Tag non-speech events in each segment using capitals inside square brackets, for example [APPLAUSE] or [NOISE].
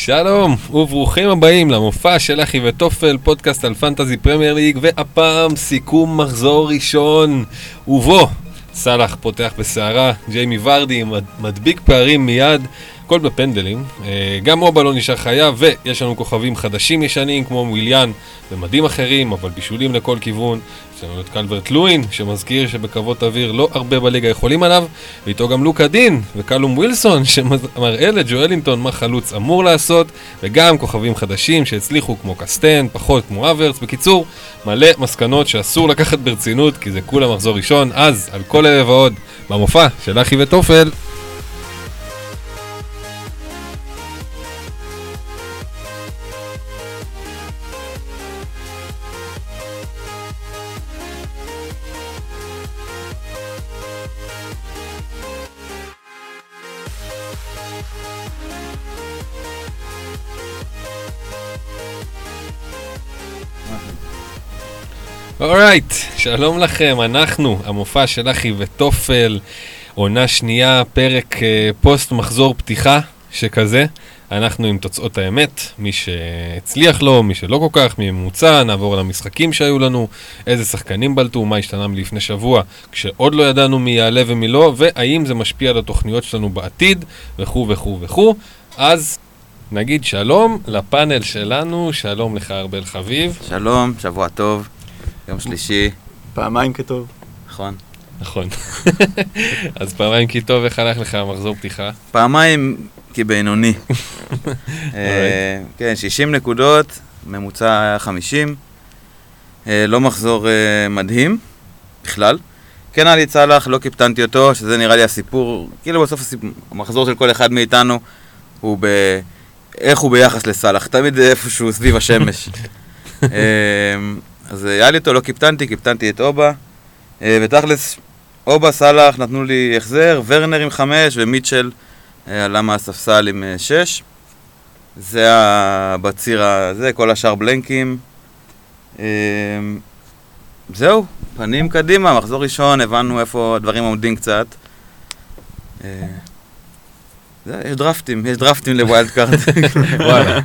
שלום וברוכים הבאים למופע של אחי וטופל, פודקאסט על Fantasy Premier League, והפעם סיכום מחזור ראשון. ובו סאלח פותח בסערה, ג'יימי ורדי מדביק פערים מיד, הכל בפנדלים. אה, גם אובה לא נשאר חייב, ויש לנו כוכבים חדשים ישנים כמו וויליאן במדים אחרים, אבל בישולים לכל כיוון. יש לנו את קלברט לואין, שמזכיר שבקרבות אוויר לא הרבה בליגה יכולים עליו, ואיתו גם לוקה דין וקלום ווילסון, [LAUGHS] שמראה לג'ואלינטון מה חלוץ אמור לעשות, וגם כוכבים חדשים שהצליחו כמו קסטן, פחות כמו אברס. בקיצור, מלא מסקנות שאסור לקחת ברצינות, כי זה כולה מחזור ראשון, אז על כל אלה ועוד, במופע של אחי וטופל. אורייט, right, שלום לכם, אנחנו, המופע של אחי וטופל, עונה שנייה, פרק uh, פוסט מחזור פתיחה שכזה. אנחנו עם תוצאות האמת, מי שהצליח לו, מי שלא כל כך, מי ממוצע, נעבור על המשחקים שהיו לנו, איזה שחקנים בלטו, מה השתנה מלפני שבוע, כשעוד לא ידענו מי יעלה ומי לא, והאם זה משפיע על התוכניות שלנו בעתיד, וכו' וכו' וכו'. אז נגיד שלום לפאנל שלנו, שלום לך ארבל חביב. שלום, שבוע טוב. יום שלישי. פעמיים כטוב. נכון. נכון. [LAUGHS] אז פעמיים כי טוב, איך הלך לך המחזור פתיחה? פעמיים כי בינוני. [LAUGHS] אה, כן, 60 נקודות, ממוצע היה 50. אה, לא מחזור אה, מדהים, בכלל. כן היה לי צלח, לא קיפטנתי אותו, שזה נראה לי הסיפור, כאילו בסוף המחזור של כל אחד מאיתנו הוא ב... איך הוא ביחס לסאלח, תמיד איפשהו סביב השמש. [LAUGHS] אז היה לי אותו, לא קיפטנתי, קיפטנתי את אובה. אה, ותכלס, אובה, סאלח נתנו לי החזר, ורנר עם חמש ומיטשל אה, עלה מהספסל עם אה, שש. זה בציר הזה, כל השאר בלנקים. זהו, פנים קדימה, מחזור ראשון, הבנו איפה הדברים עומדים קצת. יש דרפטים, יש דרפטים לווילד קארט. [LAUGHS] וואלה.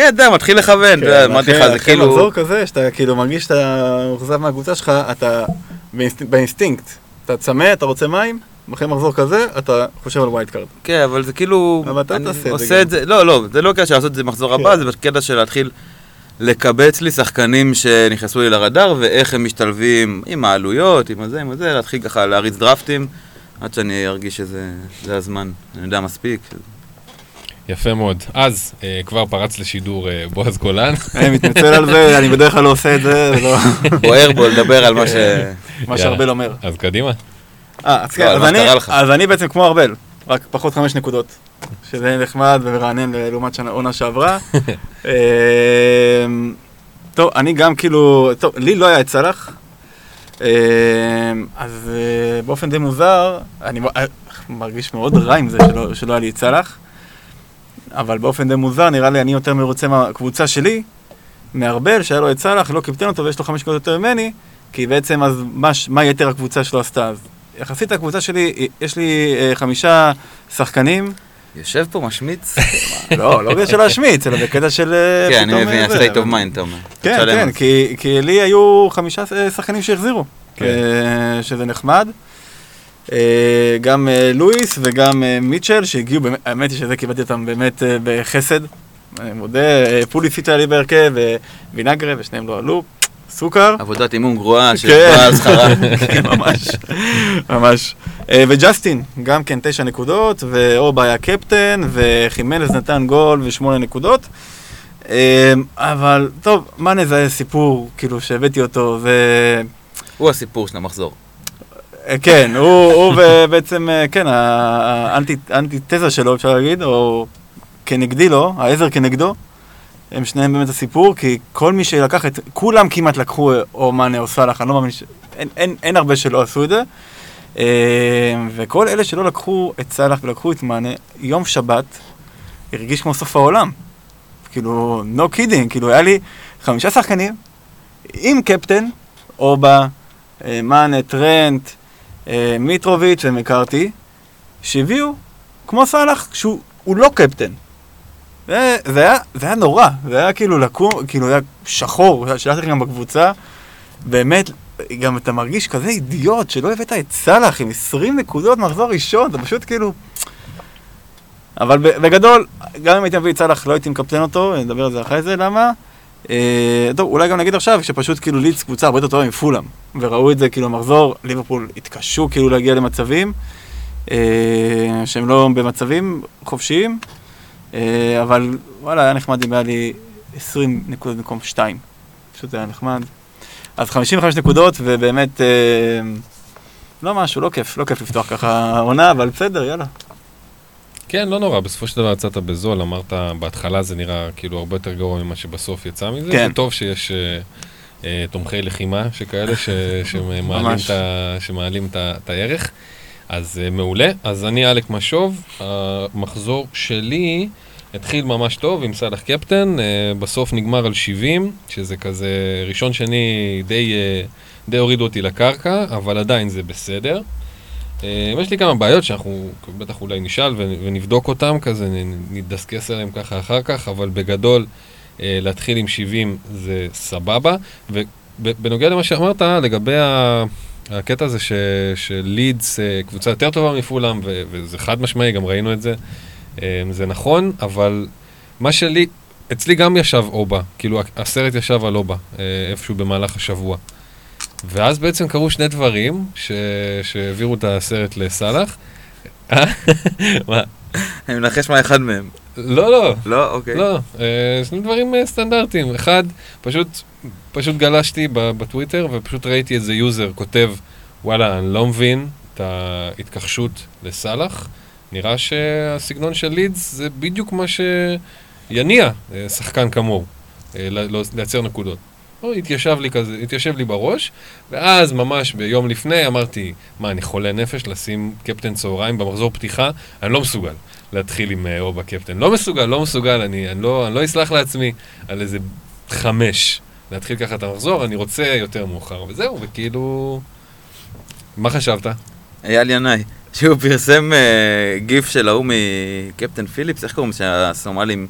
כן, אתה יודע, מתחיל לכוון, כן, אמרתי לך, זה כאילו... אחרי מחזור כזה, שאתה כאילו מרגיש שאתה מאוכזב מהקבוצה שלך, אתה באינסטינקט. אתה צמא, אתה רוצה מים, אחרי מחזור כזה, אתה חושב על wild card. כן, אבל זה כאילו... אבל אתה תעשה את זה. עושה את זה, לא, לא, זה לא קטע של לעשות את זה מחזור הבא, כן. זה בקטע של להתחיל לקבץ לי שחקנים שנכנסו לי לרדאר, ואיך הם משתלבים עם העלויות, עם הזה, עם הזה, להתחיל ככה להריץ דרפטים, עד שאני ארגיש שזה הזמן, אני יודע מספיק. יפה מאוד. אז אה, כבר פרץ לשידור אה, בועז גולן. [LAUGHS] אני מתנצל על זה, אני בדרך כלל לא עושה את זה. לא. [LAUGHS] בוער בו לדבר על מה ש... [LAUGHS] מה שארבל אומר. אז קדימה. אה, אז כן, אז אני בעצם כמו ארבל, רק פחות חמש נקודות. שזה נחמד ומרענן לעומת עונה שעברה. אמ, טוב, אני גם כאילו, טוב, לי לא היה את סלאח. אמ, אז אה, באופן די מוזר, אני מרגיש מאוד רע עם זה שלא היה לי את סלאח. אבל באופן די מוזר, נראה לי אני יותר מרוצה מהקבוצה שלי, מארבל, שהיה לו את סאלח, לא קיפטן אותו ויש לו חמש נקודות יותר ממני, כי בעצם אז מה, מה יתר הקבוצה שלו עשתה? אז יחסית הקבוצה שלי, יש לי אה, חמישה שחקנים. יושב פה משמיץ? [LAUGHS] לא, לא בקטע של להשמיץ, אלא בקטע של... אה, כן, אני מבין, state of mind, אתה אומר. כן, כן, כי לי היו חמישה אה, שחקנים שהחזירו, כן. שזה נחמד. אה, גם אה, לואיס וגם אה, מיטשל שהגיעו, האמת היא שזה קיבלתי אותם באמת בחסד. אני מודה, פוליסיט היה לי בהרכב, ווינגרה, ושניהם לא עלו. סוכר. עבודת אימון גרועה [LAUGHS] שבאה על שכרה. [LAUGHS] ממש, ממש. וג'סטין, גם כן תשע נקודות, ואורבה היה קפטן, וחימנז נתן גול ושמונה נקודות. אבל טוב, מה נזהה סיפור, כאילו, שהבאתי אותו, ו... הוא הסיפור של המחזור. אה, כן, הוא בעצם, אה, כן, האנטי-תזה שלו, אפשר להגיד, או כנגדי לו, העזר כנגדו, הם שניהם באמת הסיפור, כי כל מי שלקח את, כולם כמעט לקחו או מאנה או סאלח, אני לא מאמין, ש... אין, אין, אין הרבה שלא עשו את זה. אה, וכל אלה שלא לקחו את סאלח ולקחו את מאנה, יום שבת הרגיש כמו סוף העולם. כאילו, no kidding, כאילו, היה לי חמישה שחקנים עם קפטן, אובה, מאנה, טרנט, אה, מיטרוביץ' ומקארתי, שהביאו, כמו סאלח, שהוא לא קפטן. זה, זה, היה, זה היה נורא, זה היה כאילו לקום, כאילו היה שחור, שלחתי גם בקבוצה, באמת, גם אתה מרגיש כזה אידיוט שלא הבאת את סאלח עם 20 נקודות מחזור ראשון, זה פשוט כאילו... אבל בגדול, גם אם הייתי מביא את סאלח, לא הייתי מקפטן אותו, נדבר על זה אחרי זה, למה? אה, טוב, אולי גם נגיד עכשיו שפשוט כאילו לידס קבוצה הרבה יותר טובה מפולאם, וראו את זה כאילו מחזור, ליברפול התקשו כאילו להגיע למצבים, אה, שהם לא במצבים חופשיים, אה, אבל וואלה, היה נחמד אם היה לי 20 נקודות במקום 2, פשוט היה נחמד. אז 55 נקודות, ובאמת, אה, לא משהו, לא כיף, לא כיף לפתוח ככה עונה, אבל בסדר, יאללה. כן, לא נורא, בסופו של דבר יצאת בזול, אמרת, בהתחלה זה נראה כאילו הרבה יותר גרוע ממה שבסוף יצא מזה. כן. זה טוב שיש אה, אה, תומכי לחימה שכאלה, ש, [LAUGHS] שמעלים. את, ה- שמעלים את, את הערך. אז אה, מעולה. אז אני אלק משוב, המחזור שלי התחיל ממש טוב עם סאלח קפטן, אה, בסוף נגמר על 70, שזה כזה ראשון שני די, אה, די הורידו אותי לקרקע, אבל עדיין זה בסדר. אה, יש לי כמה בעיות שאנחנו בטח אולי נשאל ונבדוק אותם, כזה נדסקס עליהם ככה אחר כך, אבל בגדול אה, להתחיל עם 70 זה סבבה. ובנוגע למה שאמרת לגבי הקטע הזה ש- שלידס אה, קבוצה יותר טובה מפולם, ו- וזה חד משמעי, גם ראינו את זה, זה נכון, אבל מה שלי, אצלי גם ישב אובה, כאילו הסרט ישב על אובה, איפשהו במהלך השבוע. ואז בעצם קרו שני דברים ש... שהעבירו את הסרט לסאלח. אה? מה? אני מנחש מה אחד מהם. לא, לא, לא? אוקיי. לא, אה, שני דברים אה, סטנדרטיים. אחד, פשוט, פשוט גלשתי בטוויטר ופשוט ראיתי איזה user כותב, וואלה, אני לא מבין את ההתכחשות לסאלח. נראה שהסגנון של לידס זה בדיוק מה שיניע שחקן כמוהו, לא- לייצר נקודות. לא, התיישב לי כזה, התיישב לי בראש, ואז ממש ביום לפני אמרתי, מה, אני חולה נפש לשים קפטן צהריים במחזור פתיחה? אני לא מסוגל להתחיל עם אה, אובה קפטן. לא מסוגל, לא מסוגל, אני, אני, לא, אני לא אסלח לעצמי על איזה חמש להתחיל ככה את המחזור, אני רוצה יותר מאוחר, וזהו, וכאילו... מה חשבת? אייל ינאי, שהוא פרסם אה, גיף של ההוא מקפטן פיליפס, איך קוראים לזה שהסומלים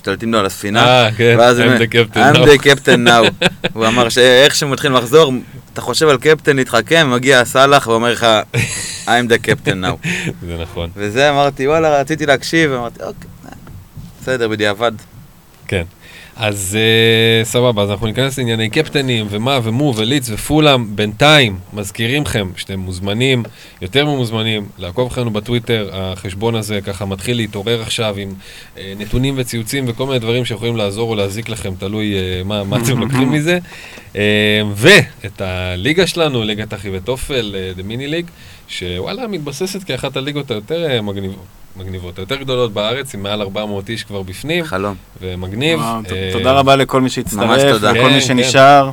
משתלטים לו על הספינה? אה, כן, ואז I'm the captain I'm now." the captain now. [LAUGHS] הוא אמר שאיך שהוא מתחיל מחזור, אתה חושב על קפטן להתחכם, מגיע סאלח ואומר לך, I'm the captain now. [LAUGHS] זה נכון. וזה אמרתי, וואלה, רציתי להקשיב, אמרתי, אוקיי, בסדר, בדיעבד. כן. אז uh, סבבה, אז אנחנו ניכנס לענייני קפטנים, ומה, ומו, וליץ, ופולאם. בינתיים, מזכירים לכם שאתם מוזמנים, יותר ממוזמנים, לעקוב אחרינו בטוויטר. החשבון הזה ככה מתחיל להתעורר עכשיו עם uh, נתונים וציוצים וכל מיני דברים שיכולים לעזור או להזיק לכם, תלוי uh, מה, מה אתם [LAUGHS] לוקחים מזה. Uh, ואת הליגה שלנו, ליגת אחי ותופל, The Mini League, שוואלה, מתבססת כאחת הליגות היותר מגניבות. מגניבות, היותר גדולות בארץ, עם מעל 400 איש כבר בפנים, חלום. ומגניב. וואו, ת- אה, תודה רבה לכל מי ממש שהצטרף, תודה. לכל כן, מי כן. שנשאר.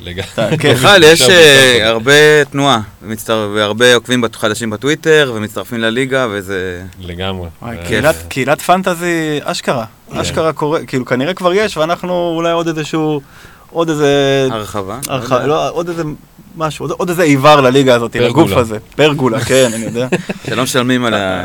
לגמרי. בכלל, [LAUGHS] יש אה. הרבה תנועה, ומצטר- והרבה עוקבים חדשים בטוויטר, ומצטרפים לליגה, וזה... לגמרי. וואי, קהילת- קהילת פנטזי, אשכרה. כן. אשכרה קורה, כאילו כנראה כבר יש, ואנחנו אולי עוד איזשהו, עוד איזה, הרחבה. הרח- לא. לא, עוד איזה משהו, עוד- עוד איזה איבר לליגה הזאת, פרגולה. לגוף הזה. פרגולה, כן, אני יודע. [LAUGHS] שלא משלמים על ה...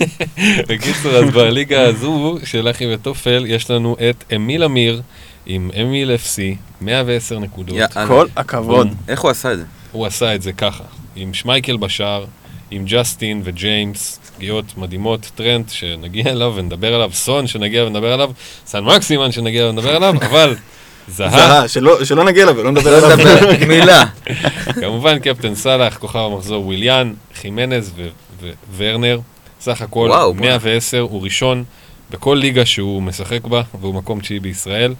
[LAUGHS] בקיצור, אז בליגה הזו של אחי ותופל, יש לנו את אמיל אמיר עם אמיל FC, 110 נקודות. יאללה. כל הכבוד. איך הוא עשה את זה? הוא עשה את זה ככה, עם שמייקל בשער, עם ג'סטין וג'יימס, פגיעות מדהימות, טרנט שנגיע אליו ונדבר עליו, סון שנגיע ונדבר עליו, סן מקסימן שנגיע ונדבר עליו, [LAUGHS] אבל זהה, שלא שלא נגיע אליו ולא נדבר לא עליו. [LAUGHS] מילה. [LAUGHS] כמובן קפטן סאלח, כוכב המחזור וויליאן, חימנז ו- וורנר, סך הכל וואו, 110, הוא ראשון בכל ליגה שהוא משחק בה, והוא מקום תשיעי בישראל.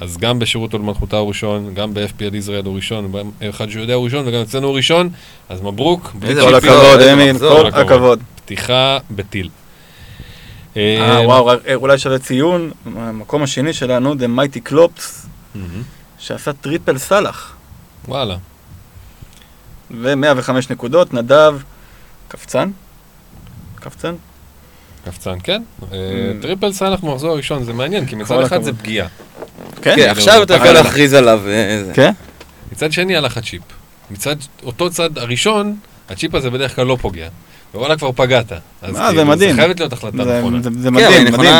אז גם בשירות עול מלכותה הוא ראשון, גם ב-FPL ישראל הוא ראשון, אחד שיודע הוא ראשון, וגם אצלנו הוא ראשון, אז מברוק. כל הכבוד, אמין. כל הכבוד. פתיחה בטיל. אה, וואו, רק- אה, אולי שווה ציון, המקום השני שלנו, The Mighty Klopps. שעשה triple סאלח, וואלה. ו-105 נקודות, נדב, קפצן? קפצן? קפצן, כן. אה, Mm. triple סאלח במחזור הראשון, זה מעניין, כי מצד אחד זה. פגיעה. כן? עכשיו אתה יכול להכריז עליו. אה. כן? מצד שני הלך הצ'יפ. מצד אותו צד הראשון, הצ'יפ הזה בדרך כלל לא פוגע. ווואלה כבר פגעת. אז אה, זה מדהים. זה חייבת להיות החלטה זה- נכונה. זה כן, מדהים, מדהים.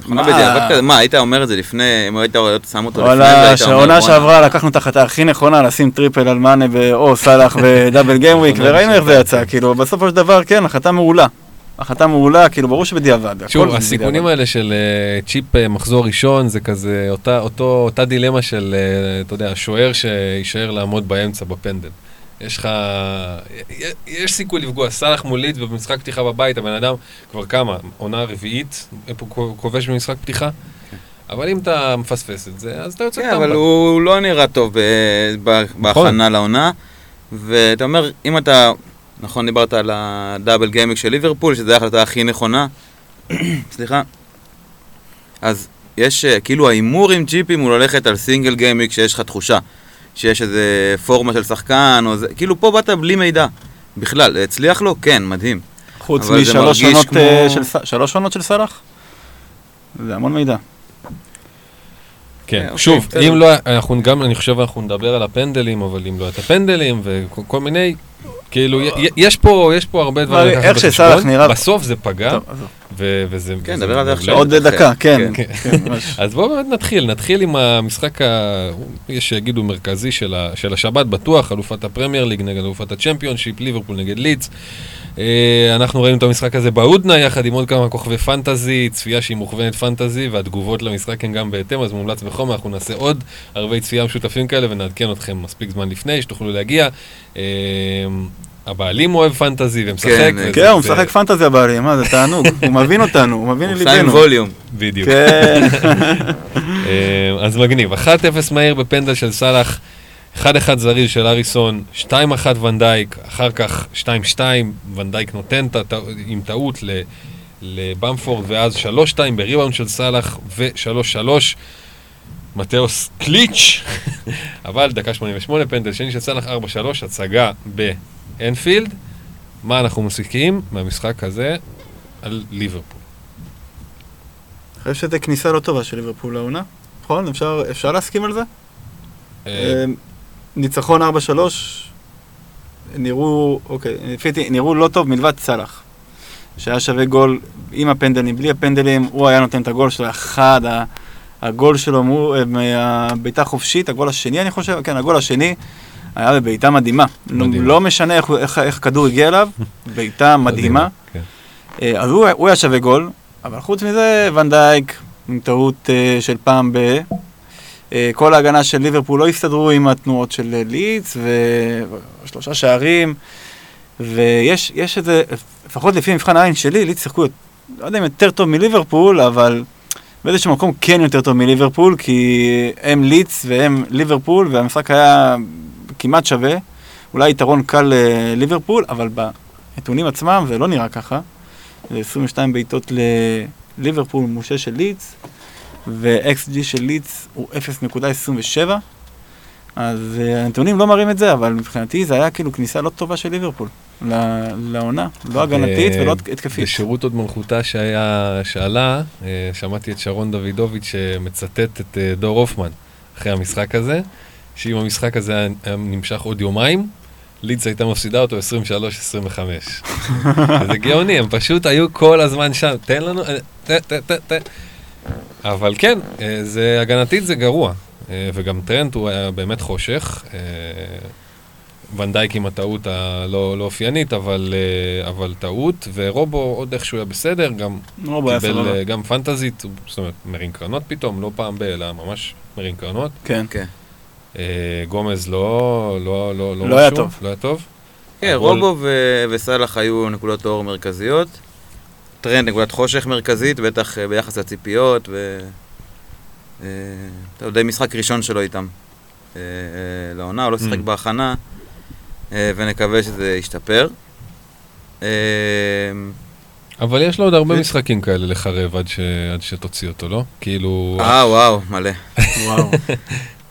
נכונה, מכונה מה? בדיעבד כזה, מה, היית אומר את זה לפני, אם היית שם אותו לפני, וואלה, והיית אומר, שהעונה "בואנה". שעברה לקחנו את ההחלטה הכי נכונה לשים triple על מאנה ב- או סאלח [LAUGHS] ב double gameweek, נכונה [LAUGHS] וראינו איך זה יצא, כאילו, בסופו של דבר, כן, החלטה מעולה. החלטה מעולה, כאילו, ברור שבדיעבד. שוב, זה הסיכונים בדיעבד. האלה של אה, צ'יפ אה, מחזור ראשון, זה כזה אותה, אותו, אותה דילמה של, אה, אתה יודע, שוער שיישאר לעמוד באמצע בפנדל. יש לך, יש סיכוי לפגוע, סאלח מול לידס ובמשחק פתיחה בבית, הבן אדם כבר כמה, עונה רביעית, הוא כובש במשחק פתיחה, אבל אם אתה מפספס את זה, אז אתה יוצא כן, טמבל. אבל הוא לא נראה טוב ב- ב- בהכנה לעונה, ואתה אומר, אם אתה, נכון, דיברת על הדאבל גיימיק של ליברפול, שזו ההחלטה הכי נכונה, [CLEARS THROAT] סליחה, אז יש, אה, כאילו ההימור עם ג'יפים הוא ללכת על סינגל גיימיק שיש לך תחושה שיש איזה פורמה של שחקן, או זה, כאילו פה באת בלי מידע. בכלל, הצליח לו? כן, מדהים. חוץ משלוש עונות כמו- אה, של שלוש עונות של סאלח? זה המון מידע. כן, אוקיי, שוב, בסדר. אם לא, אנחנו גם, אני חושב, אנחנו נדבר על הפנדלים, אבל אם לא היה את הפנדלים וכל מיני, כאילו, י- יש פה, יש פה הרבה דברים איך. שסאלח נראה- בסוף זה פגע, וזה... כן, נדבר על זה. עכשיו. עוד אחר. דקה, כן. כן. [LAUGHS] כן. אז בואו באמת נתחיל, נתחיל עם המשחק. יש שיגידו מרכזי של, ה... של השבת בטוח, אלופת הפרמייר ליג נגד אלופת הצ'מפיונשיפ, ליברפול נגד לידס. אה, אנחנו ראינו את המשחק הזה בהודנה יחד עם עוד כמה כוכבי פנטזי, צפייה שהיא מוכוונת פנטזי, והתגובות למשחק הן גם בהתאם, אז מומלץ בחומר, אנחנו נעשה עוד ערבי צפייה משותפים כאלה ונעדכן אתכם מספיק זמן לפני, שתוכלו להגיע. אה, הבעלים אוהב פנטזי ומשחק. כן, וזה- כן, הוא זה- משחק פנטזי הבעלים, מה זה תענוג, [LAUGHS] הוא מבין אותנו, הוא מבין הוא לי עושה עם ליבנו. ווליום. בדיוק. כן, [LAUGHS] אה, אז מגניב, 1-0 מהיר בפנדל של סאלח, 1-1 זריז של אריסון, 2-1 ונדייק, אחר כך 2-2, ונדייק נותן הטע- עם טעות ל- לבמפורד, ואז 3-2 בריבאונד של סאלח, ו-3-3. מתאוס קליץ', [LAUGHS] אבל דקה 88 פנדל שני של סאלח 4-3, הצגה באנפילד. מה אנחנו מסיקים מהמשחק הזה על ליברפול? אני חושב שזו כניסה לא טובה של ליברפול לעונה, נכון? אפשר- אפשר להסכים על זה? ניצחון 4-3, נראו, אוקיי, לפי דעתי, נראו לא טוב מלבד סאלח. שהיה שווה גול עם הפנדלים, בלי הפנדלים, הוא היה נותן את הגול שלו, אחד, הגול שלו, אה, מהבעיטה חופשית, הגול השני אני חושב, כן, הגול השני, היה בבעיטה מדהימה. מדהים. לא משנה איך, איך, איך כדור הגיע אליו, בעיטה מדהימה. כן. אה, אז הוא, הוא היה שווה גול, אבל חוץ מזה, ונדייק, עם טעות אה, של פעם ב... אה, כל ההגנה של ליברפול לא הסתדרו עם התנועות של לידס, ושלושה שערים, ויש יש איזה, לפחות לפי מבחן העין שלי, לידס שיחקו, לא יודע אם יותר טוב מליברפול, אבל באיזשהו מקום כן יותר טוב מליברפול, כי הם לידס והם ליברפול, והמשחק היה כמעט שווה. אולי יתרון קל לליברפול, אבל בנתונים עצמם זה לא נראה ככה. זה 22 בעיטות לליברפול מול 6 של לידס, ו-XG של לידס הוא 0.27. אז uh, הנתונים לא מראים את זה, אבל מבחינתי זה היה כאילו כניסה לא טובה של ליברפול לעונה, לא הגנתית אה, ולא התקפית. בשירות עוד מלכותה שהיה, שעלה, אה, שמעתי את שרון דוידוביץ' שמצטט את אה, דור הופמן אחרי המשחק הזה, שאם המשחק הזה היה נמשך עוד יומיים, לידס הייתה מפסידה אותו 23-25. [LAUGHS] זה גאוני, הם פשוט היו כל הזמן שם, תן לנו, אה, ת, ת, ת, ת. אבל כן, אה, זה, הגנתית זה גרוע, אה, וגם טרנט הוא היה באמת חושך. אה, ונדייק עם הטעות הלא לא אופיינית, אבל, אה, אבל טעות, ורובו עוד איכשהו היה בסדר, גם לא קיבל סבבה. אה, גם פנטזית, זאת אומרת, מרים קרנות פתאום, לא פעם ב... אלא ממש מרים קרנות. כן. כן. אה, גומז לא, לא, לא, לא היה משהו, טוב. לא היה טוב. כן, אבל- רובו ו- וסאלח היו נקודות אור מרכזיות. טרנד נקודת חושך מרכזית, בטח אה, ביחס לציפיות, ו... אה, טוב, די משחק ראשון שלו איתם אה, לעונה, הוא לא שיחק Mm. בהכנה, ונקווה שזה ישתפר. אבל יש לו עוד הרבה משחקים כאלה לחרב עד, ש... עד שתוציא אותו, לא? כאילו... אה, וואו, מלא. וואו.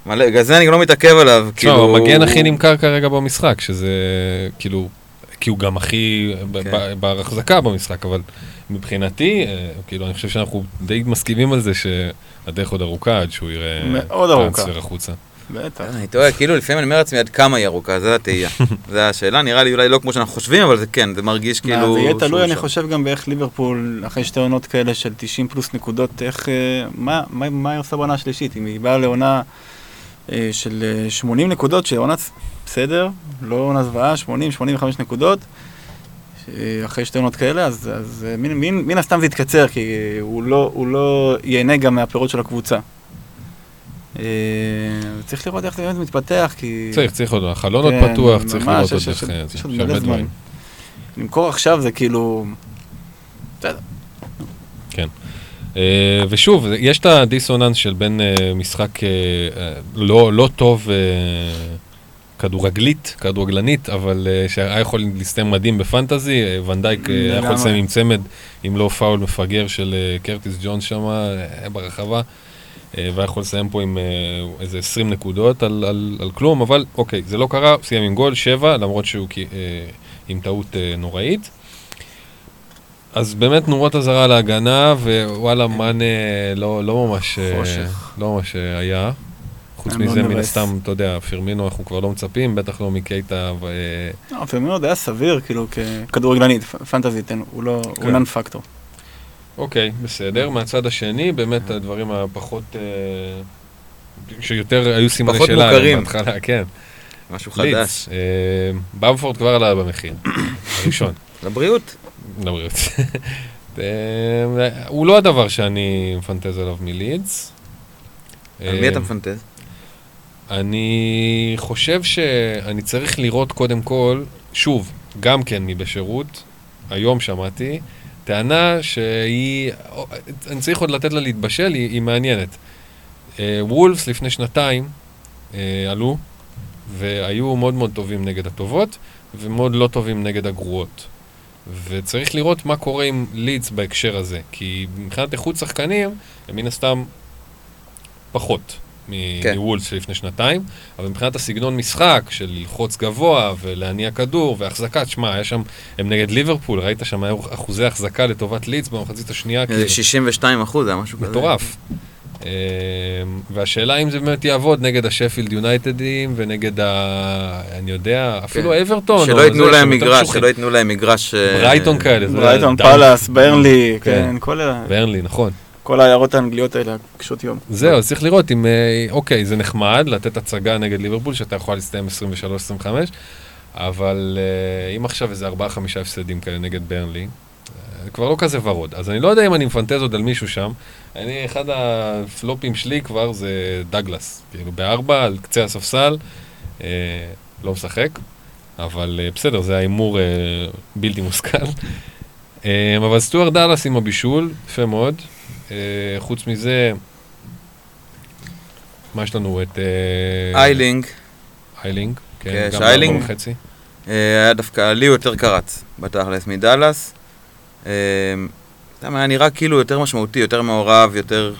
מלא, בגלל זה אני גם לא מתעכב עליו, תשמע, כאילו... הוא המגן הכי נמכר כרגע במשחק, שזה כאילו... כי הוא גם הכי כן. ב- בר החזקה במשחק, אבל מבחינתי, אה, כאילו, אני חושב שאנחנו די מסכימים על זה שהדרך עוד ארוכה עד שהוא יראה מאוד ארוכה. טרנספר החוצה. בטח. אני טועה, כאילו לפעמים אני אומר לעצמי עד כמה היא ארוכה, זו התהייה. [LAUGHS] זו השאלה, נראה לי אולי לא כמו שאנחנו חושבים, אבל זה כן, זה מרגיש כאילו... זה יהיה תלוי, אני. חושב, גם באיך ליברפול, אחרי שתי עונות כאלה של 90 פלוס נקודות, איך, אה, מה, מה, מה היא עושה בעונה השלישית? אם היא באה לעונה אה, של אה, 80 נקודות, שעונה בסדר, לא עונה זוועה, 80, 85 נקודות, אחרי שתי עונות כאלה, אז, אז אה, מן, מן, מן הסתם זה יתקצר, כי הוא לא, הוא לא ייהנה גם מהפירות של הקבוצה. אה, צריך לראות איך זה באמת מתפתח, כי... צריך, צריך עוד, החלון עוד כן, פתוח, צריך לראות עוד איך... יש- אה, יש עוד מלא זמן. למכור עכשיו זה כאילו... אה, ושוב, יש את הדיסוננס של בין משחק לא לא טוב כדורגלית, כדורגלנית, אבל אה, שהיה יכול להסתיים מדהים בפנטזי, אה, ונדייק אה, היה יכול. לסיים עם צמד, אם לא פאול מפגר של אה, קרטיס ג'ונס שם אה, ברחבה, אה, והיה יכול לסיים פה עם אה, איזה 20 נקודות על, על, על כלום, אבל אוקיי, זה לא קרה, סיים עם גול, 7, למרות שהוא אה, עם טעות אה, נוראית. אז באמת נורות אזהרה להגנה, ווואלה, מאנה לא, לא ממש... חושך. לא ממש היה. חוץ מזה, מן. הסתם, אתה יודע, פרמינו אנחנו כבר לא מצפים, בטח לא מקייטה ו... לא, פרמינו היה סביר, כאילו, ככדורגלנית, פנטזית, הוא לא, כן. הוא נון פקטור. אוקיי, בסדר. מהצד השני, באמת הדברים הפחות... אה, שיותר היו סימני פחות שאלה מוכרים. בהתחלה, כן. משהו. חדש. אה, במפורד כבר עלה במחיר, [COUGHS] הראשון. לבריאות. לבריאות. [LAUGHS] אה, הוא לא הדבר שאני מפנטז עליו מלידס. על מי אתה אה, מפנטז? אני חושב שאני צריך לראות קודם כל, שוב, גם כן מבשירות, היום שמעתי, טענה שהיא, אני צריך עוד לתת לה להתבשל, היא, היא מעניינת. אה, וולפס לפני שנתיים אה, עלו, והיו מאוד מאוד טובים נגד הטובות, ומאוד לא טובים נגד הגרועות. וצריך לראות מה קורה עם לידס בהקשר הזה, כי מבחינת איכות שחקנים, הם מן הסתם פחות מ- כן. מוולס לפני שנתיים, אבל מבחינת הסגנון משחק של ללחוץ גבוה ולהניע כדור והחזקה, תשמע, היה שם, הם נגד ליברפול, ראית שם אחוזי החזקה לטובת לידס במחצית השנייה, איזה כאילו, 62 אחוז, זה היה משהו כזה. מטורף. אה, והשאלה אם זה באמת יעבוד נגד השפילד יונייטדים ונגד ה... אני יודע, אפילו כן. אברטון. שלא ייתנו להם מגרש. שלא ייתנו להם מגרש... אה, ברייטון כאלה. ברייטון, פאלאס, ברנלי, כן. כן, כל ה- ברנלי, נכון. כל העיירות האנגליות האלה, קשות יום. זהו, צריך לראות אם, אה, אוקיי, זה נחמד לתת הצגה נגד ליברפול, שאתה יכול להסתיים 23-25, אבל אה, אם עכשיו איזה 4-5 הפסדים כאלה נגד ברנלי, אה, כבר לא כזה ורוד. אז אני לא יודע אם אני מפנטז עוד על מישהו שם. אני, אחד הפלופים שלי כבר זה דגלס. כאילו בארבע, על קצה הספסל, אה, לא משחק, אבל אה, בסדר, זה ההימור אה, בלתי מושכל. אה, אבל סטוארט דאלאס עם הבישול, יפה מאוד. אה, חוץ מזה, מה יש לנו? את... אה, איילינג, איילינג. כן, כן, גם שאיילינג- בארבע וחצי. אה, היה דווקא, לי הוא יותר קרץ, בתכלס, מדאלאס. אתה יודע, היה נראה כאילו יותר משמעותי, יותר מעורב, יותר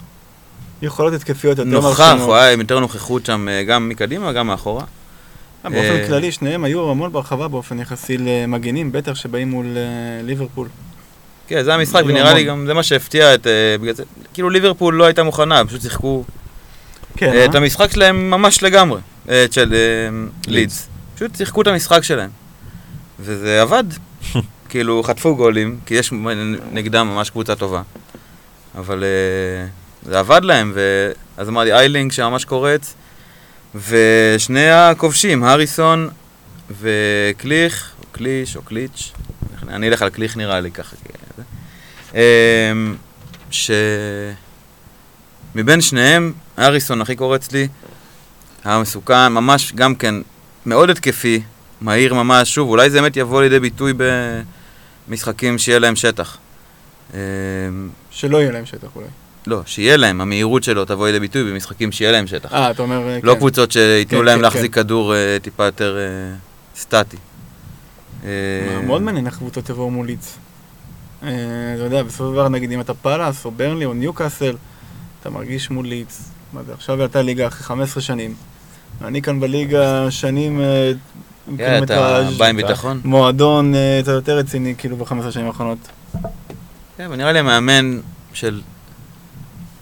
יכולות התקפיות יותר נוכח, מרשימות. הוא היה עם יותר נוכחות שם, גם מקדימה, גם מאחורה. באופן כללי, שניהם היו המון ברחבה באופן יחסי למגנים, בטח שבאים מול ליברפול. כן, זה המשחק, ונראה לי. גם, זה מה שהפתיע את... אה, בגלל זה, כאילו ליברפול לא הייתה מוכנה, פשוט שיחקו כן, אה, אה? את המשחק שלהם ממש לגמרי, של לידס. פשוט שיחקו את המשחק שלהם. וזה עבד. [LAUGHS] כאילו, חטפו גולים, כי יש נגדם ממש קבוצה טובה. אבל זה עבד להם, ואז אמרתי, איילינג שממש קורץ, ושני הכובשים, הריסון וקליך, או קליש, או קליץ', אני אלך על קליך נראה לי ככה. אמ, ש... מבין שניהם, הריסון הכי קורץ לי, היה מסוכן, ממש גם כן מאוד התקפי, מהיר ממש, שוב, אולי זה באמת יבוא לידי ביטוי במשחקים שיהיה להם שטח. אמ, שלא יהיה להם שטח אולי. לא, שיהיה להם, המהירות שלו תבוא לידי ביטוי במשחקים שיהיה להם שטח. אה, אתה אומר... לא כן. קבוצות שייתנו כן, להם כן, להחזיק כדור אה, טיפה יותר אה, סטטי. מאוד מעניין איך קבוצות יבואו מול לידס. אה, אתה יודע, בסופו של דבר, נגיד אם אתה פאלאס, או ברנלי, או ניוקאסל, אתה מרגיש מול לידס. מה זה, עכשיו עלתה ליגה אחרי 15 שנים. אני כאן בליגה שנים... כן, אתה בא עם ביטחון. מועדון אה, קצת יותר רציני, כאילו, ב-15 שנים האחרונות. כן, אבל נראה לי המאמן של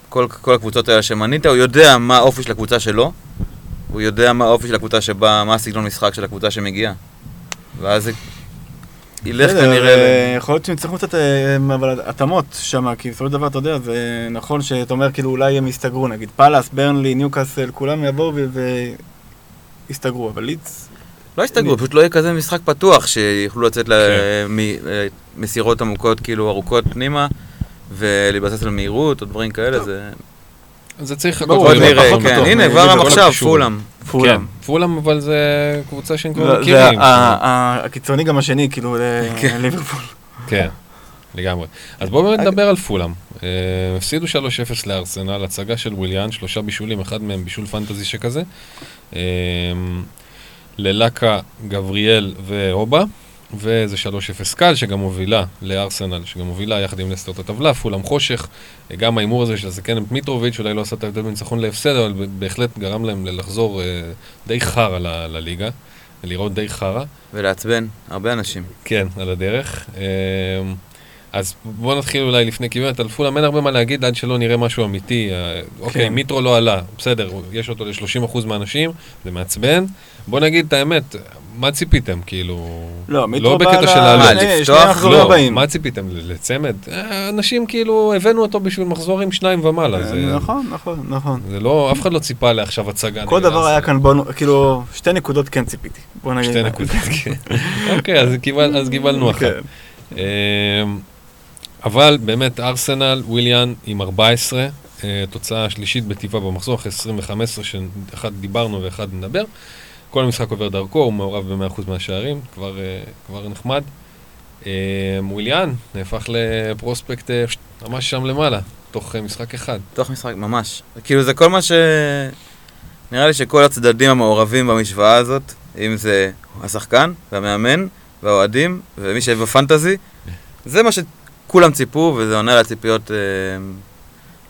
כל, כל הקבוצות האלה שמנית, הוא יודע מה האופי של הקבוצה שלו, הוא יודע מה האופי של הקבוצה שבאה, מה הסגנון משחק של הקבוצה שמגיעה. ואז זה ילך כנראה... אה, יכול להיות שהם יצטרכו קצת אה, אבל התאמות שם, כי בסופו של דבר, אתה יודע, זה נכון שאתה אומר, כאילו, אולי הם יסתגרו, נגיד, פאלאס, ברנלי, ניוקאסל, כולם יבואו ויסתגרו, אבל לידס, לא יסתגרו, פשוט לא יהיה כזה משחק פתוח, שיוכלו לצאת כן. למסירות עמוקות, כאילו ארוכות פנימה, ולהתבסס על מהירות או דברים כאלה, זה... זה צריך ברור, לחכות ולראות. נראה, כן. הנה, כבר עכשיו. פולאם. פולאם. כן, פולאם, אבל זה קבוצה שהם כבר מכירים. ה- הקיצוני גם השני, כאילו, כן. לליברפול. כן, לגמרי. אז בואו באמת נדבר על פולאם. אה, הפסידו 3-0 לארסנל, הצגה של וויליאן, שלושה בישולים, אחד מהם בישול פנטזי שכזה. אה, ללקה, גבריאל ואובה, וזה 3-0 קל, שגם מובילה לארסנל, שגם מובילה יחד עם לסטר את הטבלה, פולאם חושך. אה, גם ההימור הזה של הזקן מיטרוביץ' אולי לא עשה את ההבדל בין ניצחון להפסד, אבל בהחלט גרם להם לחזור אה, די חרא לליגה, לראות די חרא. ולעצבן הרבה אנשים. כן, על הדרך. אמ, אז בואו נתחיל אולי לפני, כי באמת על פולאם אין הרבה מה להגיד עד שלא נראה משהו אמיתי. אה, אוקיי, כן. מיטרו לא עלה, בסדר, יש אותו ל-30% מהאנשים, זה מעצבן. בואו נגיד את האמת, מה ציפיתם, כאילו... לא, מיטרו לא בא בקטע של. שני- שני לפתוח? לא, הבאים. מה ציפיתם, לצמד? אה, אנשים כאילו, הבאנו אותו בשביל מחזורים שניים ומעלה. זה- נכון, נכון, נכון. זה לא, אף אחד לא ציפה לעכשיו הצגה. כל דבר היה. כאן בונו, כאילו, שתי נקודות כן ציפיתי. בוא נגיד. שתי נקודות, כן. אוקיי, אז קיבל- אז קיבלנו אחת. אבל באמת, ארסנל, וויליאן עם 14, אה, תוצאה שלישית בטבעה במחזור, אחרי 20 ו-15, שאחד דיברנו ואחד נדבר. כל המשחק עובר דרכו, הוא מעורב ב-100% מהשערים, כבר, אה, כבר נחמד. אמ, וויליאן נהפך לפרוספקט אה, ממש שם למעלה, תוך אה, משחק אחד. תוך משחק, ממש. כאילו זה כל מה ש... נראה לי שכל הצדדים המעורבים במשוואה הזאת, אם זה השחקן והמאמן והאוהדים ומי שבפנטזי, זה מה שכולם ציפו וזה עונה לציפיות אה,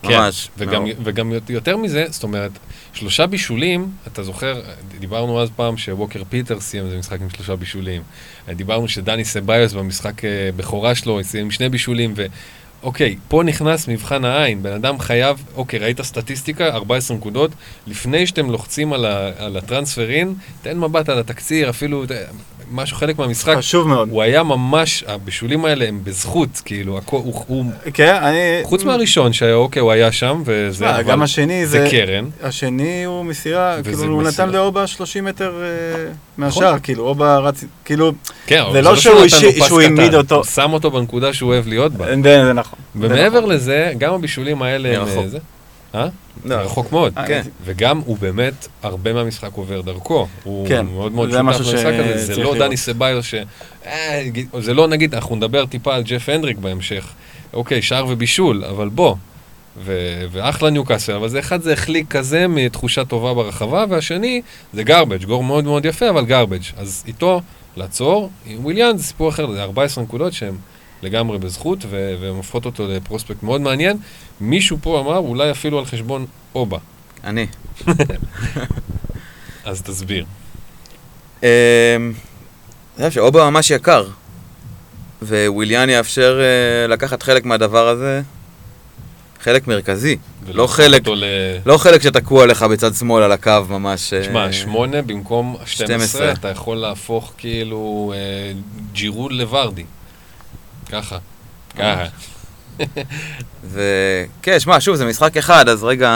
ממש. כן, וגם, מאוד. וגם יותר מזה, זאת אומרת, שלושה בישולים, אתה זוכר, דיברנו אז פעם שווקר פיטר סיים איזה משחק עם שלושה בישולים. דיברנו שדני סביוס במשחק אה, בכורה שלו סיים עם שני בישולים, ו... אוקיי, פה נכנס מבחן העין, בן אדם חייב, אוקיי, ראית סטטיסטיקה, 14 נקודות, לפני שאתם לוחצים על, ה, על הטרנספרין, תן מבט על התקציר, אפילו משהו, חלק מהמשחק, חשוב מאוד. הוא היה ממש, הבישולים האלה הם בזכות, כאילו, הכל, הוא, הוא, כן, אני... חוץ מהראשון, שאוקיי, הוא היה שם, וזה, אבל גם השני זה זה... קרן. השני הוא מסירה, כאילו הוא מסירה. נתן לאובה 30 מטר אה, מהשער, כאילו אובה רץ, כאילו, כן, זה אבל לא שהוא העמיד אותו. הוא שם אותו בנקודה שהוא אוהב להיות בה. זה זה נכון. ומעבר זה לזה, גם הבישולים האלה הם... מרחוק. אה? לא, רחוק מאוד. אה, כן. וגם הוא באמת, הרבה מהמשחק עובר דרכו. הוא כן, מאוד מאוד שותף במשחק הזה. זה לא. דני סביוס ש... אה, זה לא, נגיד, אנחנו נדבר טיפה על ג'ף הנדריק בהמשך. אוקיי, שער ובישול, אבל בוא. ו- ואחלה ניוקאסל, אבל זה אחד זה החליק כזה מתחושה טובה ברחבה, והשני זה גרבג', גור מאוד מאוד יפה, אבל גרבג'. אז איתו לעצור, עם וויליאן זה סיפור אחר, זה 14 נקודות שהן לגמרי בזכות, ו- והן הופכות אותו לפרוספקט מאוד מעניין. מישהו פה אמר, אולי אפילו על חשבון אובה. אני. [LAUGHS] אז תסביר. אמ, אני חושב שאובה ממש יקר, וויליאן יאפשר אה, לקחת חלק מהדבר הזה, חלק מרכזי, לא חלק, ל... לא חלק שתקוע לך בצד שמאל על הקו ממש. אה, תשמע, שמונה במקום 12, 12. אתה יכול להפוך כאילו אה, ג'ירוד לוורדי. ככה. ככה. וכן, שמע, שוב, זה משחק אחד, אז רגע...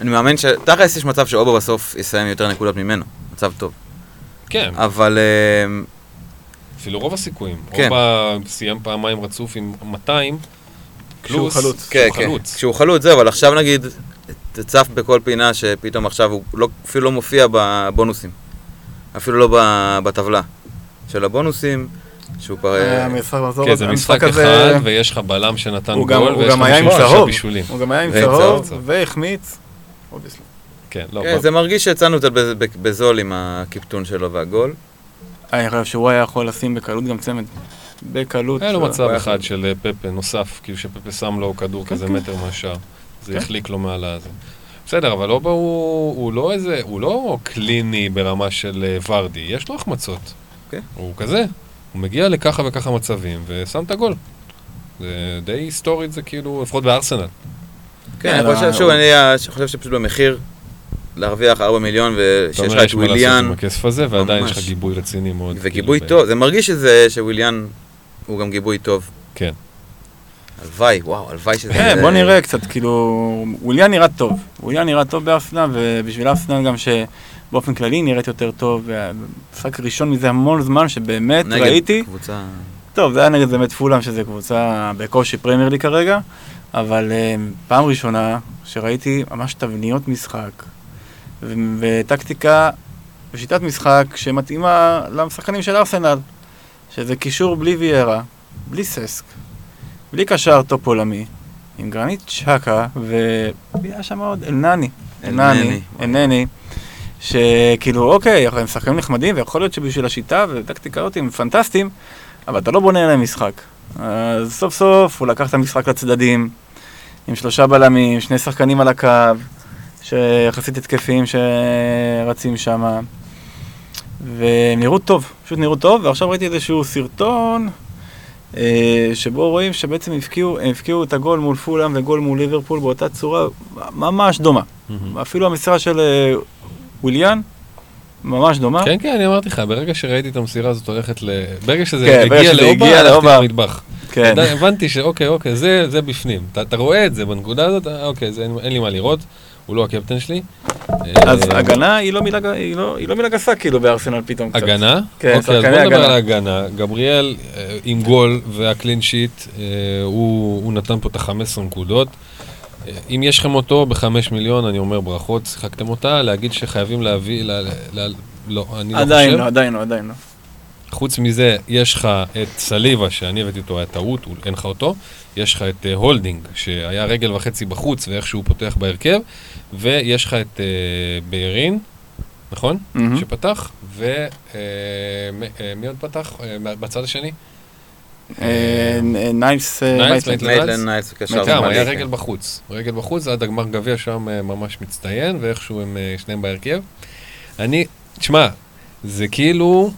אני מאמין ש... תכלס יש מצב שאובה בסוף יסיים יותר נקודות ממנו, מצב טוב. כן, אבל אה, אפילו רוב הסיכויים. כן. אובה סיים פעמיים רצוף עם 200, כשהוא פלוס, חלוץ. כן, כשהוא כן, חלוץ. כשהוא חלוץ, זהו, אבל עכשיו נגיד, תצף בכל פינה שפתאום עכשיו הוא לא, אפילו לא מופיע בבונוסים. אפילו לא בטבלה של הבונוסים, שהוא כבר... אה, המשחק מחזור, כן, זה משחק אחד, ויש לך בלם שנתן גול, ויש לך היה מישהו שעשה. בישולים. הוא גם היה עם צהוב. והחמיץ. כן, לא, כן, זה מרגיש שיצאנו קצת בז- בזול עם הקיפטון שלו והגול. אני חושב שהוא היה יכול לשים בקלות גם צמד. בקלות. היה לו מצב היה אחד של אה, פפה נוסף, כאילו שפפה שם לו כדור כזה כן. מטר מהשאר. זה כן. החליק לו מעל הזה. בסדר, אבל אובה הוא, הוא לא איזה, הוא לא קליני ברמה של אה, ורדי, יש לו החמצות. כן. הוא כזה, הוא מגיע לככה וככה מצבים ושם את הגול. זה די היסטורית, זה כאילו, לפחות בארסנל. כן, כן, אני חושב, שוב, אני אה, חושב שפשוט במחיר להרוויח 4 מיליון אתה ושיש אומר, לך את יש מה לעשות וויליאן, עם הכסף הזה, ועדיין יש. לך גיבוי רציני מאוד. וגיבוי כאילו, טוב, זה מרגיש שזה, שוויליאן הוא גם גיבוי טוב. כן. הלוואי, וואו, הלוואי שזה... כן, בוא נראה קצת, כאילו, וויליאן נראה טוב. וויליאן נראה טוב בארסנל, ובשביל ארסנל גם שבאופן כללי נראית יותר טוב. משחק ראשון מזה המון זמן, שבאמת נגד ראיתי. קבוצה... טוב, זה היה נגד באמת פולאם, שזה קבוצה בקושי Premier League כרגע, אבל uh, פעם ראשונה שראיתי ממש תבניות משחק, ו- וטקטיקה ושיטת משחק שמתאימה לשחקנים של ארסנל, שזה קישור בלי ויירה, בלי ססק, בלי קשר top עולמי, עם גרנית ג'אקה, והיה שם עוד אלנני, אלנני, אלנני. שכאילו, אוקיי, הם שחקנים נחמדים, ויכול להיות שבשביל השיטה וטקטיקה הזאת הם פנטסטיים, אבל אתה לא בונה עליהם משחק. אז סוף סוף הוא לקח את המשחק לצדדים, עם שלושה בלמים, שני שחקנים על הקו, שיחסית התקפיים שרצים שם, והם נראו טוב, פשוט נראו טוב, ועכשיו ראיתי איזשהו סרטון אה, שבו רואים שבעצם הבקיעו, הם הבקיעו את הגול מול פולאם וגול מול ליברפול באותה צורה ממש דומה. מהמם. אפילו המסירה של אה, וויליאן, ממש דומה. כן, כן, אני אמרתי לך, ברגע שראיתי את המסירה הזאת הולכת ל... ברגע שזה כן, הגיע לאובה, הלכתי. למטבח. כן. די, הבנתי שאוקיי, אוקיי, זה, זה בפנים. אתה, אתה רואה את זה בנקודה הזאת, אה, אוקיי, זה, אין, אין לי מה לראות, הוא לא הקפטן שלי. אז אה, הגנה היא לא מילה, ג- היא לא, היא לא מילה גסה כאילו בארסנל פתאום קצת. הגנה? כן, אוקיי, אז בוא נדבר. על ההגנה. גבריאל אה, עם גול והקלין שיט, אה, הוא, הוא נתן פה את ה-15 נקודות. אם יש לכם אותו בחמש מיליון, אני אומר ברכות, שיחקתם אותה, להגיד שחייבים להביא, ל, ל, ל, לא, אני לא עדיין חושב. לא, עדיין לא, עדיין לא. חוץ מזה, יש לך את סליבה, שאני הבאתי אותו, היה טעות, אין לך אותו. יש לך את אה, הולדינג, שהיה רגל וחצי בחוץ, ואיך שהוא פותח בהרכב. ויש לך את אה, בליירין, נכון? מהמם. שפתח, ומי עוד פתח? מה- בצד השני? אה, ניילס, אה, ניילס, מייטלנד. ניילס קשר גם, שמאלי, היה. רגל בחוץ. רגל בחוץ, עד הגמר גביע שם אה, ממש מצטיין, ואיכשהו הם שניהם בהרכב. אני, תשמע, זה כאילו...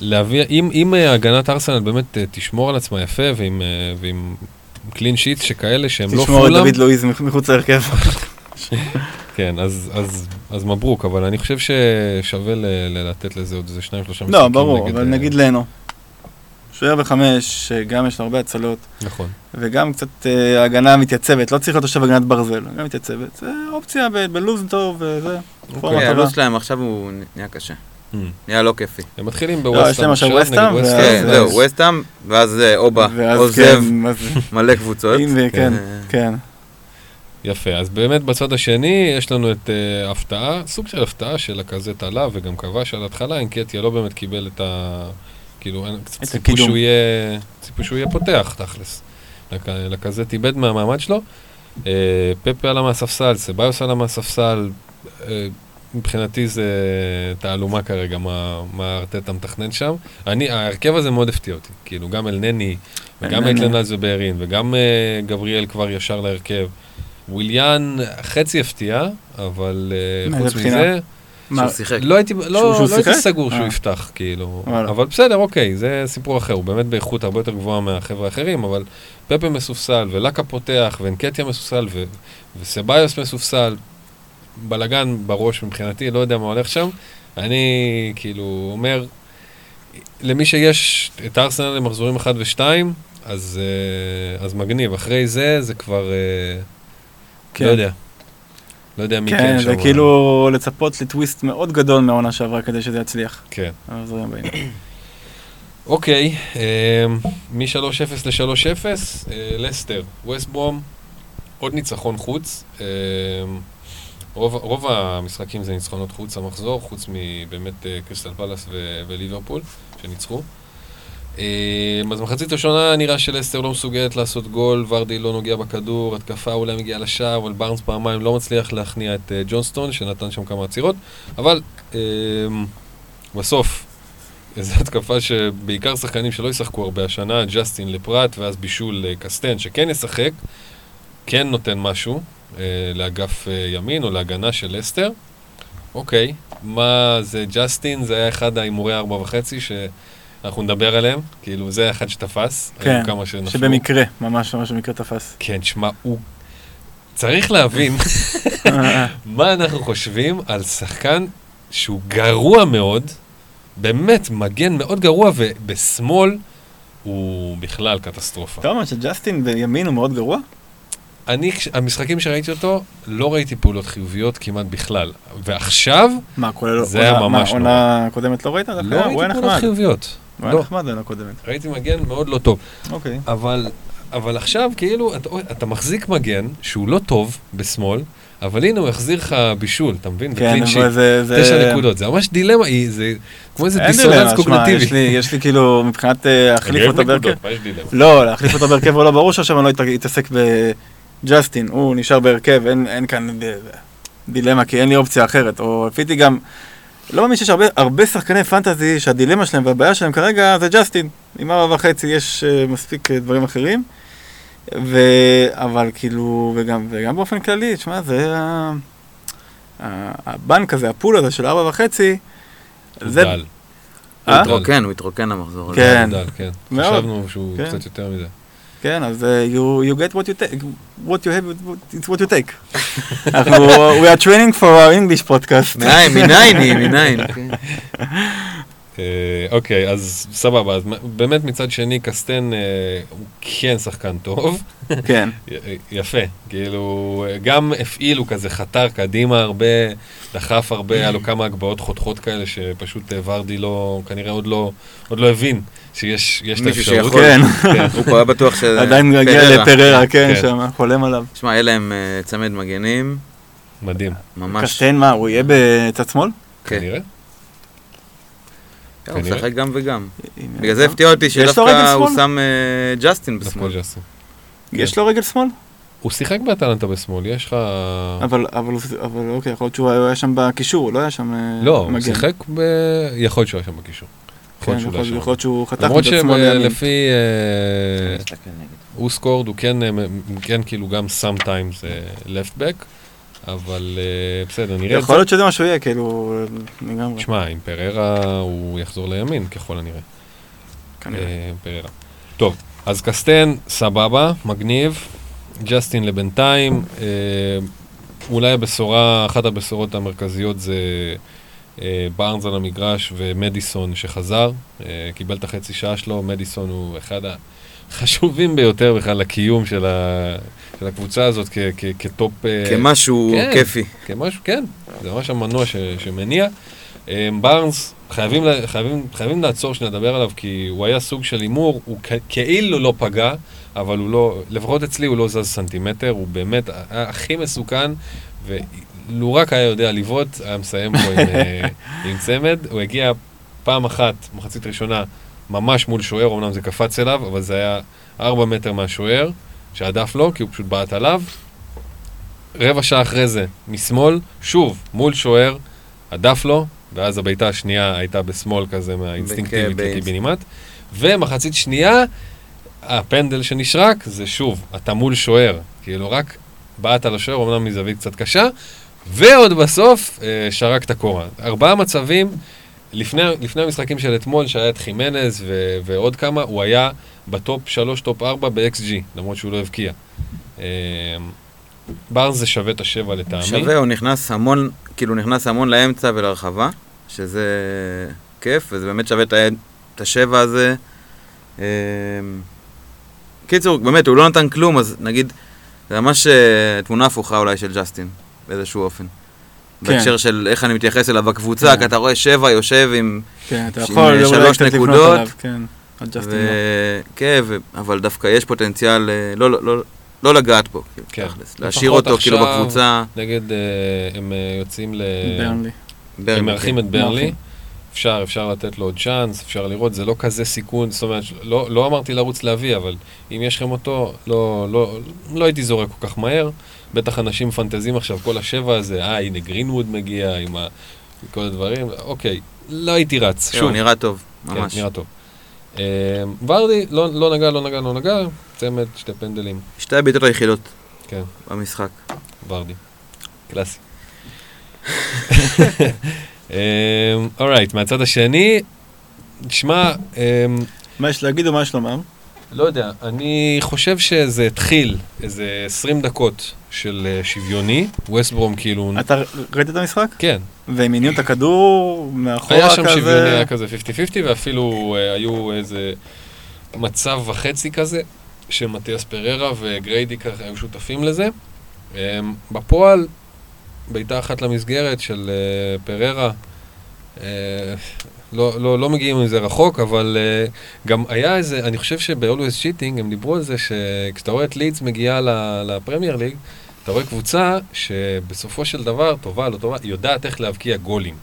להביא, אם, אם הגנת ארסנל באמת תשמור על עצמה יפה, ועם, ועם קלין שיט שכאלה שהם לא תשמור את פולאם, דוד לואיז מח- מחוץ להרכב. [LAUGHS] כן, אז, אז, אז מברוק, אבל אני חושב ששווה ל, ל- לתת לזה עוד איזה שניים, שלושה משחקים. לא, ברור, נגד, אבל נגיד לנו. שוער בחמש, שגם יש לו הרבה הצלות, נכון. וגם קצת אה, הגנה מתייצבת, לא צריך להיות עכשיו הגנת ברזל, הגנה מתייצבת. זה אופציה ב- בלוז טוב וזה. פורמה כן. הלו"ז שלהם עכשיו הוא נהיה קשה. Mm. נהיה לא כיפי. הם מתחילים לא, יש בווסטהאם להם עכשיו ווסטהאם. כן, זהו, וסטאם, ואז אה, אובה עוזב כן, זה- מלא קבוצות. כן, אה, כן. יפה, אז באמת בצד השני יש לנו את uh, הפתעה, סוג של הפתעה של הקזט עלה וגם כבש על ההתחלה, אינקטיה לא באמת קיבל את ה... כאילו, ציפו. שהוא יהיה, ציפו שהוא יהיה פותח, תכלס. לק- לקזט איבד מהמעמד שלו. אה, פפה עלה מהספסל, סבאיוס עלה מהספסל. אה, מבחינתי זה תעלומה כרגע, מה, מה ארטטה מתכנן שם. אני, ההרכב הזה מאוד הפתיע אותי. כאילו, גם אלנני, וגם אלנני. מייטלנד ובלרין, וגם אה, גבריאל כבר ישר להרכב. וויליאן חצי הפתיע, אבל אה, חוץ? מזה, שהוא שיחק. לא הייתי, לא, שהוא- לא הייתי? סגור שהוא אה. יפתח, כאילו. אבל בסדר, אוקיי, זה סיפור אחר, הוא באמת באיכות הרבה יותר גבוהה מהחבר'ה האחרים, אבל פפה מסופסל, ולקה פותח, ואנקטיה מסופסל, ו- וסביוס מסופסל, בלאגן בראש מבחינתי, לא יודע מה הולך שם. אני כאילו אומר, למי שיש את ארסנל למחזורים 1 ו-2, אז, אה, אז מגניב. אחרי זה, זה כבר, אה, כן. לא יודע. לא יודע מי כן, כן. זה כאילו לצפות לטוויסט מאוד גדול מהעונה שעברה כדי שזה יצליח. כן. הבאים. [CLEARS THROAT] אוקיי, מ-3-0 ל-3-0, אה, לסטר, ווסט ברום, עוד ניצחון חוץ. אה, רוב, רוב המשחקים זה ניצחונות חוץ המחזור, חוץ מבאמת אה, קריסטל פלאס וליברפול, שניצחו. אה, אז מחצית ראשונה נראה שלסטר לא מסוגלת לעשות גול, ורדי לא נוגע בכדור, התקפה אולי מגיעה לשער, אבל בארנס פעמיים לא מצליח להכניע את אה, ג'ונסטון, שנתן שם כמה עצירות, אבל אה, בסוף, איזו התקפה שבעיקר שחקנים שלא ישחקו הרבה השנה, ג'סטין לפרט, ואז בישול לקסטן, שכן ישחק, כן נותן משהו אה, לאגף אה, ימין או להגנה של לסטר. אוקיי, מה זה ג'סטין? זה היה אחד ההימורי ארבע וחצי שאנחנו נדבר עליהם, כאילו זה אחד שתפס, כן, כמה שנפלו. שבמקרה, ממש ממש במקרה תפס. כן, שמע, הוא... צריך להבין [LAUGHS] מה אנחנו חושבים על שחקן שהוא גרוע מאוד, באמת מגן מאוד גרוע, ובשמאל הוא בכלל קטסטרופה. אתה אומר שג'סטין בימין הוא מאוד גרוע? אני, המשחקים שראיתי אותו, לא ראיתי פעולות חיוביות כמעט בכלל. ועכשיו, מה, כולל... זה היה עונה- ממש מה, עונה קודמת לא ראית? לא ראיתי היה פעולות. חיוביות. הוא היה לא. נחמד בעונה קודמת. ראיתי מגן מאוד לא טוב. אוקיי. אבל, אבל עכשיו, כאילו, אתה, אתה מחזיק מגן שהוא לא טוב בשמאל, אבל הנה הוא יחזיר לך בישול, אתה מבין? כן. אבל זה... זה- תשע נקודות, זה ממש דילמה, היא- זה כמו איזה דיסוננס קוגנטיבי. יש לי- יש לי כאילו, מבחינת אה, להחליף אותו בהרכב. לא, להחליף אותו בהרכב או לא, ברור שעכשיו אני לא את- אתעסק בג'סטין, הוא נשאר בהרכב, אין, אין כאן ד- דילמה, כי אין לי אופציה אחרת. או לפי גם, לא מאמין שיש הרבה, הרבה שחקני פנטזי שהדילמה שלהם והבעיה שלהם כרגע זה ג'סטין. עם ארבע וחצי יש uh, מספיק uh, דברים אחרים. ו... אבל כאילו, וגם, וגם באופן כללי, תשמע, זה ה... ה- הבנק הזה, הפול הזה של ארבע וחצי, הוא זה... דל. אה? הוא התרוקן, הוא התרוקן המחזור הזה. כן. הוא דל, כן. חשבנו שהוא כן. קצת יותר מזה. כן, אז uh, you, you get what you take, what you have, it's what you take. [LAUGHS] אנחנו, we are training for our English podcast. מניין, מניין היא, מניין. [LAUGHS] אה, אוקיי, אז סבבה, אז באמת מצד שני, קסטן אה, הוא כן שחקן טוב. כן, [LAUGHS] יפה, כאילו, גם הפעיל, הוא כזה חתר קדימה הרבה, דחף הרבה, היה לו כמה הגבהות חותכות כאלה, שפשוט אה, ורדי לא, כנראה עוד לא, עוד לא הבין שיש יש את מישהו האפשרות. שיכול. כן, כן. [LAUGHS] הוא כבר בטוח שזה... עדיין מגיע פררה. לפררה, כן, כן. שם, חולם עליו. שמע, להם אה, צמד מגנים, מדהים, ממש... קסטיין, מה, הוא יהיה בצד שמאל? כן. כנראה. כן, הוא. משחק גם וגם. בגלל זה הפתיע אותי שדווקא הוא? שם אה, ג'סטין דווקא בשמאל. יש לו רגל שמאל? הוא שיחק באטלנטה בשמאל, יש לך... אבל, אבל, אבל אוקיי, יכול להיות שהוא היה שם בקישור, הוא לא היה שם אה, לא, הוא. שיחק ב... יכול להיות שהוא היה שם בקישור. כן, יכול לא יכול להיות שהוא חתך למרות מצד שמאל לימין. שלפי... אה, הוא סקורד, הוא כן, אה, כן כאילו גם sometimes left back, אבל אה, בסדר, נראה את יכול זה. להיות שזה מה שהוא יהיה, כאילו, לגמרי. שמע, עם פררה הוא יחזור לימין ככל הנראה. כנראה. אה, פררה. טוב, אז קסטאן, סבבה, מגניב. ג'סטין לבינתיים. אה, אולי הבשורה, אחת הבשורות המרכזיות זה בארנס על המגרש ומדיסון שחזר. קיבל את החצי שעה שלו, מדיסון הוא אחד החשובים ביותר בכלל לקיום של, ה, של הקבוצה הזאת כ, כ, כטופ... אה, כמשהו כן. כיפי. כמשהו, כן, זה ממש המנוע ש, שמניע. אה, בארנס, חייבים, חייבים, חייבים לעצור שנייה לדבר עליו, כי הוא היה סוג של הימור, הוא כ- כאילו לא פגע, אבל הוא לא, לפחות אצלי הוא לא זז סנטימטר, הוא באמת היה הכי מסוכן, ולו רק היה יודע לבעוט, היה מסיים פה עם, אה, עם צמד. הוא הגיע פעם אחת, מחצית ראשונה, ממש מול שוער, אמנם זה קפץ אליו, אבל זה היה ארבע מטר מהשוער, שהדף לו, כי הוא פשוט בעט עליו. רבע שעה אחרי זה, משמאל, שוב, מול שוער, הדף לו, ואז הבעיטה השנייה הייתה בשמאל כזה מהאינסטינקטיבית לקיבינימט. ומחצית שנייה, הפנדל שנשרק, זה שוב, אתה מול שוער, כאילו רק בעט על השוער, אמנם מזווית קצת קשה, ועוד בסוף אה, שרק את הקורה. ארבעה מצבים, לפני, לפני המשחקים של אתמול, שהיה את חימנז ו, ועוד כמה, הוא היה ב top 3, top 4 ב-XG, למרות שהוא לא הבקיע. אה, בארנס זה שווה את השבע לטעמי. שווה, הוא נכנס המון, כאילו נכנס המון לאמצע ולרחבה, שזה כיף, וזה באמת שווה את השבע הזה. אמ, קיצור, באמת, הוא לא נתן כלום, אז נגיד, זה ממש אה, תמונה הפוכה אולי של ג'סטין, באיזשהו אופן. כן. בהקשר של איך אני מתייחס אליו בקבוצה, כן. כי אתה רואה שבע יושב עם... כן, אתה עם, יכול אה, שלוש נקודות, עליו, כן. ו... כן, ו... אבל דווקא יש פוטנציאל אה, לא, לא, לא, לא לגעת בו, כאילו, כן. תכלס. להשאיר אותו כאילו בקבוצה. נגד, אה, הם יוצאים ל... ברנלי. ברנלי, הם מארחים. את ברנלי. מארחים. אפשר, אפשר לתת לו עוד צ'אנס, אפשר לראות, זה לא כזה סיכון, זאת אומרת, לא, לא אמרתי לרוץ להביא, אבל אם יש לכם אותו, לא, לא, לא הייתי זורק כל כך מהר. בטח אנשים מפנטזים עכשיו, כל השבע הזה, אה, הנה גרינווד מגיע עם ה... כל הדברים, אוקיי, לא הייתי רץ, כן, שוב, נראה טוב, כן, ממש. נראה טוב. אה, ורדי, לא, לא נגע, לא נגע, לא נגע, צמד, שתי פנדלים, שתי הבעיטות היחידות כן, במשחק. ורדי, קלאסי. [LAUGHS] אורייט, מהצד השני, שמע, אמ, מה יש להגיד או מה יש לומר? לא יודע, אני חושב שזה התחיל איזה 20 דקות של אה, שוויוני, ווסטברום כאילו... אתה ראית את המשחק? כן, והם הניעו את הכדור מאחורה היה כזה? שם שוויוני, היה כזה 50-50, ואפילו אה, היו איזה מצב וחצי כזה, שמתיאס פררה וגריידי ככה היו שותפים לזה. אה, בפועל, בעיטה אחת למסגרת של אה, פררה, לא, לא, לא מגיעים מזה רחוק, אבל אה, גם היה איזה, אני חושב ב-Always Cheating הם דיברו על זה שכשאתה רואה את לידס מגיעה לפרמייר ליג, אתה רואה קבוצה שבסופו של דבר, טובה, לא טובה, היא יודעת איך להבקיע גולים.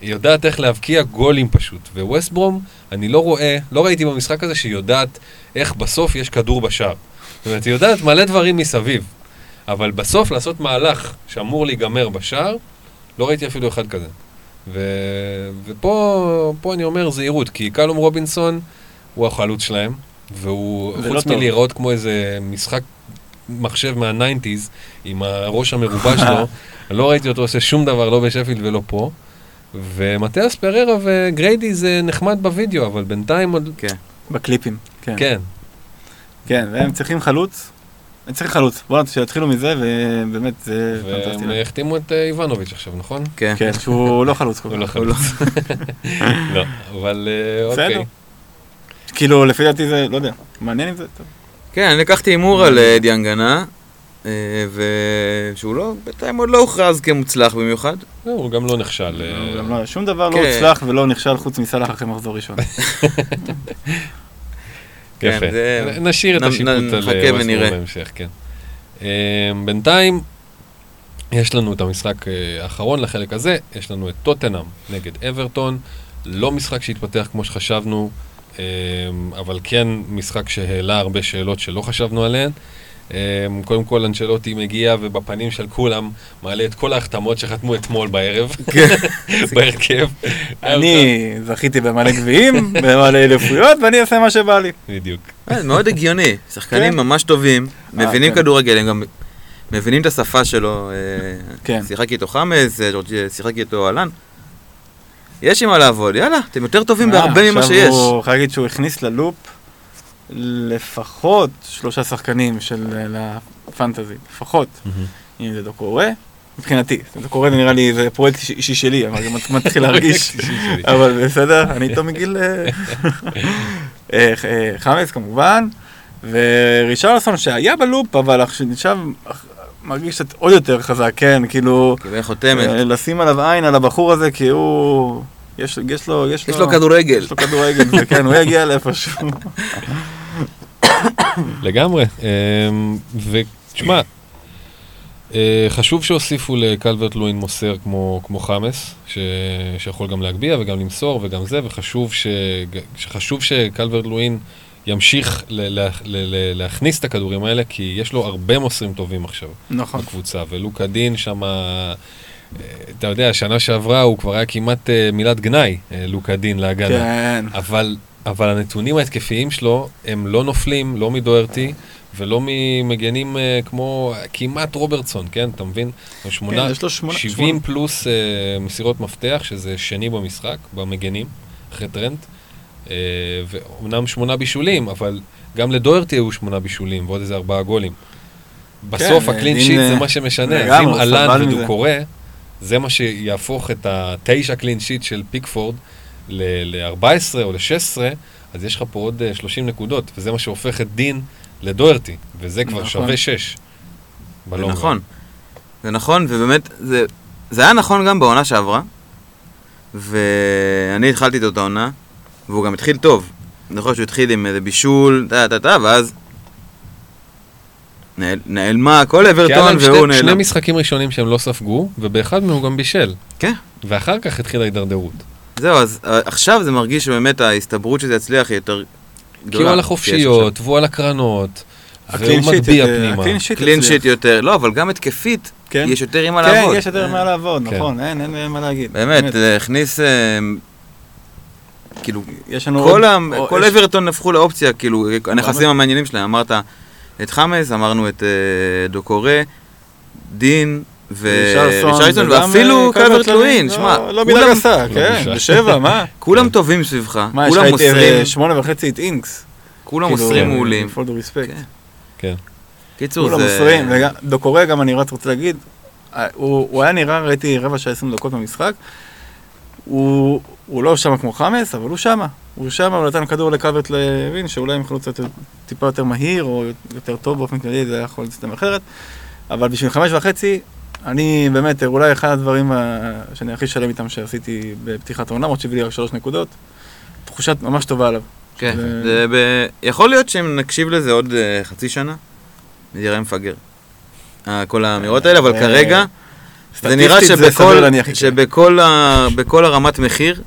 היא יודעת איך להבקיע גולים פשוט. וווסטברום, אני לא רואה, לא ראיתי במשחק הזה שהיא יודעת איך בסוף יש כדור בשער. זאת אומרת, היא יודעת מלא דברים מסביב. אבל בסוף לעשות מהלך שאמור להיגמר בשער, לא ראיתי אפילו אחד כזה. ו... ופה פה אני אומר זהירות, כי קלום רובינסון הוא החלוץ שלהם, והוא, חוץ לא. מלהיראות כמו איזה משחק מחשב מה nineties, עם הראש המרובע שלו, [LAUGHS] לא ראיתי אותו עושה שום דבר, לא בשפילד ולא פה. ומתיאס פררה וגריידי זה נחמד בווידאו, אבל בינתיים עוד... כן. בקליפים, כן. כן, כן, והם צריכים חלוץ. הם צריכים חלוץ. בואו שיתחילו מזה, ובאמת זה פנטסטי. והם החתימו את אה, איבנוביץ' עכשיו, נכון? כן. כן, שהוא [LAUGHS] לא חלוץ כל הוא לא כך. חלוץ. [LAUGHS] לא, אבל אה, בסדר. אוקיי. כאילו, לפי דעתי זה, לא יודע, מעניין אם זה טוב. כן, אני לקחתי הימור על אה, דיאנגנה, ושהוא לא, בינתיים עוד לא הוכרז כמוצלח במיוחד. לא, הוא גם לא נכשל. גם לא- שום דבר לא כן. הוצלח ולא נכשל חוץ מסלאח אחרי מחזור ראשון. [LAUGHS] כן, יפה. זה- נשאיר את נ- השיפוט נ- על נחכה אה. בהמשך, כן. אה, בינתיים, יש לנו את המשחק אה, האחרון לחלק הזה, יש לנו את טוטנאם נגד אברטון, לא משחק שהתפתח כמו שחשבנו, אבל כן משחק שהעלה הרבה שאלות שלא חשבנו עליהן. אה, קודם כל אנצ'לוטי מגיע ובפנים של כולם מעלה את כל ההחתמות שחתמו אתמול בערב, [LAUGHS] בהרכב. אני זכיתי במלא גביעים, במלא אליפויות, ואני אעשה מה שבא לי. בדיוק. אה, מאוד הגיוני, שחקנים כן. ממש טובים, מבינים כן. כדורגל, הם גם מבינים את השפה שלו. אה, כן. שיחק איתו חמאס, אה, שיחק איתו אהלן. יש עם מה לעבוד, יאללה, אתם יותר טובים בהרבה ממה עכשיו שיש. הוא חייב להגיד שהוא הכניס ללופ לפחות שלושה שחקנים של אה, לפנטזי, לפחות. אם זה דוקורה, מבחינתי, דוקורה זה נראה לי, זה [LAUGHS] פרויקט אישי- שלי, אבל גם מתחיל להרגיש, אבל בסדר, אני איתו מגיל... אה, אה, אה, חמאס כמובן, ורישרלסון שהיה בלופ, אבל עכשיו מרגיש קצת עוד יותר חזק, כן, כאילו, קיבל חותמת. אה, לשים עליו עין על הבחור הזה, כי הוא... יש, יש לו, יש לו, יש לו כדורגל. יש לו כדורגל, כן, הוא יגיע לאיפשהו. [LAUGHS] לגמרי. אמ, ותשמע, אה, חשוב שהוסיפו לקלברט לואין מוסר כמו, כמו חמאס, ש, שיכול גם להגביה וגם למסור וגם זה, וחשוב ש, שחשוב שקלברט לואין ימשיך ל, ל, ל, ל, להכניס את הכדורים האלה, כי יש לו הרבה מוסרים טובים עכשיו נכון. בקבוצה, ולוקה דין שם, אתה יודע, שנה שעברה הוא כבר היה כמעט אה, מילת גנאי, אה, לוקה דין להגנה. כן. אבל, אבל הנתונים ההתקפיים שלו הם לא נופלים, לא מדוארטי ולא ממגנים uh, כמו כמעט רוברטסון, כן? אתה מבין? שמונה, כן, יש לו שמונה- 70 שמונה. פלוס uh, מסירות מפתח, שזה שני במשחק, במגנים, אחרי טרנט. Uh, ואומנם שמונה בישולים, אבל גם לדוארטי היו שמונה בישולים ועוד איזה ארבעה גולים. בסוף כן, הקלין שיט זה מה שמשנה. אז אם מזה. ודוקורה, זה מה שיהפוך את התשע קלין שיט של פיקפורד ל-14 או ל-16, אז יש לך פה עוד אה, 30 נקודות, וזה מה שהופך את דין לדוארטי, וזה כבר נכון. שווה 6. זה נכון. זה נכון, ובאמת, זה, זה היה נכון גם בעונה שעברה, ואני התחלתי את אותה עונה, והוא גם התחיל טוב. אני זוכר שהוא התחיל עם איזה בישול, טה טה טה, ואז נעל- נעלמה כל כי היה אברטון להם והוא שני, שני נעלם. משחקים ראשונים שהם לא ספגו, ובאחד מהם הוא גם בישל. כן. ואחר כך התחילה ההידרדרות. זהו, אז אה, עכשיו זה מרגיש שבאמת ההסתברות שזה יצליח היא יותר גדולה. כי הוא על החופשיות, והוא על הקרנות, והוא מטביע אה, פנימה. הקלין עכשיו שיט קלין. שיט יותר, לא, אבל גם התקפית, כן. יש יותר עם מה כן, לעבוד. יש יותר מה לעבוד, כן. נכון, אין, אין אין מה להגיד. באמת, הכניס, אה, כאילו, יש לנו כל, עוד- ה... או- כל יש- אברטון הפכו לאופציה, כאילו, הנכסים. המעניינים שלהם. אמרת את חמאס, אמרנו את אה, דוקורה, דין וגם, ואפילו אה, קלברט לואין. לואין, לא- שמע, לא מילה כולם- גסה, כן, בושה. בשבע, מה? [LAUGHS] כולם טובים סביבך, מה, יש לך כולם אה, מוסרים. שמונה וחצי את אינקס. כולם כאילו, מוסרים מעולים. כן. כן. קיצור, כולם זה... מוסרים, וגם, דוקורי גם אני רק רוצה להגיד, אה, הוא, הוא היה נראה, ראיתי רבע שעה 20 דקות במשחק, הוא, הוא לא שם כמו חמאס, אבל הוא שמה. הוא שמה, הוא נתן כדור לקלברט לוין, שאולי עם חלוץ יותר- טיפה יותר מהיר, או יותר טוב באופן כללי, זה היה יכול להסתיים אחרת. אבל בשביל חמש וחצי, אני באמת, אולי אחד הדברים ה- שאני הכי שלם איתם שעשיתי בפתיחת העונה, למרות שהביא לי רק שלוש נקודות, תחושה ממש טובה עליו. כן, זה- זה ב... יכול להיות שאם נקשיב לזה עוד אה, חצי שנה, זה יראה מפגר. אה, כל האמירות האלה, אבל אה, כרגע, זה נראה סטטיסטית זה סביר שבכל. שבכל ה- בכל הרמת מחיר,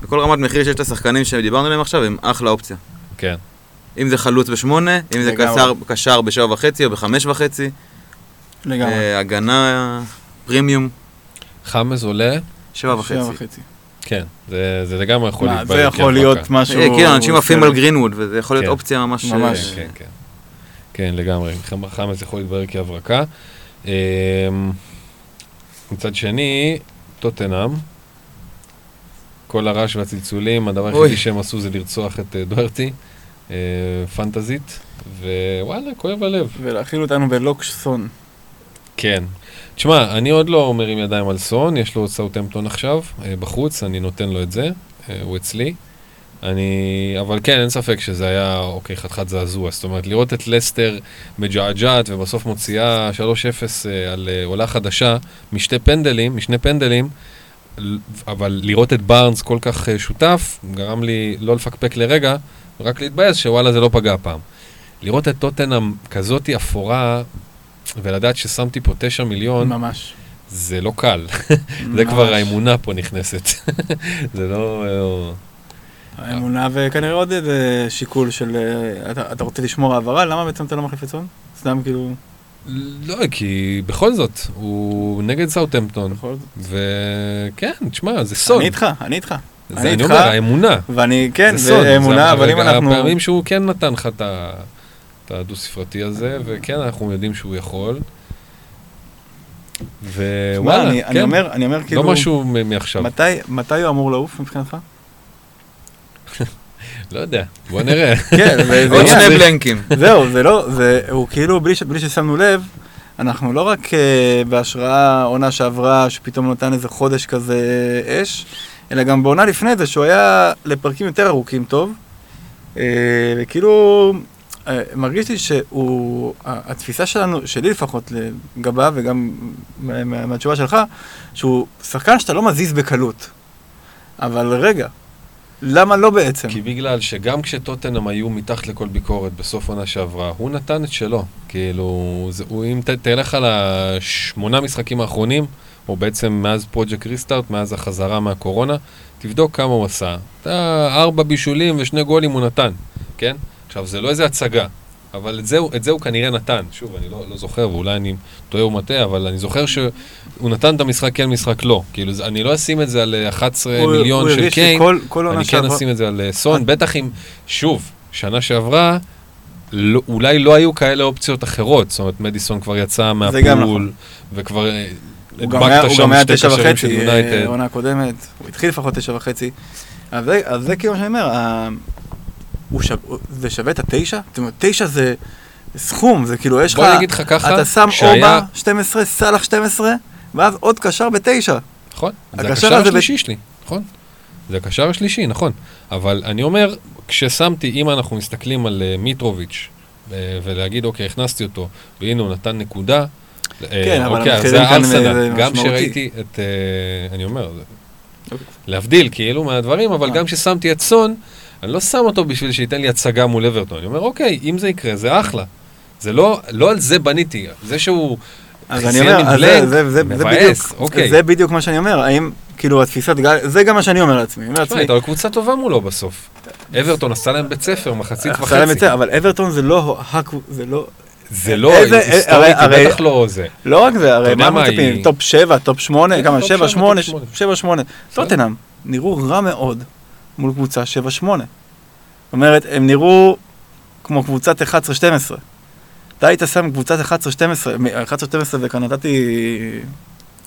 בכל רמת מחיר שיש לשחקנים שדיברנו עליהם עכשיו, הם אחלה אופציה. כן. אם זה חלוץ בשמונה, אם זה קשר בשבע וחצי או בחמש וחצי, לגמרי. אה, הגנה פרימיום, חמאס עולה, שבע שבע וחצי. וחצי. כן. זה זה לגמרי יכול להתברר זה יכול. להיות משהו... אה, כן, אנשים עפים על גרינווד, וזה יכול להיות כן. אופציה ממש... אה, ממש. כן, כן. כן, לגמרי. חמ- חמאס יכול להתברר כהברקה. מצד שני, טוטנאם, כל הרעש והצלצולים, הדבר. היחידי שהם עשו זה לרצוח את אה, דוארטי, אה, פנטזית, ווואלה, כואב הלב. ולהכיל אותנו בלוקסון. כן. תשמע, אני עוד לא מרים ידיים על סון, יש לו סאוטהמפטון עכשיו, אה, בחוץ, אני נותן לו את זה, אה, הוא אצלי. אני, אבל כן, אין ספק שזה היה, אוקיי, חתיכת זעזוע. זאת אומרת, לראות את לסטר מג'עג'עת ובסוף מוציאה 3-0 אה, על עולה חדשה משתי פנדלים, משני פנדלים, אבל לראות את בארנס כל כך שותף, גרם לי לא לפקפק לרגע, רק להתבאס שוואלה זה לא פגע הפעם. לראות את טוטנאם כזאתי אפורה, ולדעת ששמתי פה 9 מיליון, ממש. זה לא קל. [LAUGHS] זה כבר האמונה פה נכנסת. [LAUGHS] זה לא... אה, האמונה וכנראה עוד איזה שיקול של... אה, אתה, אתה רוצה לשמור העברה? למה בעצם אתה לא מחליף את סון? סתם כאילו... לא, כי בכל זאת, הוא נגד סאוטהמפטון, בכל זאת. וכן, תשמע, זה סוד. אני איתך, אני איתך. זה אני אני איתך. אומר, האמונה. ואני, כן, זה סוד. זה אמונה, זה אבל אם אנחנו... הפעמים שהוא כן נתן לך את ה- את הדו-ספרתי הזה, וכן, אנחנו יודעים שהוא יכול. ווואלה, אני, אני כן, אומר, אני אומר כאילו... לא משהו מעכשיו. מתי, מתי הוא אמור לעוף מבחינתך? [LAUGHS] לא יודע, בוא נראה. [LAUGHS] כן, עוד. שני בלנקים. [LAUGHS] זהו, זה לא, זה, הוא כאילו, בלי, ש, בלי ששמנו לב, אנחנו לא רק uh, בהשראה עונה שעברה, שפתאום נתן איזה חודש כזה אש, אלא גם בעונה לפני זה, שהוא היה לפרקים יותר ארוכים טוב, uh, וכאילו, מרגיש לי שהוא, התפיסה שלנו, שלי לפחות, לגביו, וגם מה- מה- מהתשובה שלך, שהוא שחקן שאתה לא מזיז בקלות. אבל רגע, למה לא בעצם? כי בגלל שגם כשטוטנאם היו מתחת לכל ביקורת בסוף עונה שעברה, הוא נתן את שלו. כאילו, זה, הוא, אם ת, תלך על השמונה משחקים האחרונים, או בעצם מאז פרויקט ריסטארט, מאז החזרה מהקורונה, תבדוק כמה הוא עשה. אתה ארבע בישולים ושני גולים הוא נתן, כן? עכשיו, זה לא איזה הצגה, אבל את זה, את זה הוא כנראה נתן. שוב, אני לא, לא זוכר, ואולי אני טועה ומטעה, אבל אני זוכר שהוא נתן את המשחק כן, משחק לא. כאילו, אני לא אשים את זה על 11 הוא- מיליון הוא של קיין. כל- כל אני כן שעברה- אשים את זה על אה, סון, בטח אם, שוב, שנה שעברה, לא, אולי לא היו כאלה אופציות אחרות, זאת אומרת, מדיסון כבר יצא מהפול, נכון. וכבר אה, הוא גם היה- הוא גם היה תשע וחצי, אה. עונה קודמת, הוא התחיל לפחות תשע וחצי. אז זה- אז זה כאילו מה שאני אומר, שו- הוא- זה שווה את התשע? זאת אומרת, תשע זה סכום, זה כאילו, יש לך, בוא אני אגיד לך ככה, אתה שם שהיה- אובה 12, סאלח 12, ואז עוד קשר בתשע. נכון, זה הקשר השלישי שלי, נכון. זה הקשר השלישי, נכון. אבל אני אומר, כששמתי, אם אנחנו מסתכלים על אה, מיטרוביץ', אה, ולהגיד, אוקיי, הכנסתי אותו, והנה הוא נתן נקודה, אה, כן, אבל אוקיי, המחירים זה כאן, גם. כשראיתי את, אני אומר, אוקיי. להבדיל כאילו מהדברים, אבל. גם כששמתי את סון, אני לא שם אותו בשביל שייתן לי הצגה מול אברטון. אני אומר, אוקיי, אם זה יקרה, זה אחלה. זה לא, לא על זה בניתי. זה שהוא אז אני אומר, אז blank, זה- זה- זה- זה מבאס, בדיוק, אוקיי. זה בדיוק מה שאני אומר, האם, כאילו, התפיסת גל, זה גם מה שאני אומר לעצמי, תשמע, לעצמי, הייתה לו קבוצה טובה מולו בסוף. אברטון עשה להם בית ספר, מחצית וחצי. אבל אברטון זה לא, זה לא, זה לא, היסטורית, זה הרי- בטח לא זה. לא רק זה, הרי מה מצפים? top 7, top 8, כן, כמה? top 7, שבע, 8, top שמונה. 7, 8. בסדר. טוטנאם נראו רע מאוד מול קבוצה 7, 8. זאת אומרת, הם נראו כמו קבוצת 11, 12. אתה היית שם קבוצת 11, 12, מ- 11, 12 וכאן נתתי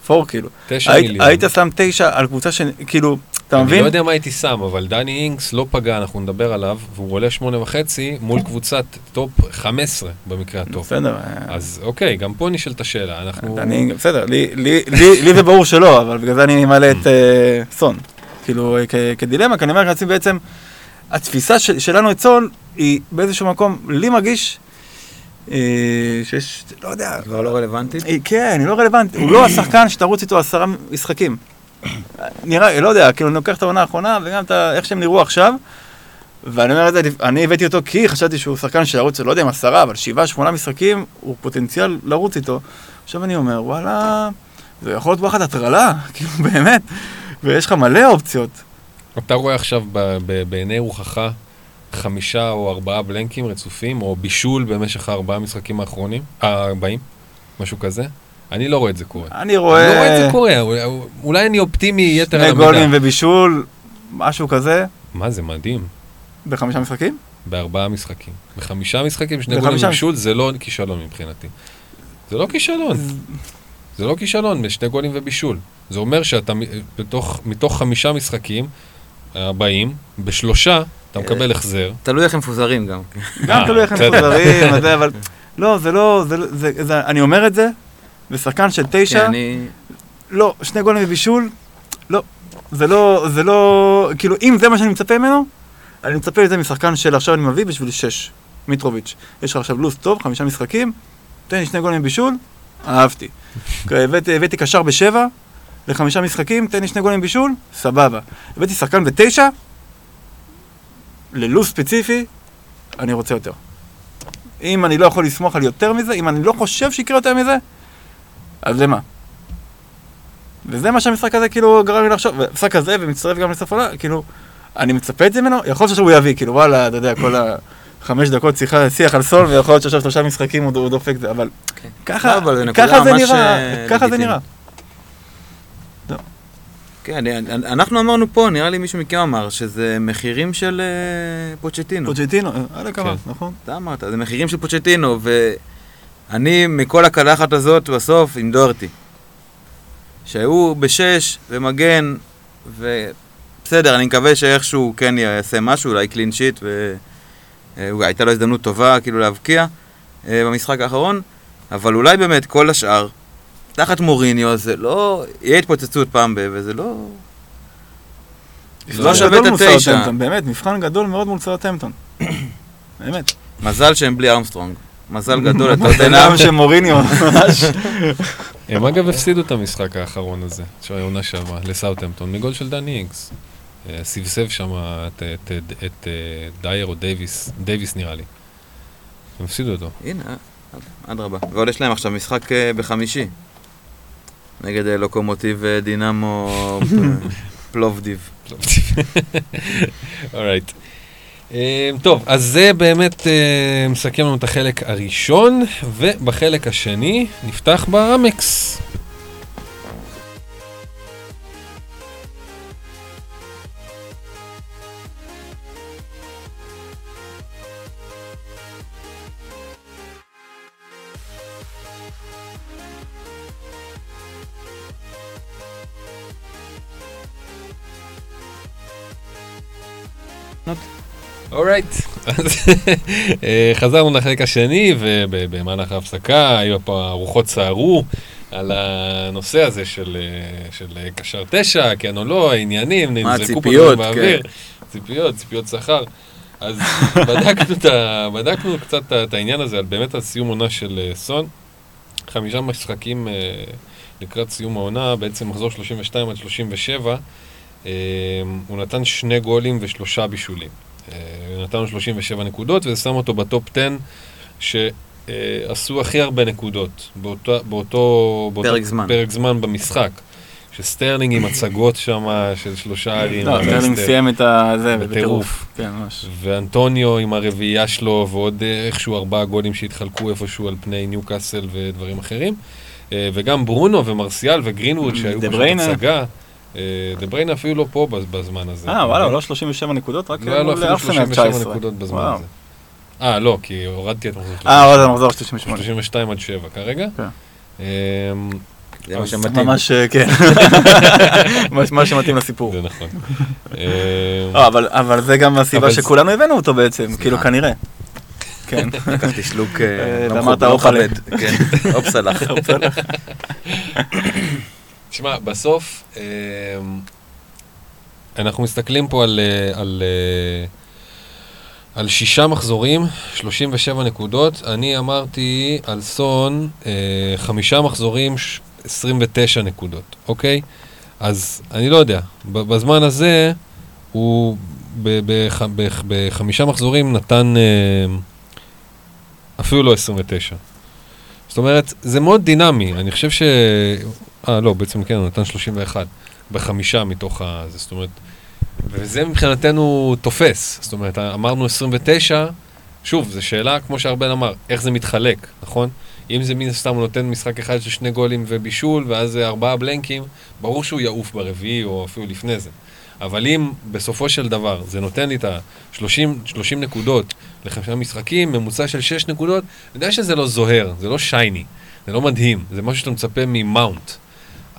פור כאילו. תשע היית- מיליון. היית שם 9 על קבוצה ש... כאילו, אתה אני מבין? לא יודע מה הייתי שם, אבל דני אינקס לא פגע, אנחנו נדבר עליו, והוא עולה שמונה וחצי מול קבוצת top 15 במקרה הטוב. בסדר. אז אוקיי, גם פה נשאלת השאלה, אנחנו... אני, בסדר, לי- לי לי- לי זה ברור שלא, אבל בגלל זה אני מעלה את אה, סון. כאילו, אה, כ- כדילמה, כי אני אומר לעצמי בעצם, התפיסה של- שלנו את סון, היא באיזשהו מקום, לי מרגיש אה, שיש, לא יודע, כבר לא רלוונטית? היא- כן, היא לא רלוונטית, הוא לא השחקן שתרוץ איתו עשרה משחקים. נראה, לא יודע, כאילו אני לוקח את העונה האחרונה וגם את איך שהם נראו עכשיו, ואני אומר את זה, אני הבאתי אותו כי חשבתי שהוא שחקן שירוץ, לא יודע אם עשרה, אבל שבעה, שמונה משחקים, הוא פוטנציאל לרוץ איתו. עכשיו אני אומר, וואלה, זה יכול להיות וואחד הטרלה, [LAUGHS] כאילו באמת, ויש לך מלא אופציות. אתה רואה עכשיו ב- ב- בעיני רוחך חמישה או ארבעה בלנקים רצופים, או בישול במשך הארבעה משחקים האחרונים, הבאים, משהו כזה? אני לא רואה את זה קורה. אני אני לא רואה את רואה זה קורה, אולי- אני אופטימי יתר על שני המידה. גולים ובישול, משהו כזה, מה זה מדהים, בחמישה משחקים. בארבעה משחקים. בחמישה משחקים, שני גולים ובישול, זה לא כישלון מבחינתי. זה לא כישלון. זה לא כישלון, בשני גולים ובישול. זה אומר שאתה בתוך, מתוך חמישה משחקים הבאים, בשלושה אתה מקבל החזר. תלוי איך הם מפוזרים גם. גם אה, תלוי איך הם. מפוזרים, [LAUGHS] אבל לא, זה לא, זה, זה, זה, אני אומר את זה, ושחקן של תשע, כן, אני... לא, שני גולים ובישול, לא, זה לא, זה לא, כאילו, אם זה מה שאני מצפה ממנו, אני מצפה לזה משחקן של עכשיו אני מביא בשביל שש, מיטרוביץ'. יש לך עכשיו לו"ז טוב, חמישה משחקים, תן לי שני גולים ובישול, אהבתי. הבאתי, קשר בשבע, לחמישה משחקים, תן לי שני גולים בישול, סבבה. הבאתי שחקן בתשע, ללו"ז ספציפי, אני רוצה יותר. אם אני לא יכול לסמוך על יותר מזה, אם אני לא חושב שיקרה יותר מזה, אז למה? וזה מה שהמשחק הזה כאילו גרם לי לחשוב, והמשחק הזה, ומצטרף גם לסוף העונה, כאילו, אני מצפה את זה ממנו, יכול להיות שעכשיו הוא יביא, כאילו וואלה, אתה יודע, כל החמש דקות שיחה, שיח על סול, ויכול להיות שעכשיו שלושה משחקים הוא דופק זה, אבל כן. ככה, לא, זה ככה זה נראה, אה, ככה זה. נראה. כן, אני- אני- אנחנו אמרנו פה, נראה לי מישהו מכם אמר, שזה מחירים של אה, פוצ'טינו. פוצ'טינו, עלה כמה, כן. נכון? אתה אמרת, זה מחירים של פוצ'טינו, ואני מכל הקלחת הזאת בסוף עם דורטי. שהוא בשש ומגן, ובסדר, אני מקווה שאיכשהו כן יעשה משהו, אולי קלין שיט, והייתה לו הזדמנות טובה כאילו להבקיע אה, במשחק האחרון, אבל אולי באמת כל השאר, תחת מוריניו, זה לא... יהיה התפוצצות פעם ב... וזה לא... לא מבחן שווה את התשע. באמת, מבחן גדול מאוד מול סאוטהמפטון. באמת. מזל שהם בלי ארמסטרונג. מזל גדול בן [LAUGHS] לטוטנאם. אדם שמוריניו, ממש. הם אגב הפסידו את המשחק האחרון הזה, של העונה שעברה, לסאוטהמפטון, מגול של דני אינגס. סבסב שם את, את, את, את אה, דייר או דייוויס, דייוויס נראה לי. הם הפסידו אותו. הנה, אדרבה. ועוד יש להם עכשיו משחק אה, בחמישי. נגד אה, לוקומוטיב דינמו [LAUGHS] פלובדיב. [LAUGHS] Alright. טוב, אז זה באמת מסכם לנו את החלק הראשון, ובחלק השני נפתח באמקס. אורייט, אז אה, חזרנו לחלק השני, ובמהלך ההפסקה היו פה הרוחות סערו על הנושא הזה של, אה, של קשר תשע, כן או לא, העניינים, נזרקו פה הציפיות, דברים באוויר, ציפיות, ציפיות שכר. אז [LAUGHS] בדקנו, את ה, בדקנו קצת את העניין הזה, על באמת על סיום עונה של אה, סון. חמישה משחקים לקראת סיום העונה, בעצם מחזור 32 עד 37. אה, הוא נתן שני גולים ושלושה בישולים. אה, לו 37 נקודות, וזה שם אותו ב top 10, שעשו הכי הרבה נקודות באותו, באותו, באותו פרק זמן. פרק זמן במשחק. שסטרלינג עם הצגות שם של שלושה ערים. לא, סטרלינג סיים את. זה, בטירוף. כן, ממש. ואנטוניו עם הרביעייה שלו, ועוד איכשהו ארבעה גולים שהתחלקו איפשהו על פני ניו קאסל ודברים אחרים. אה, וגם ברונו ומרסיאל וגרינווד שהיו דה פשוט. הצגה. אה, דה בריינה אפילו לא פה בז- בזמן הזה. אה, וואלה, הוא לא 37 נקודות, רק לא מול אפילו ארסנל 37 19. נקודות בזמן. הזה. אה, לא, כי הורדתי את מחזור אה, עוד המחזור 38. 32 עד 7 כרגע. כן. אמ, זה מה שמתאים. ממש, אה, כן. [LAUGHS] מה שמתאים לסיפור. זה נכון. לא, אבל, אבל זה גם הסיבה שכולנו הבאנו אותו בעצם, כאילו כנראה. כן. לקחתי שלוק לא לא. מכבד. אופסלח. תשמע, בסוף, אה, אנחנו מסתכלים פה על, אה, על, אה, על שישה מחזורים, 37 נקודות. אני אמרתי על סון, אה, חמישה מחזורים, ש- 29 נקודות, אוקיי? אז אני לא יודע, בזמן הזה הוא בחמישה מחזורים נתן אה, אפילו לא 29. זאת אומרת, זה מאוד דינמי, אני חושב ש... אה, לא, בעצם כן, הוא נתן 31 בחמישה מתוך ה... זאת אומרת, וזה מבחינתנו תופס. זאת אומרת, אמרנו 29, שוב, זו שאלה, כמו שארבל אמר, איך זה מתחלק, נכון? אם זה מן הסתם נותן משחק אחד של שני גולים ובישול, ואז זה ארבעה בלנקים, ברור שהוא יעוף ברביעי או אפילו לפני זה. אבל אם בסופו של דבר זה נותן לי את ה-30 30 נקודות לחמישה משחקים, ממוצע של 6 נקודות, אני יודע שזה לא זוהר, זה לא שייני, זה לא מדהים, זה משהו שאתה מצפה ממאונט.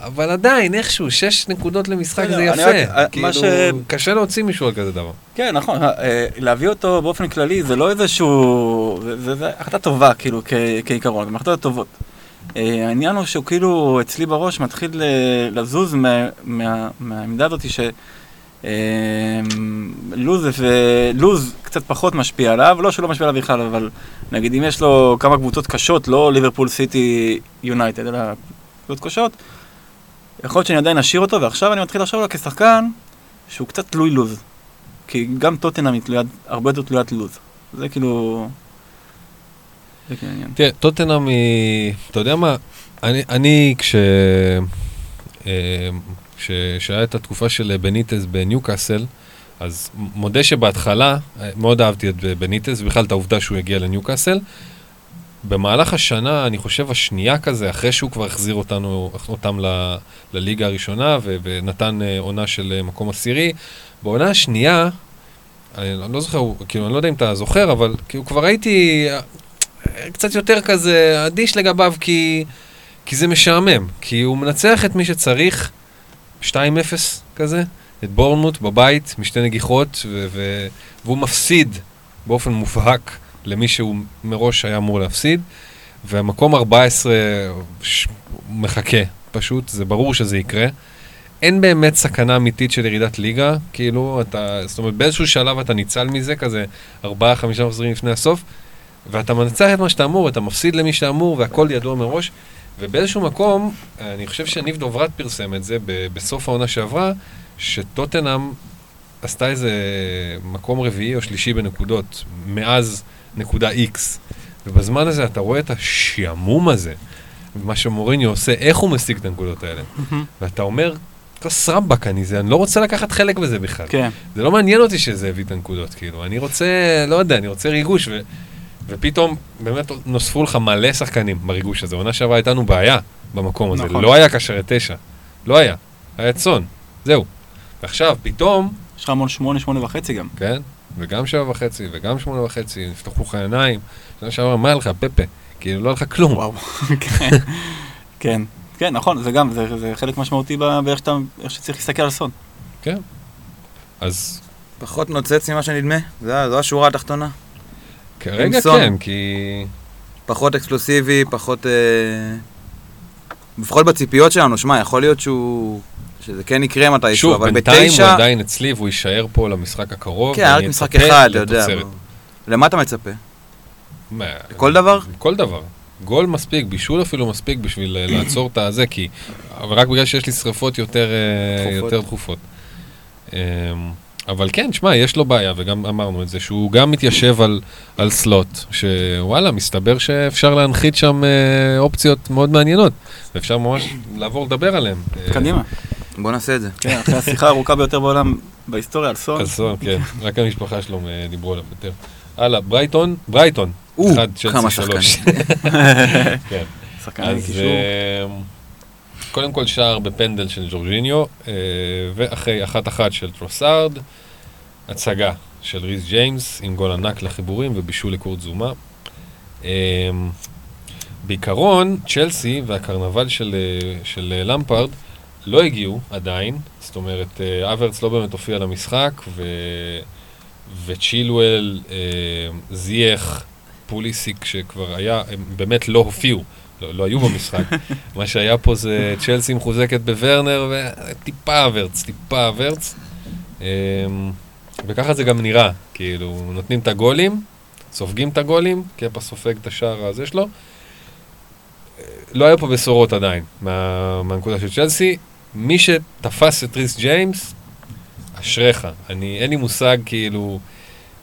אבל עדיין, איכשהו, 6 נקודות למשחק זה יפה. אה, כאילו, ש- קשה להוציא מישהו על כזה דבר. כן, נכון, אה, להביא אותו באופן כללי זה לא איזשהו... זה- זה זה החלטה טובה, כאילו, כעיקרון, הן החלטות טובות. אה, העניין הוא שהוא כאילו אצלי בראש מתחיל לזוז מה- מה- מהעמדה הזאת ש... אה, לוז ולוז קצת פחות משפיע עליו, לא שהוא לא משפיע עליו בכלל, אבל נגיד אם יש לו כמה קבוצות קשות, לא ליברפול סיטי יונייטד, אלא קבוצות קשות, יכול להיות שאני עדיין אשאיר אותו, ועכשיו אני מתחיל לחשוב עליו כשחקן שהוא קצת תלוי לוז. כי גם טוטנאם היא הרבה יותר תלוית לוז. זה כאילו... זה כאילו. תראה, טוטנאם היא... אתה יודע מה? אני, אני. אה, כש... שהיה את התקופה של בניטז בניוקאסל, אז מודה שבהתחלה אה, מאוד אהבתי את בניטז, ובכלל את העובדה שהוא הגיע לניוקאסל. במהלך השנה, אני חושב השנייה כזה, אחרי שהוא כבר החזיר אותנו, אותם ל, לליגה הראשונה ו, ונתן אה, עונה של אה, מקום עשירי, בעונה השנייה, אני לא זוכר, כאילו, אני לא יודע אם אתה זוכר, אבל כאילו כבר הייתי אה, קצת יותר כזה אדיש לגביו, כי, כי זה משעמם. כי הוא מנצח את מי שצריך, 2-0 כזה, את בורנמוט בבית, משתי נגיחות, ו- ו- והוא מפסיד באופן מובהק למי שהוא מראש היה אמור להפסיד, והמקום 14 ש- מחכה, פשוט, זה ברור שזה יקרה. אין באמת סכנה אמיתית של ירידת ליגה, כאילו, אתה, זאת אומרת, באיזשהו שלב אתה ניצל מזה, כזה ארבעה, חמישה מחזורים לפני הסוף, ואתה מנצח את מה שאתה אמור, אתה מפסיד למי שאתה אמור, והכל ידוע מראש. ובאיזשהו מקום, אני חושב שניב דוברת פרסם את זה ב- בסוף העונה שעברה, שטוטנאם עשתה איזה מקום רביעי או שלישי בנקודות, מאז נקודה X. ובזמן הזה אתה רואה את השעמום הזה, ומה שמוריניו עושה, איך הוא משיג את הנקודות האלה. ואתה אומר, כוס רמבק אני זה, אני לא רוצה לקחת חלק בזה בכלל. כן. זה לא מעניין אותי שזה הביא את הנקודות, כאילו, אני רוצה, לא יודע, אני רוצה ריגוש, ו, ופתאום באמת נוספו לך מלא שחקנים בריגוש הזה. עונה שעברה הייתה לנו בעיה במקום הזה, נכון. לא היה קשר לתשע, לא היה, היה צאן, זהו. ועכשיו, פתאום, יש לך המון שמונה, שמונה וחצי גם. כן, וגם שבע וחצי, וגם שמונה וחצי, נפתחו לך עיניים, שנה שעברה, מה היה לך, פפה? כאילו, לא היה לך כלום. וואו. [LAUGHS] כן. כן. כן, נכון, זה גם, זה, זה חלק משמעותי באיך שאתה, איך שצריך להסתכל על סון. כן. אז פחות נוצץ ממה שנדמה, זה- זו השורה התחתונה. כרגע סון. כן, כי... פחות אקסקלוסיבי, פחות... אה, לפחות בציפיות שלנו, שמע, יכול להיות שהוא... שזה כן יקרה מתישהו, שוב, אבל בינתיים הוא בתשע... עדיין אצלי והוא יישאר פה למשחק הקרוב. כן, רק משחק אחד, אתה יודע. למה אתה מצפה? מה, לכל דבר? כל דבר. גול מספיק, בישול אפילו מספיק בשביל אה, לעצור את הזה, כי... אבל רק בגלל שיש לי שריפות יותר אה, דחופות. יותר דחופות. אמ, אבל כן, שמע, יש לו בעיה, וגם אמרנו את זה, שהוא גם מתיישב על, על סלוט, שוואלה, מסתבר שאפשר להנחית שם אה, אופציות מאוד מעניינות, ואפשר ממש לעבור לדבר עליהן. אה, קדימה. בוא נעשה את זה. כן, אחרי השיחה הארוכה ביותר בעולם בהיסטוריה על סון. אז סון, כן, רק המשפחה שלו אה, דיברו עליו יותר. הלאה, ברייטון, ברייטון. או, כמה שלוש. [LAUGHS] כן. שחקני אז קישור. אה, קודם כל שער בפנדל של ג'ורג'יניו, אה, ואחרי אחת-אחת של טרוסארד, הצגה של ריס ג'יימס עם גול ענק לחיבורים ובישול לקורט זומה. בעיקרון, צ'לסי והקרנבל של, של למפארד לא הגיעו עדיין, זאת אומרת, אה, אברץ לא באמת הופיע למשחק, ו... וצ'ילואל, אה, זייח, פוליסיק שכבר היה, הם באמת לא הופיעו, לא, לא היו במשחק. [LAUGHS] מה שהיה פה זה צ'לסי מחוזקת בוורנר וטיפה אברץ, טיפה אברץ. אה, וככה זה גם נראה, כאילו, נותנים את הגולים, סופגים את הגולים, קפה סופג את השער הזה שלו. אה, לא היו פה בשורות עדיין מה, מהנקודה של צ'לסי. מי שתפס את ריס ג'יימס, אשריך. אני, אין לי מושג, כאילו,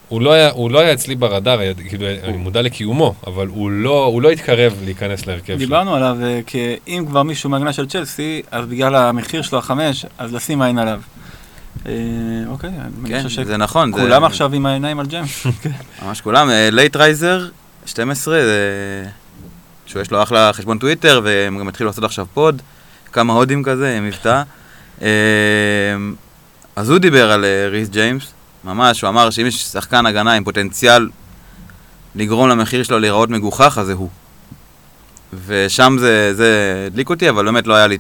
הוא לא היה, הוא לא היה אצלי ברדאר, היה- כאילו, אני מודע לקיומו, אבל הוא לא, הוא לא התקרב להיכנס להרכב שלו. דיברנו עליו, אה, כי אם כבר מישהו מהגנה של צ'לסי, אז בגלל המחיר שלו החמש, אז לשים עין עליו. אה, אוקיי, אני כן, חושב זה נכון. זה- שכולם עכשיו עם העיניים על ג'יימס. [LAUGHS] ממש כולם. Late Riser, 12, זה... שהוא יש לו אחלה חשבון טוויטר, והם גם התחילו לעשות עכשיו pod, כמה הודים כזה, עם מבטא. אה, אז הוא דיבר על אה, ריס ג'יימס, ממש, הוא אמר שאם יש שחקן הגנה עם פוטנציאל לגרום למחיר שלו להיראות מגוחך, אז זה הוא. ושם זה, זה הדליק אותי, אבל באמת לא היה לי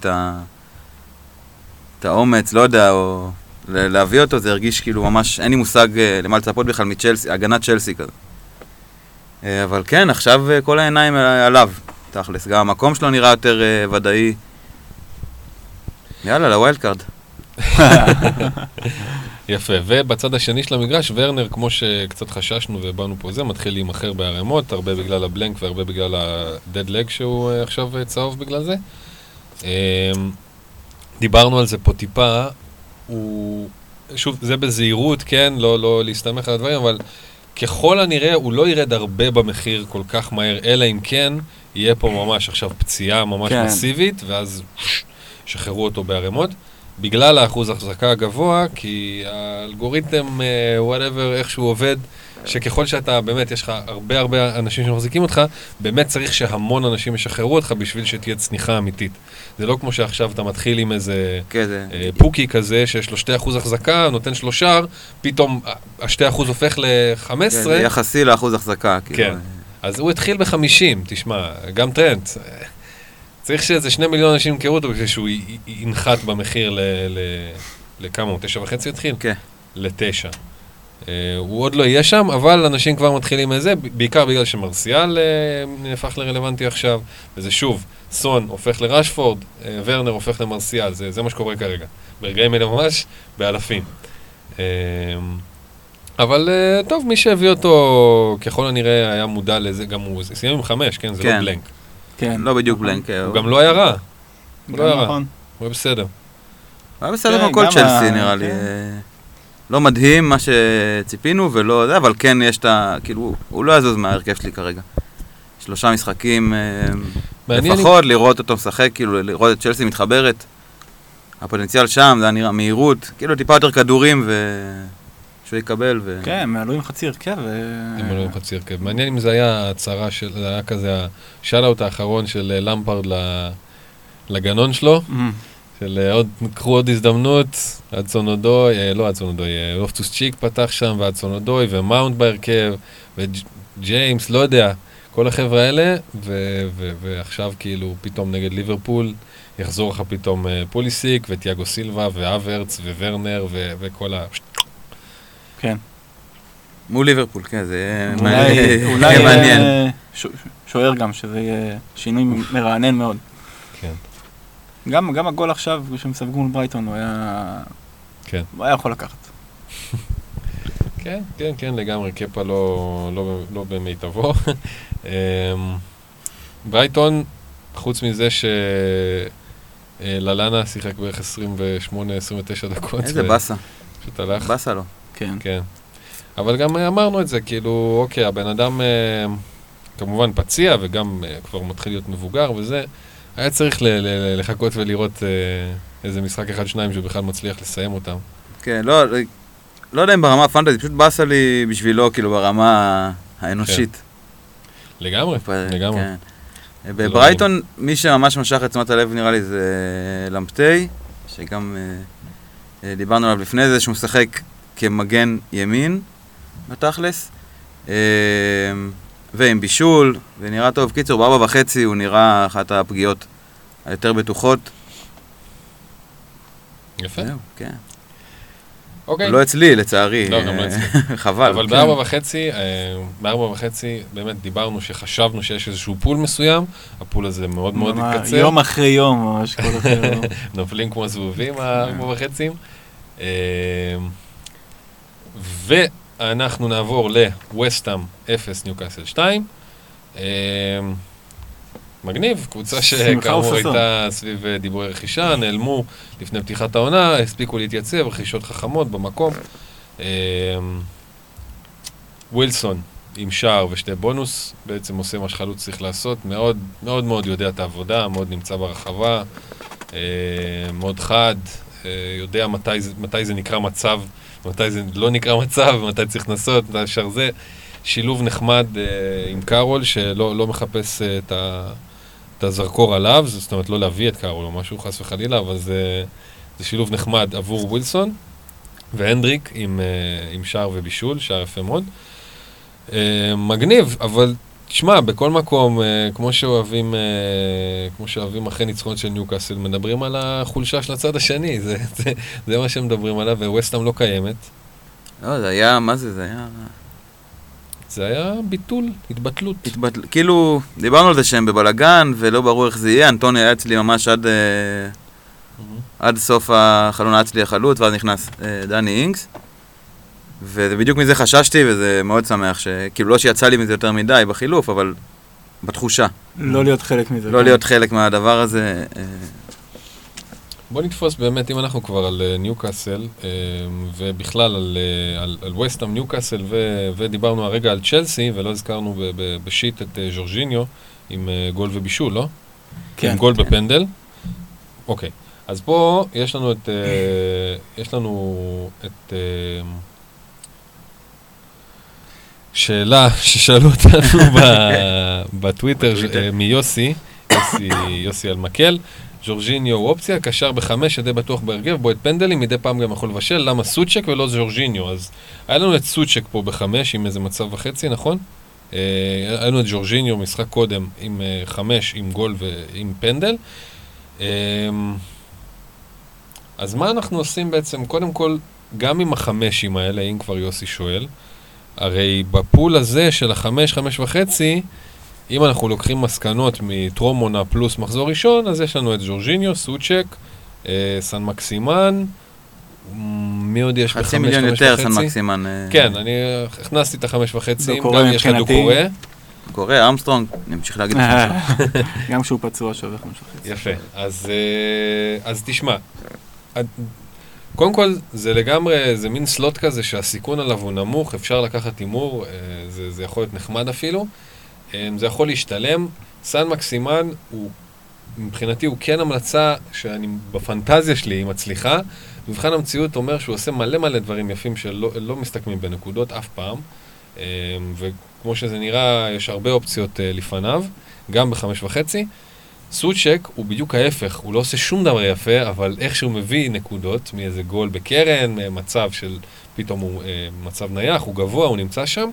את האומץ, לא יודע, או להביא אותו, זה הרגיש כאילו ממש, אין לי מושג אה, למה לצפות בכלל מצ'לסי, הגנת צ'לסי כזה. אה, אבל כן, עכשיו כל העיניים עליו, תכלס. גם המקום שלו נראה יותר ודאי. יאללה, ל wild card. [LAUGHS] יפה, ובצד השני של המגרש, ורנר, כמו שקצת חששנו ובאנו פה זה, מתחיל להימכר בערימות, הרבה בגלל ה blank והרבה בגלל ה-dead leg שהוא אה, עכשיו אה, צהוב בגלל זה. אמ, דיברנו על זה פה טיפה, הוא, שוב, זה בזהירות, כן, לא, לא להסתמך על הדברים, אבל ככל הנראה הוא לא ירד הרבה במחיר כל כך מהר, אלא אם כן יהיה פה ממש עכשיו פציעה ממש כן. מסיבית, ואז שחררו אותו בערימות. בגלל האחוז החזקה הגבוה, כי האלגוריתם, וואטאבר, איך שהוא עובד, שככל שאתה, באמת, יש לך הרבה הרבה אנשים שמחזיקים אותך, באמת צריך שהמון אנשים ישחררו אותך בשביל שתהיה צניחה אמיתית. זה לא כמו שעכשיו אתה מתחיל עם איזה כן, זה... אה, פוקי כזה, שיש לו 2% החזקה, נותן שלו שער, פתאום ה-2% הופך כן, ל-15, זה יחסי לאחוז החזקה, כאילו. כן. אז הוא התחיל ב-50, תשמע, גם טרנט. צריך שאיזה שני מיליון אנשים ימכרו אותו בשביל שהוא י- י- ינחת במחיר ל... ל- לכמה הוא? תשע וחצי התחיל? כן. לתשע. אה, הוא עוד לא יהיה שם, אבל אנשים כבר מתחילים מזה, ב- בעיקר בגלל שמרסיאל אה, נהפך לרלוונטי עכשיו, וזה שוב, סון הופך לרשפורד, אה, ורנר הופך למרסיאל, זה, זה מה שקורה כרגע. ברגעים אלה ממש, באלפים. אה, אבל אה, טוב, מי שהביא אותו ככל הנראה היה מודע לזה, גם הוא סיים עם חמש, כן? זה כן. לא בלנק. כן. לא בדיוק בלנק. הוא גם לא היה רע, הוא לא היה רע. נכון. הוא היה בסדר. הוא היה בסדר כן, כמו כל גם צ'לסי, נראה לי. כן. לא מדהים מה שציפינו ולא זה, אבל כן יש את ה... כאילו, הוא- לא יזוז מההרכב שלי כרגע. שלושה משחקים אה, לפחות, לראות אותו משחק, כאילו, לראות את צ'לסי מתחברת. הפוטנציאל שם, זה היה נראה מהירות, כאילו טיפה יותר כדורים ו... שהוא יקבל ו... כן, הם עלו עם חצי הרכב. ו- אם לא עם חצי הרכב. מעניין אם זה היה הצהרה של, זה היה כזה השאט-אאוט האחרון של אה, למפרד ל- לגנון שלו, אמ, של אה, עוד, קחו עוד הזדמנות, אדסון אודוי, אה, לא אה, לופטוס צ'יק פתח שם, ואדסון אודוי, ומאונט בהרכב, וג'יימס, לא יודע, כל החבר'ה האלה, ו- ו- ועכשיו כאילו פתאום נגד ליברפול, יחזור לך פתאום פוליסיק, וטיאגו סילבה, והוורץ, וורנר, ו- וכל ה... כן. מול ליברפול, כן, זה יהיה אולי- מעניין. אולי אה, שוער גם, שזה יהיה שינוי מרענן מאוד. כן. גם גם הגול עכשיו, שהם ספגו מול ברייטון, הוא היה... כן. הוא היה יכול לקחת. [LAUGHS] כן, כן, כן, לגמרי, קפה לא, לא, לא במיטבו. [LAUGHS] אמ, ברייטון, חוץ מזה שללנה שיחק בערך 28-29 דקות. איזה באסה, פשוט הלך. באסה לו. כן. כן. אבל גם אה, אמרנו את זה, כאילו, אוקיי, הבן אדם אה, כמובן פציע וגם אה, כבר מתחיל להיות מבוגר וזה, היה צריך ל- ל- לחכות ולראות אה, איזה משחק אחד-שניים שהוא בכלל מצליח לסיים אותם. כן, לא, לא יודע אם ברמה הפנטזית, פשוט באסה לי בשבילו, כאילו, ברמה האנושית. לגמרי, לגמרי. כן. בברייטון, מי שממש משך את תשומת הלב נראה לי זה למפטי, שגם אה, דיברנו עליו לפני זה, שהוא משחק כמגן ימין, בתכלס. אה, ועם בישול, ונראה טוב. קיצור, בארבע וחצי הוא נראה אחת הפגיעות היותר בטוחות. יפה. זהו, כן. אוקיי. לא אצלי, לצערי. לא, גם לא אה, אצלי. [LAUGHS] חבל. אבל כן. בארבע וחצי, אה, בארבע וחצי, באמת דיברנו שחשבנו שיש איזשהו פול מסוים, הפול הזה מאוד מאוד התקצר. יום אחרי יום, ממש כל [LAUGHS] אחרי יום. נופלים כמו זבובים, הארבע וחצי. ואנחנו נעבור לווסטאם 0, ניוקאסל 2. אה, מגניב, קבוצה שכאמור. הייתה סביב אה, דיבורי רכישה, נעלמו לפני פתיחת העונה, הספיקו להתייצב, רכישות חכמות במקום. אה, ווילסון עם שער ושתי בונוס, בעצם עושה מה שחלוץ צריך לעשות, מאוד מאוד מאוד יודע את העבודה, מאוד נמצא ברחבה, מאוד חד, יודע מתי מתי זה נקרא מצב, מתי זה לא נקרא מצב, מתי צריך לנסות, מתי אפשר זה. שילוב נחמד אה, עם קארול, שלא לא מחפש אה, את, ה, את הזרקור עליו, זאת אומרת לא להביא את קארול או משהו חס וחלילה, אבל זה, זה שילוב נחמד עבור ווילסון, והנדריק עם, אה, עם שער ובישול, שער יפה מאוד. אה, מגניב, אבל תשמע, בכל מקום, אה, כמו שאוהבים, אה, כמו שאוהבים אחרי ניצחונות של ניוקאסל, מדברים על החולשה של הצד השני, [LAUGHS] זה, זה, זה מה שמדברים עליו, וווסטהאם לא קיימת. לא, זה היה, מה זה, זה היה... זה היה ביטול, התבטלות. התבטל... כאילו, דיברנו על זה שהם בבלגן, ולא ברור איך זה יהיה. אנטוני היה אצלי ממש עד, אה, עד סוף החלון היה אצלי החלוץ, ואז נכנס דני אינגס. ובדיוק מזה חששתי, וזה מאוד שמח, שכאילו לא שיצא לי מזה יותר מדי בחילוף, אבל בתחושה. לא להיות חלק מזה. לא כן. להיות חלק מהדבר הזה. אה, בוא נתפוס באמת, אם אנחנו כבר על אה, ניוקאסל, אה, ובכלל על, אה, על, על וסטאם ניוקאסל, ו, ודיברנו הרגע על צ'לסי, ולא הזכרנו ב, ב, בשיט את אה, ז'ורג'יניו עם אה, גול ובישול, לא? כן. עם גול בפנדל. אוקיי, אז פה יש לנו את, אה, יש לנו את אה, שאלה ששאלו אותנו [LAUGHS] ב- בטוויטר אה, מיוסי, יוסי, יוסי אלמקל. ז'ורג'יניו הוא אופציה, קשר בחמש, ידי בטוח בהרכב, בועט פנדלים, מדי פעם גם יכול לבשל, למה סוצ'ק ולא ז'ורג'יניו? אז היה לנו את סוצ'ק פה בחמש עם איזה מצב וחצי, נכון? אה, היה לנו את ז'ורג'יניו משחק קודם עם אה, חמש, עם גול ועם פנדל. אה, אז מה אנחנו עושים בעצם? קודם כל, גם עם החמשים האלה, אם כבר יוסי שואל, הרי בפול הזה של החמש, חמש וחצי, אם אנחנו לוקחים מסקנות מטרום עונה פלוס מחזור ראשון, אז יש לנו את ז'ורג'יניו, סוצ'ק, אה, סן מקסימן, מי עוד יש בחמש, חצי מיליון חמש יותר, וחצי? סן מקסימן. אה, כן, אני הכנסתי את החמש וחצי, גם יש לך. דוקורי. קורא, אמסטרונג, אני אמשיך להגיד את זה. [LAUGHS] גם כשהוא פצוע שווה חמש וחצי. יפה. אז, אה, אז תשמע, קודם כל, זה לגמרי, זה מין סלוט כזה שהסיכון עליו הוא נמוך, אפשר לקחת הימור, אה, זה, זה יכול להיות נחמד אפילו. אה, זה יכול להשתלם. סן מקסימן הוא, מבחינתי הוא כן המלצה שאני, בפנטזיה שלי היא מצליחה. מבחן המציאות אומר שהוא עושה מלא מלא דברים יפים שלא לא מסתכמים בנקודות אף פעם. אה, וכמו שזה נראה, יש הרבה אופציות לפניו, גם בחמש וחצי. סוצ'ק הוא בדיוק ההפך, הוא לא עושה שום דבר יפה, אבל איך שהוא מביא נקודות מאיזה גול בקרן, מצב של פתאום הוא אה, מצב נייח, הוא גבוה, הוא נמצא שם,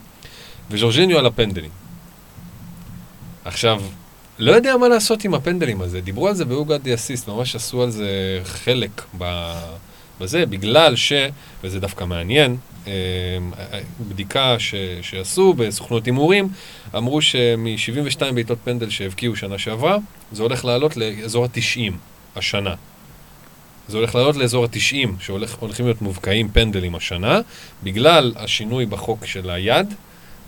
וז'ורג'יניו על הפנדלים. עכשיו, לא יודע מה לעשות עם הפנדלים הזה, דיברו על זה באוגד די אסיסט, ממש עשו על זה חלק. בזה, בגלל ש, וזה דווקא מעניין, בדיקה ש, שעשו בסוכנות הימורים, אמרו שמ-72 בעיטות פנדל שהבקיעו שנה שעברה, זה הולך לעלות לאזור ה-90 השנה. זה הולך לעלות לאזור ה-90, שהולכים להיות מובקעים פנדלים השנה, בגלל השינוי בחוק של היד,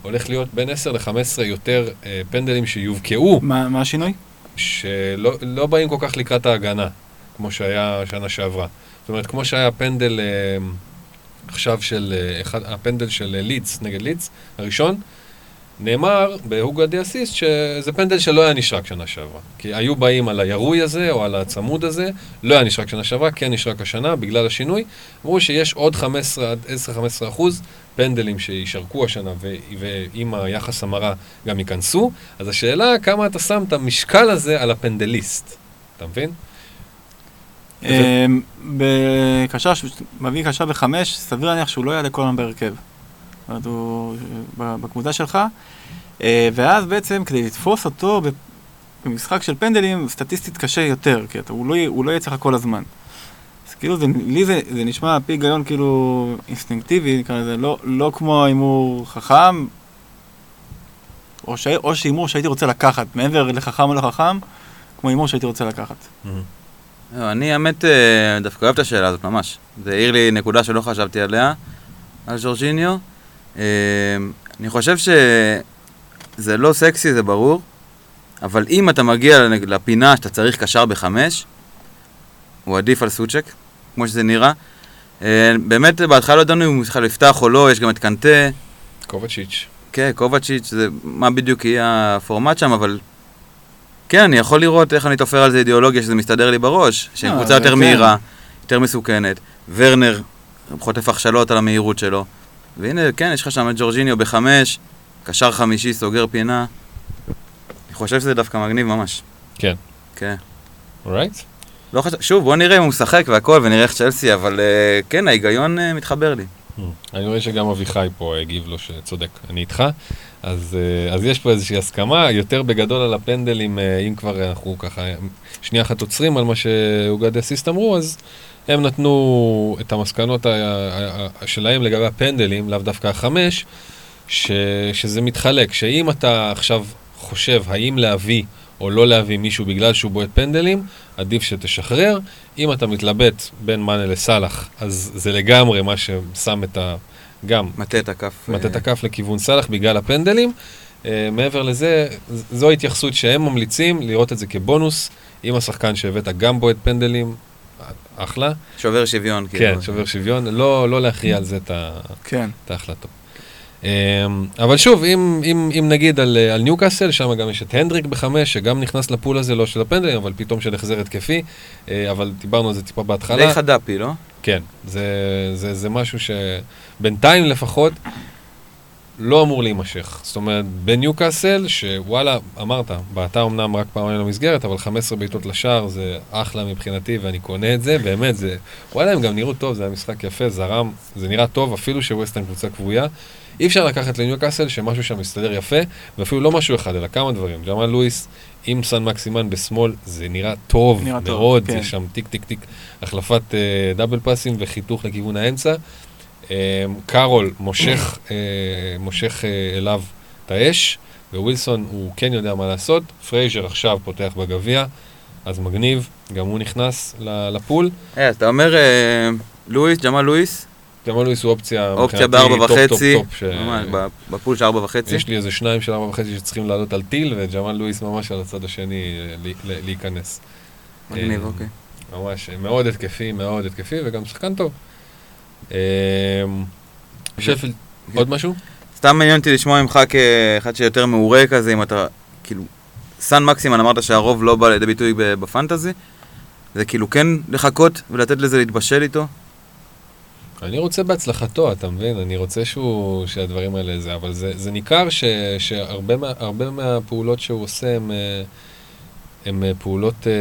הולך להיות בין 10 ל-15 יותר אה, פנדלים שיובקעו, מה מה השינוי? שלא לא באים כל כך לקראת ההגנה, כמו שהיה שנה שעברה. זאת אומרת, כמו שהיה פנדל אה, עכשיו של, אה, אחד, הפנדל של אה, לידס נגד לידס, הראשון, נאמר בהוגה די אסיסט שזה פנדל שלא היה נשרק שנה שעברה. כי היו באים על הירוי הזה או על הצמוד הזה, לא היה נשרק שנה שעברה, כן נשרק השנה בגלל השינוי. אמרו שיש עוד 15 עד 10-15 אחוז פנדלים שישרקו השנה ו- ועם היחס המרה גם ייכנסו. אז השאלה כמה אתה שם את המשקל הזה על הפנדליסט, אתה מבין? אמ, בקשר, מביא קשר בחמש, סביר להניח שהוא לא יעלה כל הזמן בהרכב. זאת אומרת, הוא בקבוצה שלך. אה, ואז בעצם כדי לתפוס אותו במשחק של פנדלים, סטטיסטית קשה יותר, כי אתה, הוא, לא, הוא לא יהיה אצלך כל הזמן. אז כאילו, זה, לי זה, זה נשמע על פי היגיון כאילו אינסטינקטיבי, נקרא לזה, לא, לא כמו הימור חכם, או, ש, או שהימור שהייתי רוצה לקחת, מעבר לחכם או לא חכם, כמו הימור שהייתי רוצה לקחת. לא, אני האמת אה, דווקא אוהב את השאלה הזאת ממש. זה העיר לי נקודה שלא חשבתי עליה, על ז'ורג'יניו. אה, אני חושב שזה לא סקסי, זה ברור, אבל אם אתה מגיע לפינה שאתה צריך קשר בחמש, הוא עדיף על סוצ'ק, כמו שזה נראה. אה, באמת, בהתחלה לא ידענו אם הוא בכלל יפתח או לא, יש גם את קנטה. קובצ'יץ'. כן, קובצ'יץ', זה מה בדיוק יהיה הפורמט שם, אבל... כן, אני יכול לראות איך אני תופר על זה אידיאולוגיה שזה מסתדר לי בראש, שהיא לא, קבוצה יותר כן. מהירה, יותר מסוכנת. ורנר חוטף הכשלות על המהירות שלו. והנה, כן, יש לך שם את ג'ורג'יניו בחמש, קשר חמישי, סוגר פינה. אני חושב שזה דווקא מגניב ממש. כן. כן. אורייט? לא חשב... שוב, בוא נראה אם הוא משחק והכל, ונראה איך צ'לסי, אבל uh, כן, ההיגיון uh, מתחבר לי. אני רואה שגם אביחי פה הגיב לו שצודק, אני איתך. אז, אה, אז יש פה איזושהי הסכמה, יותר בגדול על הפנדלים, אה, אם כבר אנחנו ככה שנייה אחת עוצרים על מה שאוגד אסיסט אמרו, אז הם נתנו את המסקנות שלהם לגבי הפנדלים, לאו דווקא החמש, ש, שזה מתחלק, שאם אתה עכשיו חושב האם להביא או לא להביא מישהו בגלל שהוא בועט פנדלים, עדיף שתשחרר. אם אתה מתלבט בין מאנה לסאלח, אז זה לגמרי מה ששם את ה... גם מטה את הכף. מטה את אה, הכף לכיוון סאלח בגלל הפנדלים. Uh, מעבר לזה, זו ההתייחסות שהם ממליצים לראות את זה כבונוס. אם השחקן שהבאת גם בועט פנדלים, אחלה. שובר שוויון, כן, כאילו. שובר שוויון, לא, לא להכריע על זה את, ה, כן. את ההחלטות. Um, אבל שוב, אם, אם, אם נגיד על, אה, על ניוקאסל, שם גם יש את הנדריק בחמש, שגם נכנס לפול הזה, לא של הפנדלים, אבל פתאום של החזר התקפי, uh, אבל דיברנו על זה טיפה בהתחלה. די חדפי, לא? כן, זה, זה, זה משהו שבינתיים לפחות לא אמור להימשך. זאת אומרת, בניוקאסל, שוואלה, אמרת, בעטה אמנם רק פעמיים למסגרת, אבל 15 בעיטות לשער זה אחלה מבחינתי, ואני קונה את זה, באמת, זה... וואלה, הם גם נראו טוב, זה היה משחק יפה, זרם, זה נראה טוב, אפילו שווסטהאם קבוצה כבויה. אי אפשר לקחת לניוקאסל שמשהו שם מסתדר יפה, ואפילו לא משהו אחד, אלא כמה דברים. ג'מאל לואיס עם סן מקסימן בשמאל, זה נראה טוב נראה טוב, מאוד, כן. זה שם טיק טיק טיק, החלפת אה, דאבל פאסים וחיתוך לכיוון האמצע. אה, קארול מושך, [COUGHS] אה, מושך אה, אליו את האש, ווילסון הוא כן יודע מה לעשות. פרייזר עכשיו פותח בגביע, אז מגניב, גם הוא נכנס ל- לפול. אה, אז אתה אומר אה, לואיס, ג'מאל לואיס, ג'מאל לואיס הוא אופציה אופציה בארבע וחצי, בפול של ארבע וחצי. יש לי איזה שניים של ארבע וחצי שצריכים לעלות על טיל, וג'מאל לואיס ממש על הצד השני אה, להיכנס. מגניב, אה, אוקיי. ממש מאוד התקפי, מאוד התקפי, וגם שחקן טוב. אה, שפילד, כן. עוד משהו? סתם מעניין אותי לשמוע ממך כאחד שיותר מעורה כזה, אם אתה, כאילו, סן מקסימן אמרת שהרוב לא בא לידי ביטוי בפנטזי, זה כאילו כן לחכות ולתת לזה להתבשל איתו? אני רוצה בהצלחתו, אתה מבין? אני רוצה שהוא, שהדברים האלה זה, אבל זה, זה ניכר ש, שהרבה מה, מהפעולות שהוא עושה הם, אה, הם אה, פעולות אה,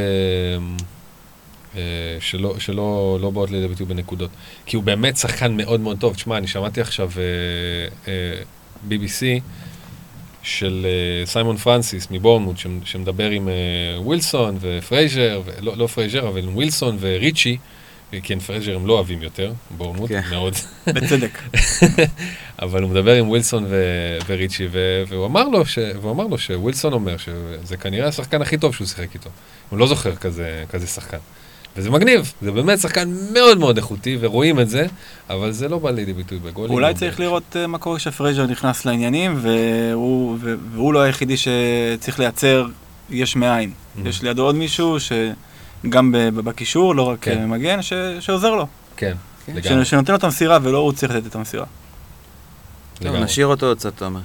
אה, שלא, שלא לא באות לידי ביטוי בנקודות. כי הוא באמת שחקן מאוד מאוד טוב. תשמע, אני שמעתי עכשיו BBC של סיימון פרנסיס מבורנמוט, שמדבר עם ווילסון ופרייזר, לא, לא פרייזר, אבל עם ווילסון וריצ'י. כן, פרייזר הם לא אוהבים יותר, בורנמוט, כן. מאוד. [LAUGHS] בצדק. [LAUGHS] אבל הוא מדבר עם ווילסון ו- וריצ'י, ו- והוא אמר לו, ש- והוא אמר לו שווילסון אומר שזה כנראה השחקן הכי טוב שהוא שיחק איתו. הוא לא זוכר כזה, כזה שחקן. וזה מגניב, זה באמת שחקן מאוד מאוד איכותי, ורואים את זה, אבל זה לא בא לידי ביטוי בגולים. אולי או צריך ב- לראות אה, מה קורה כשפרייזר נכנס לעניינים, והוא, והוא לא היחידי שצריך לייצר יש מאין. Mhm. יש לידו עוד מישהו שגם ב- בקישור, לא רק כן. אה, מגן, ש- שעוזר לו. כן, כן. לגמרי. שנותן לו את המסירה ולא הוא צריך לתת את המסירה. טוב, לגמרי. נשאיר אותו עוד קצת, תומר.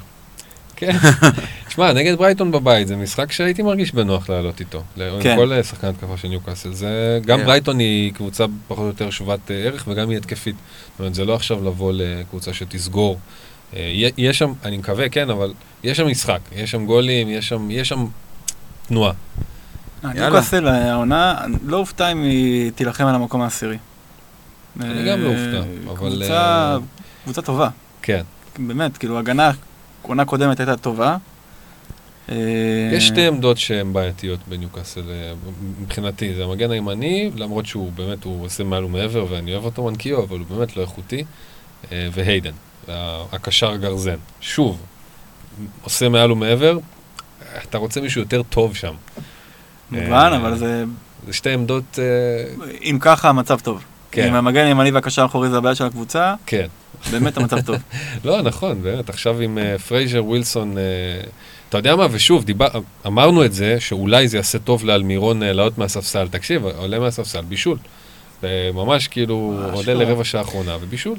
כן. [LAUGHS] שמע, נגד ברייטון בבית, זה משחק שהייתי מרגיש בנוח לעלות איתו. עם כן. כל אה, שחקן התקפה של ניוקאסל. זה, גם כן. ברייטון היא קבוצה פחות או יותר שוות אה, ערך, וגם היא התקפית. זאת אומרת, זה לא עכשיו לבוא לקבוצה שתסגור. אה, יש שם, אני מקווה, כן, אבל יש שם משחק, יש שם גולים, יש שם, יש שם תנועה. ניוקאסל העונה, לא אופתע אם היא תילחם על המקום העשירי. אני גם לא אה, אופתע, אבל, קבוצה, אה, קבוצה טובה. כן. באמת, כאילו, הגנה, עונה קודמת הייתה טובה, אה, יש שתי עמדות שהן בעייתיות בניוקאסל אה, מבחינתי, זה המגן הימני, למרות שהוא באמת, הוא עושה מעל ומעבר ואני אוהב אותו מנקיו, אבל הוא באמת לא איכותי, אה, והיידן, הקשר גרזן. שוב, עושה מעל ומעבר, אתה רוצה מישהו יותר טוב שם. מובן, אה, אבל זה, זה שתי עמדות, אה, אם ככה המצב טוב. כן. אם המגן הימני והקשר האחורי זה הבעיה של הקבוצה, כן. באמת המצב טוב. [LAUGHS] לא, נכון, באמת, עכשיו עם uh, פרייזר ווילסון, uh, אתה יודע מה, ושוב, דיבר, אמרנו את זה, שאולי זה יעשה טוב לאלמירון לעלות מהספסל. תקשיב, עולה מהספסל, בישול. ממש כאילו, ממש עולה לא. לרבע שעה האחרונה, ובישול.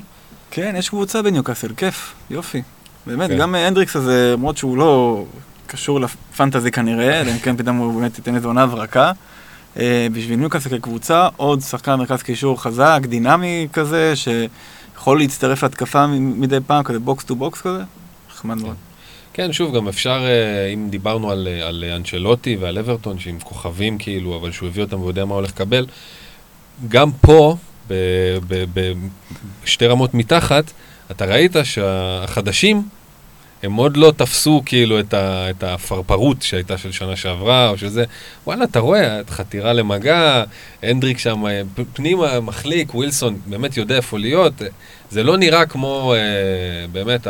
כן, יש קבוצה בניוקאסל, כיף, יופי. באמת, כן. גם הנדריקס הזה, למרות שהוא לא קשור לפנטזי כנראה, אלא אם כן פתאום הוא באמת ייתן איזו עונה הברקה. אה, בשביל ניוקאסל כקבוצה, עוד שחקן מרכז קישור חזק, דינמי כזה, שיכול להצטרף להתקפה מדי פעם, כזה box to box כזה. נחמד מאוד. כן, שוב, גם אפשר, אה, אם דיברנו על, אה, על אנצ'לוטי ועל אברטון, שעם כוכבים כאילו, אבל שהוא הביא אותם ויודע מה הולך לקבל, גם פה, בשתי רמות מתחת, אתה ראית שהחדשים, הם עוד לא תפסו כאילו את, ה, את הפרפרות שהייתה של שנה שעברה, או שזה, וואלה, אתה רואה, חתירה למגע, הנדריק שם אה, פנימה, מחליק, ווילסון באמת יודע איפה להיות, אה, זה לא נראה כמו אה, באמת.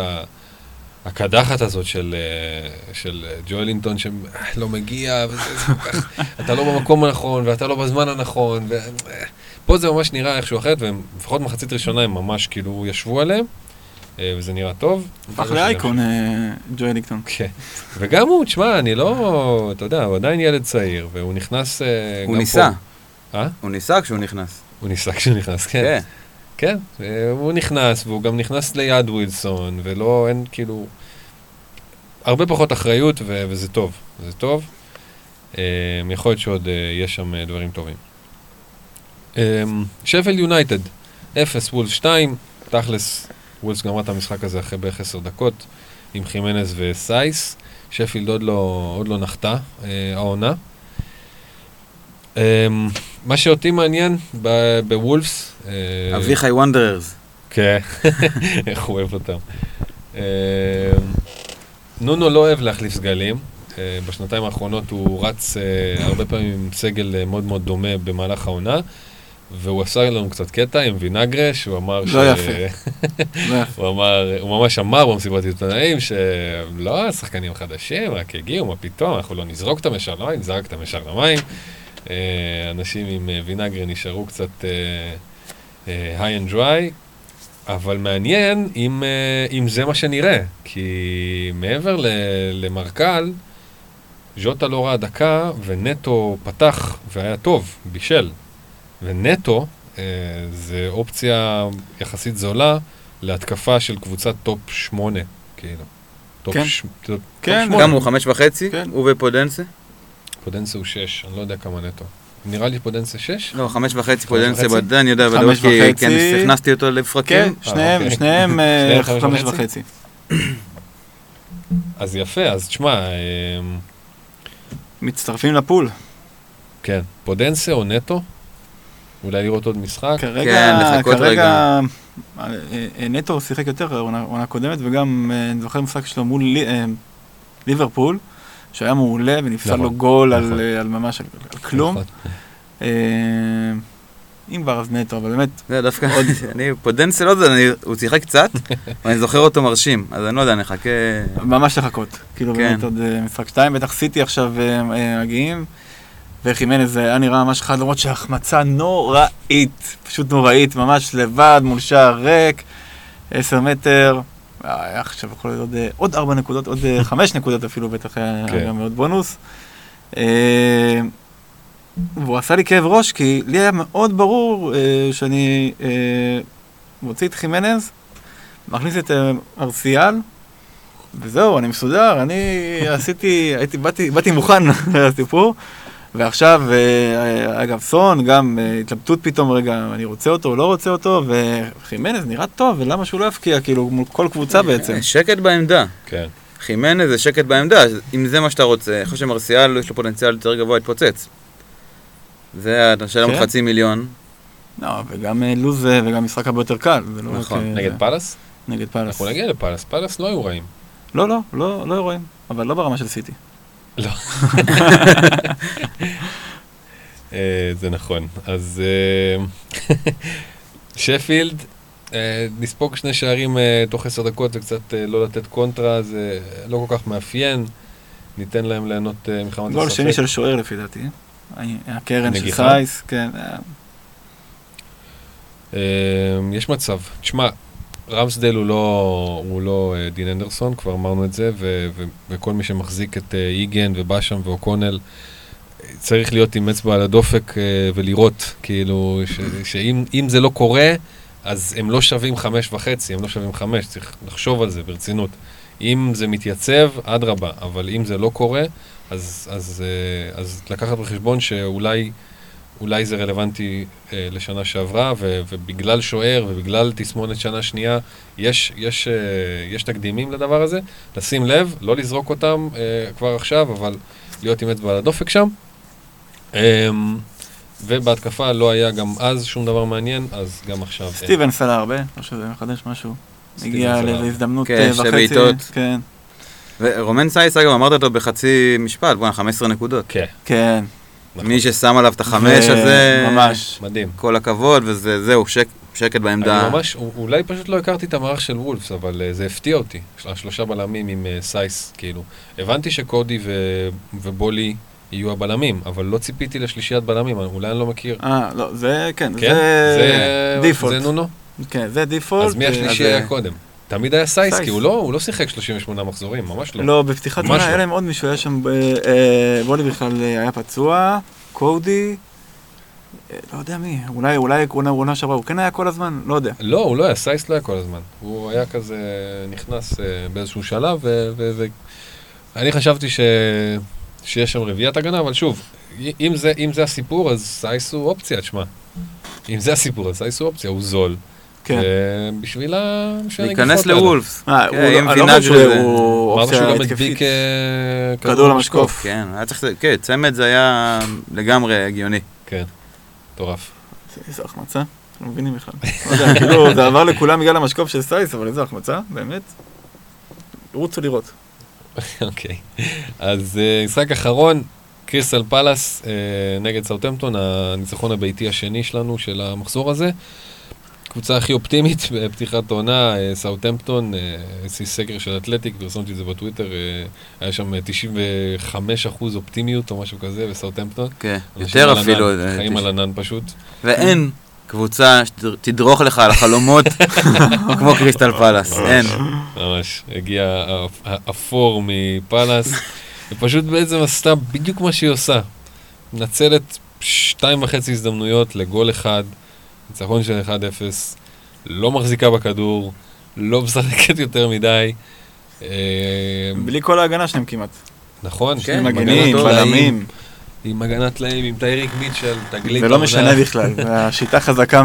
הקדחת הזאת של, אה, של אה, ג'ואלינטון שלא מגיע, וזה זה כך, [LAUGHS] אתה לא במקום הנכון, ואתה לא בזמן הנכון, ו... אה, פה זה ממש נראה איכשהו אחרת, ולפחות מחצית ראשונה הם ממש כאילו ישבו עליהם, אה, וזה נראה טוב. הפך שזה לאייקון, אה, ג'ו אליקטון. כן, וגם הוא, תשמע, אני לא, אתה יודע, הוא עדיין ילד צעיר, והוא נכנס אה. הוא ניסה, אה? הוא ניסה כשהוא נכנס. הוא ניסה כשהוא נכנס, כן. כן. כן, אה, הוא נכנס, והוא גם נכנס ליד ווילסון, ולא, אין כאילו... הרבה פחות אחריות, ו- וזה טוב, זה טוב. אה, יכול להיות שעוד אה, יש שם אה, דברים טובים. שפל יונייטד, 0, וולס 2, תכלס, וולס גמרה את המשחק הזה אחרי בערך 10 דקות, עם חימנז וסייס. שפילד עוד לא, עוד לא נחתה, אה, העונה. אה, מה שאותי מעניין בוולפס... אה, אביחי וונדררס. כן, [LAUGHS] איך הוא אוהב אותם. אה, נונו לא אוהב להחליף סגלים. אה, בשנתיים האחרונות הוא רץ אה, הרבה פעמים עם סגל אה, מאוד מאוד דומה במהלך העונה, והוא עשה לנו קצת קטע עם וינגרש, הוא אמר לא יפה. [LAUGHS] לא יפה. הוא אמר, הוא ממש אמר במסיבת עיתונאים שלא, השחקנים חדשים, רק הגיעו, מה פתאום, אנחנו לא נזרוק אותם ישר למים, זרקתם ישר למים. אה, אנשים עם אה, וינגרי נשארו קצת high and dry, אבל מעניין אם, אה, אם זה מה שנראה, כי מעבר ל- למרסל, ז'וטה לא ראה דקה, ונטו פתח והיה טוב, בישל. ונטו אה, זה אופציה יחסית זולה להתקפה של קבוצת top 8, כאילו. top כן. ש... top כן, שמונה. כמה הוא? חמש וחצי? כן. הוא ופודנסה? פודנסה הוא 6, אני לא יודע כמה נטו. נראה לי פודנסה 6? לא, חמש וחצי פודנסה וחצי? בדקה, אני יודע חמש בדיוק, כי וחצי. כן, הכנסתי אותו כן, לפרקים. שניהם, אוקיי. שניהם אה, שניהם חמש? וחצי. אז יפה, אז תשמע, אה, מצטרפים לפול. כן, פודנסה או נטו? אולי לראות עוד משחק? כרגע, לחכות כרגע, אה, אה, נטו שיחק יותר עונה קודמת, וגם אה, אני זוכר משחק שלו מול לי- אה, ליברפול, שהיה מעולה ונפסל נכון, לו גול על נכון. אה, על ממש על על כלום. נכון. אה, אם כבר אז נטו, אבל באמת, זה דווקא, [LAUGHS] אני, לא יודע, אני- הוא שיחק קצת, [LAUGHS] ואני זוכר אותו מרשים, אז אני לא יודע, נחכה... ממש לחכות. כאילו כן. באמת עוד משחק שתיים, בטח סיטי עכשיו מגיעים. וחימנז זה היה נראה ממש חד, למרות שהחמצה נוראית, פשוט נוראית, ממש לבד מול שער ריק, עשר מטר. אה, היה עכשיו יכול להיות עוד, אה, עוד ארבע נקודות, עוד אה, [LAUGHS] חמש נקודות אפילו, בטח היה כן. גם מאוד בונוס. והוא עשה לי כאב ראש, כי לי היה מאוד ברור שאני מוציא את חימנז, מכניס את ארסיאל, וזהו, אני מסודר, אני [LAUGHS] עשיתי, הייתי, באתי, באתי מוכן [LAUGHS] לסיפור, ועכשיו, אה, אגב, סון, גם אה, התלבטות פתאום, רגע, אני רוצה אותו או לא רוצה אותו, וחימנז נראה טוב, ולמה שהוא לא יפקיע, כאילו, מול כל קבוצה בעצם. שקט בעמדה. כן. חימנז זה שקט בעמדה, אם זה מה שאתה רוצה, אני חושב שמרסיאל יש לו פוטנציאל יותר גבוה להתפוצץ. זה, אתה משלם כן. חצי מיליון. לא, וגם אה, לוז אה, וגם משחק הרבה יותר קל, לא רק... נכון. אה, נגד פאלאס? נגד פאלאס. אנחנו נגיע לפאלאס, פאלאס לא היו רעים. לא, לא, לא, לא רואים, אבל לא ברמה של סיטי. לא. אה, זה נכון. אז אה, שפילד, אה, נספוג שני שערים תוך עשר דקות וקצת לא לתת קונטרה, זה לא כל כך מאפיין. ניתן להם ליהנות מחמת גול הספק. שני של שוער לפי דעתי. הקרן של? סייס, כן. יש מצב. תשמע, רמסדל הוא לא, הוא לא אה, דין אנדרסון, כבר אמרנו את זה, ו- ו- וכל מי שמחזיק את אה, איגן ובאשם ואוקונל, צריך להיות עם אצבע על הדופק אה, ולראות, כאילו, ש- שאם אם זה לא קורה, אז הם לא שווים חמש וחצי, הם לא שווים חמש, צריך לחשוב על זה ברצינות. אם זה מתייצב, אדרבה, אבל אם זה לא קורה, אז, אז, אז לקחת בחשבון שאולי אולי זה רלוונטי אה, לשנה שעברה, ו, ובגלל שוער ובגלל תסמונת שנה שנייה, יש, יש, אה, יש תקדימים לדבר הזה. לשים לב, לא לזרוק אותם אה, כבר עכשיו, אבל להיות עם אצבע על הדופק שם. אה, ובהתקפה לא היה גם אז שום דבר מעניין, אז גם עכשיו אין. סטיבן סאלח הרבה, לא שזה מחדש משהו. הגיע סאלח. לאיזו הזדמנות כן, אה, שתי וחצי. בעיטות. כן, ורומן סייס, אגב, אמרת אותו בחצי משפט, בואנה, 15 נקודות. כן, כן. נכון. מי ששם עליו את החמש ו- הזה, ממש. מדהים. כל הכבוד, וזה, זהו, שק, שקט בעמדה. אני ממש, אולי פשוט לא הכרתי את המערך של וולפס, אבל אה, זה הפתיע אותי. של- השלושה בלמים עם אה, סייס, כאילו. הבנתי שקודי ו- ובולי יהיו הבלמים, אבל לא ציפיתי לשלישיית בלמים, אולי אני לא מכיר. אה, לא, זה, כן, כן? זה default. זה נונו? כן, זה default. אז מי השלישי אה, היה קודם? תמיד היה סייס. כי הוא לא, הוא לא שיחק 38 מחזורים, ממש לא. לא, בפתיחת עונה לא. היה להם עוד מישהו, היה שם, אה, אה, בולי בכלל אה, היה פצוע, קודי, אה, לא יודע מי, אולי, אולי עונה עונה שעברה, הוא כן היה כל הזמן, לא יודע. לא, הוא לא היה, סייס לא היה כל הזמן. הוא היה כזה נכנס אה, באיזשהו שלב, ו- ו- ו- אני חשבתי ש... שיש שם רביעיית הגנה, אבל שוב, אם זה, אם זה הסיפור, אז סייס הוא אופציה, תשמע. אם זה הסיפור, אז סייס הוא אופציה, הוא זול. כן. בשביל ה... להיכנס. לוולפס. אה, כן, הוא עם לא- אני לא חושב שהוא אמרת שהוא אופציה גם התקפית. הדביק אה, כדור למשקוף. כן, היה צריך, כן, צמד זה היה לגמרי הגיוני. כן, מטורף. איזה החמצה, לא מבינים בכלל. לא יודע, כאילו, זה עבר לכולם בגלל המשקוף של סייס, אבל איזה החמצה, באמת. רוצו לראות. [LAUGHS] אוקיי. אז אה, משחק אחרון, קריסטל פלאס אה, נגד סאוטמפטון, הניצחון הביתי השני שלנו של המחזור הזה. קבוצה הכי אופטימית [LAUGHS] בפתיחת העונה, אה, סאוטמפטון, אה, עשיתי סקר של אתלטיק, פרסמתי את זה בטוויטר, אה, היה שם 95% אופטימיות או משהו כזה בסאוטמפטון. כן, יותר אפילו. חיים על ענן פשוט. ואין קבוצה שתדרוך לך על החלומות [LAUGHS] כמו קריסטל פלאס, אין. ממש, הגיע האפור מפאלאס, ופשוט בעצם עשתה בדיוק מה שהיא עושה. מנצלת שתיים וחצי הזדמנויות לגול אחד, ניצחון של 1-0, לא מחזיקה בכדור, לא משחקת יותר מדי. אה, בלי כל ההגנה שלהם כמעט. נכון, כן, עם מגנים, בלמים, עם הגנת טלאים, עם טייריק מיטשל, תגלית זה לא משנה בכלל, [LAUGHS] השיטה חזקה.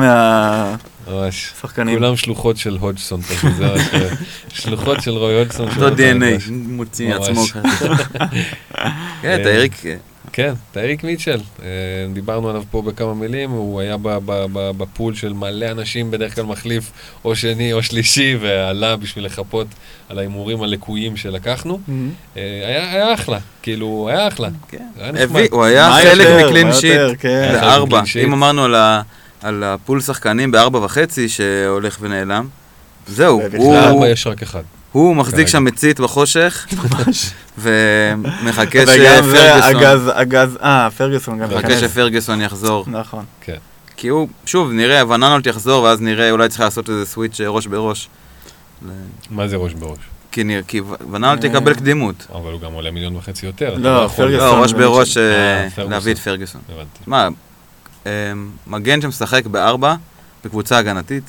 מהשחקנים. כולם שלוחות של הודג'סון, אה, [LAUGHS] שלוחות של רוי הודג'סון. של אותו ממש. מוציא. עצמו. [LAUGHS] כן, אתה אריק, כן, טייריק מיטשל, אה, דיברנו עליו פה בכמה מילים, הוא היה ב- ב- ב- בפול של מלא אנשים, בדרך כלל מחליף או שני או שלישי, ועלה בשביל לחפות על ההימורים הלקויים שלקחנו. אה, היה אחלה, כאילו, היה אחלה. כן. הוא היה חלק יותר, מקלין שיט כן. בארבע. אם אמרנו על הפול שחקנים בארבע וחצי שהולך ונעלם, זהו, הוא- לארבע יש רק אחד. הוא מחזיק. שם מצית בחושך, ומחכה שפרגוסון הגז, אה, פרגוסון גם מחכה. שפרגוסון יחזור. נכון. כי הוא, שוב, נראה, וננולט יחזור, ואז נראה, אולי צריך לעשות איזה סוויץ' אה, ראש בראש. מה זה ראש בראש? כי כי וננולט אה. יקבל קדימות. אבל הוא גם עולה מיליון וחצי יותר. לא, יכול- פרגוסון. לא, ראש בראש ש- אה, אה. להביא את פרגוסון. הבנתי. שמע, אה, מגן שמשחק בארבע, בקבוצה הגנתית,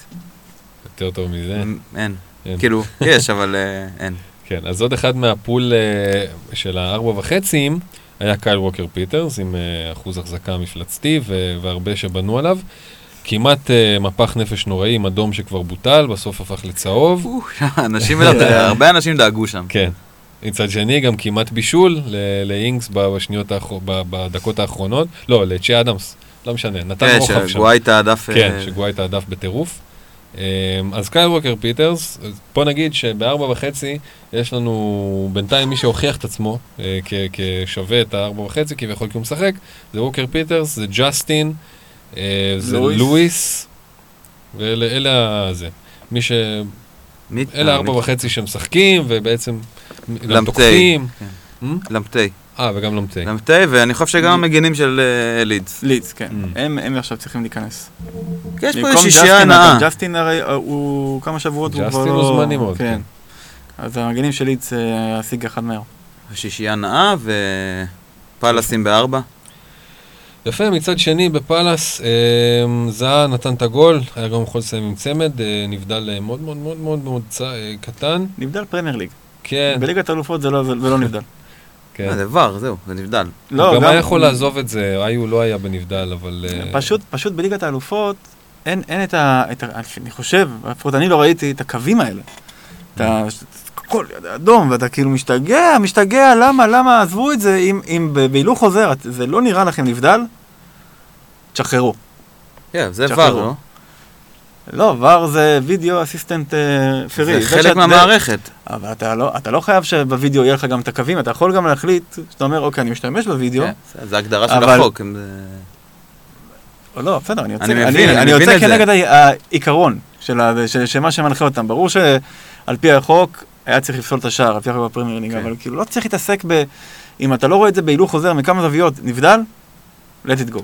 יותר טוב מזה. אין. אין. כאילו, יש, אבל אה, אין. כן, אז עוד אחד מה pool אה, של הארבע וחצים היה קייל ווקר פיטרס עם אה, אחוז החזקה מפלצתי והרבה שבנו עליו. כמעט אה, מפח נפש נוראי עם אדום שכבר בוטל, בסוף הפך לצהוב. אנשים, [LAUGHS] הרבה אנשים דאגו שם. כן. מצד שני, גם כמעט בישול לאינגס בשניות בדקות האחרונות. לא, לצ'י אדמס, לא משנה, נתן כן, רוחב שם. שגוואיטה הדף... כן, שגוואיטה הדף בטירוף. אמ, אז קייל ווקר פיטרס, בוא נגיד שבארבע וחצי יש לנו בינתיים מי שהוכיח את עצמו אה, כשווה את הארבע וחצי, כביכול כי הוא משחק, זה ווקר פיטרס, זה ג'סטין, אה, זה לואיס. ואלה זה. מי ש... אלה אה, ארבע וחצי שמשחקים, ובעצם גם. תוקפים. כן. אה, וגם למפטי. למפטי, ואני חושב שגם המגינים של אה, לידס. לידס, כן. Mm. הם הם עכשיו צריכים להיכנס. יש פה שישייה ג'סטין, הנאה. אגב, ג'סטין הרי אה, הוא כמה שבועות, הוא כבר ג'סטין לא... הוא זמני מאוד, כן. כן. אז המגנים של לידס אה, השיג אחד מהר. שישייה נאה ופלוסים בארבע. יפה, מצד שני בפאלאס, אה, זהה נתן את הגול, היה גם יכול לסיים עם צמד, אה, נבדל אה, מאוד מאוד מאוד מאוד מאוד צ- אה, קטן. נבדל פרמייר ליג. כן, בליגת האלופות זה לא זה לא נבדל. כן. אה, זה ור, זהו, זה נבדל. לא, הוא גם היה יכול לעזוב את זה, היו לא היה בנבדל, אבל... אה, פשוט, פשוט בליגת האלופות אין, אין את ה... את ה אני חושב, לפחות אני לא ראיתי את הקווים האלה. את ה... הכל אדום, ואתה כאילו משתגע, משתגע, למה, למה, עזבו את זה, אם, אם בהילוך חוזר, זה לא נראה לכם נבדל, תשחררו. כן, זה תשחררו. ור, לא? לא, ור זה וידאו אסיסטנט אה, פרי. זה חלק מהמערכת. אבל אתה לא, אתה לא חייב שבווידאו יהיה לך גם את הקווים, אתה יכול גם להחליט, שאתה אומר, אוקיי, אני משתמש בווידאו, כן, זה- הגדרה של החוק. לא, בסדר, אני יוצא, אני מבין, אני, אני יוצא. כנגד העיקרון של, של, של מה שמנחה אותם. ברור שעל פי החוק היה צריך לפסול את השער, על פי החוק בפרמייר ליג, כן. אבל כאילו לא צריך להתעסק ב... אם אתה לא רואה את זה בהילוך חוזר מכמה זוויות, נבדל, let it go.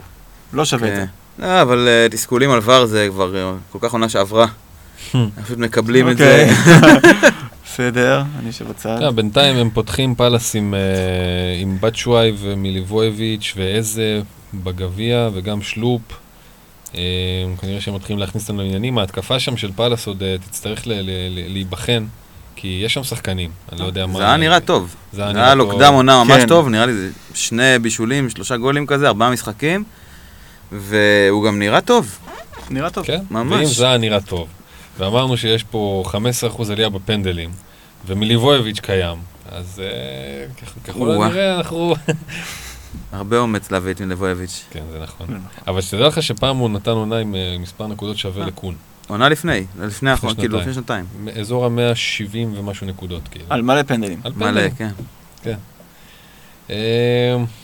לא שווה את זה. לא, אבל אה, תסכולים על ור זה כבר אה, כל כך עונה שעברה. [LAUGHS] פשוט מקבלים את אוקיי. זה. [LAUGHS] בסדר, אני יושב בצד. כן, בינתיים הם פותחים פאלאס עם, עם בצ'וואי ומיליבויביץ' ואיזה בגביע וגם שלופ. אה, כנראה שהם מתחילים להכניס אותנו לעניינים. ההתקפה שם של פאלאס עוד תצטרך ל- ל- ל- להיבחן, כי יש שם שחקנים, אני לא יודע מה... זה היה נראה טוב. זה היה לו. קדם עונה ממש כן. טוב, נראה לי זה שני בישולים, שלושה גולים כזה, ארבעה משחקים. והוא גם נראה טוב. נראה טוב. כן, ממש. ואם זה היה נראה טוב, ואמרנו שיש פה 15% עלייה בפנדלים, ומיליבויביץ' קיים, אז כ- ככל. הנראה אנחנו... [LAUGHS] הרבה אומץ להביא את מלבויביץ'. כן, זה נכון. זה נכון. אבל שתדע לך שפעם הוא נתן עונה עם אה, מספר נקודות שווה אה. לקון. עונה לפני, לפני האחרון, כאילו. לפני שנתיים. אזור ה-170 ומשהו נקודות, כאילו. על מלא פנדלים. על מלא, פנדלים. כן. אה,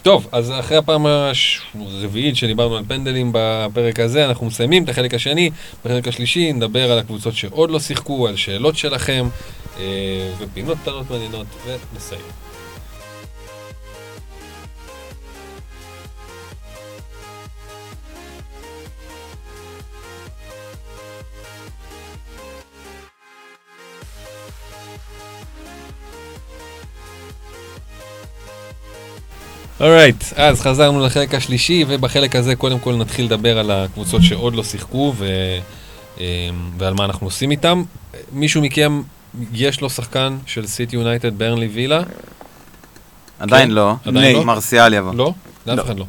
טוב, אז אחרי הפעם הרביעית שדיברנו על פנדלים בפרק הזה, אנחנו מסיימים את החלק השני. בחלק השלישי נדבר על הקבוצות שעוד לא שיחקו, על שאלות שלכם, אה, ופינות קטנות מעניינות, ונסיים. אורייט, אז חזרנו לחלק השלישי, ובחלק הזה קודם כל נתחיל לדבר על הקבוצות שעוד לא שיחקו ו... אמ, ועל מה אנחנו עושים איתם. מישהו מכם, יש לו שחקן של סיטי יונייטד, ברנלי וילה? עדיין כן, לא. עדיין לא? מרסיאל יבוא. לא? לאף לא. אחד לא.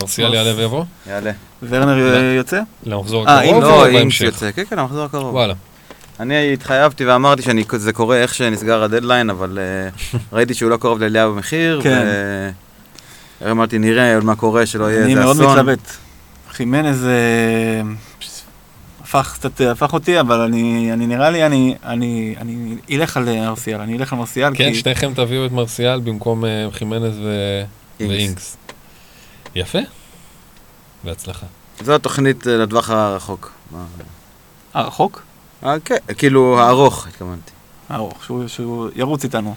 מרסיאל יעלה ויבוא? יעלה. ורנר לא. יוצא? למחזור אה, הקרוב אם או לא, בהמשך? יוצא. כן, כן, המחזור הקרוב. וואלה. אני התחייבתי ואמרתי שזה קורה איך שנסגר הדדליין, אבל אה, [LAUGHS] ראיתי שהוא לא קרוב לעלייה במחיר, כן. ואמרתי, נראה עוד מה קורה, שלא יהיה אני איזה מאוד אסון. מתלבט. חימנז אה, הפך קצת, הפך אותי, אבל אני, אני נראה לי, אני, אני, אני אלך על מרסיאל, אני אלך על מרסיאל, כן, כי שניכם תביאו את מרסיאל במקום אה, חימנז ו-. ואינגס. יפה. בהצלחה. זו התוכנית אה, לטווח הרחוק. אה, רחוק? אה, כן, כאילו הארוך, התכוונתי. ארוך, שהוא, שהוא ירוץ איתנו.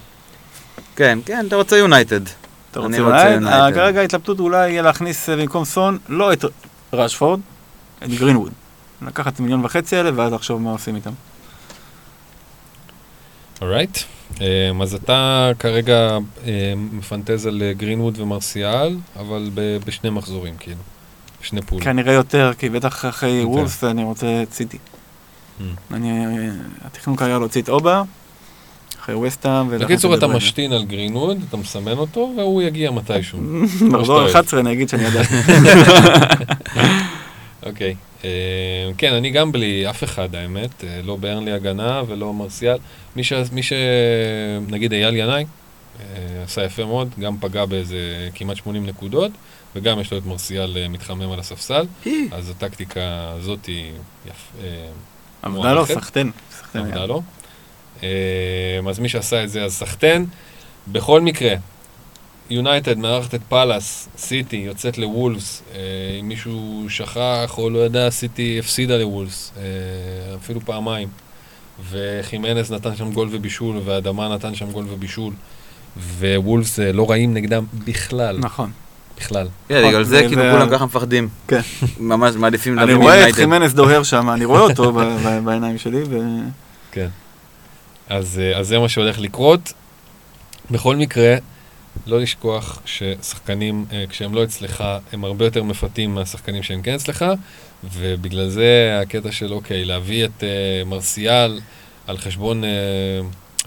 כן, כן, אתה רוצה יונייטד. אתה רוצה יונייטד. אה, כרגע ההתלבטות אולי יהיה להכניס אה, במקום סון, לא את רשפורד, את גרינווד. לקחת מיליון וחצי האלה, ואז לחשוב מה עושים איתם. alright. אז אתה כרגע אה, מפנטז על אה, גרינווד ומרסיאל, אבל ב- בשני מחזורים, כאילו. בשני פולים. כנראה יותר, כי בטח אחרי. וולס אני רוצה את סיטי. Mm. אני, אה, התכנון כרגע להוציא את אובה, אחרי וסטאם. בקיצור, את אתה. משתין על גרינווד, אתה מסמן אותו, והוא יגיע מתישהו. [LAUGHS] מחזור אוהב. 11 אני אגיד שאני יודע. [LAUGHS] אוקיי. אה, כן, אני גם בלי אף אחד, האמת. אה, לא ברנלי הגנה ולא מרסיאל. מי ש... נגיד אייל ינאי, אה, עשה יפה מאוד, גם פגע באיזה כמעט 80 נקודות, וגם יש לו את מרסיאל מתחמם על הספסל. אז הטקטיקה הזאת היא יפ... אה, עבדה לו. סחטיין. עבדה לו. אה, אז מי שעשה את זה אז סחטיין. בכל מקרה, יונייטד מארחת את פאלאס, סיטי יוצאת לוולפס, אה, אם מישהו שכח או לא ידע, סיטי הפסידה לוולפס, אה, אפילו פעמיים. וחימנס נתן שם גול ובישול, ואדמה נתן שם גול ובישול. ווולפס אה, לא רעים נגדם בכלל, נכון. בכלל. כן, בגלל זה זה- כאילו כולם ככה מפחדים. כן. ממש מעדיפים אני להביא רואה את. חימנס דוהר שם, אני רואה אותו [LAUGHS] בעיניים שלי, ו... כן. אז, אה, אז זה מה שהולך לקרות. בכל מקרה, לא לשכוח ששחקנים, אה, כשהם לא אצלך, הם הרבה יותר מפתים מהשחקנים שהם כן אצלך, ובגלל זה הקטע של, אוקיי, להביא את אה, מרסיאל על חשבון אה,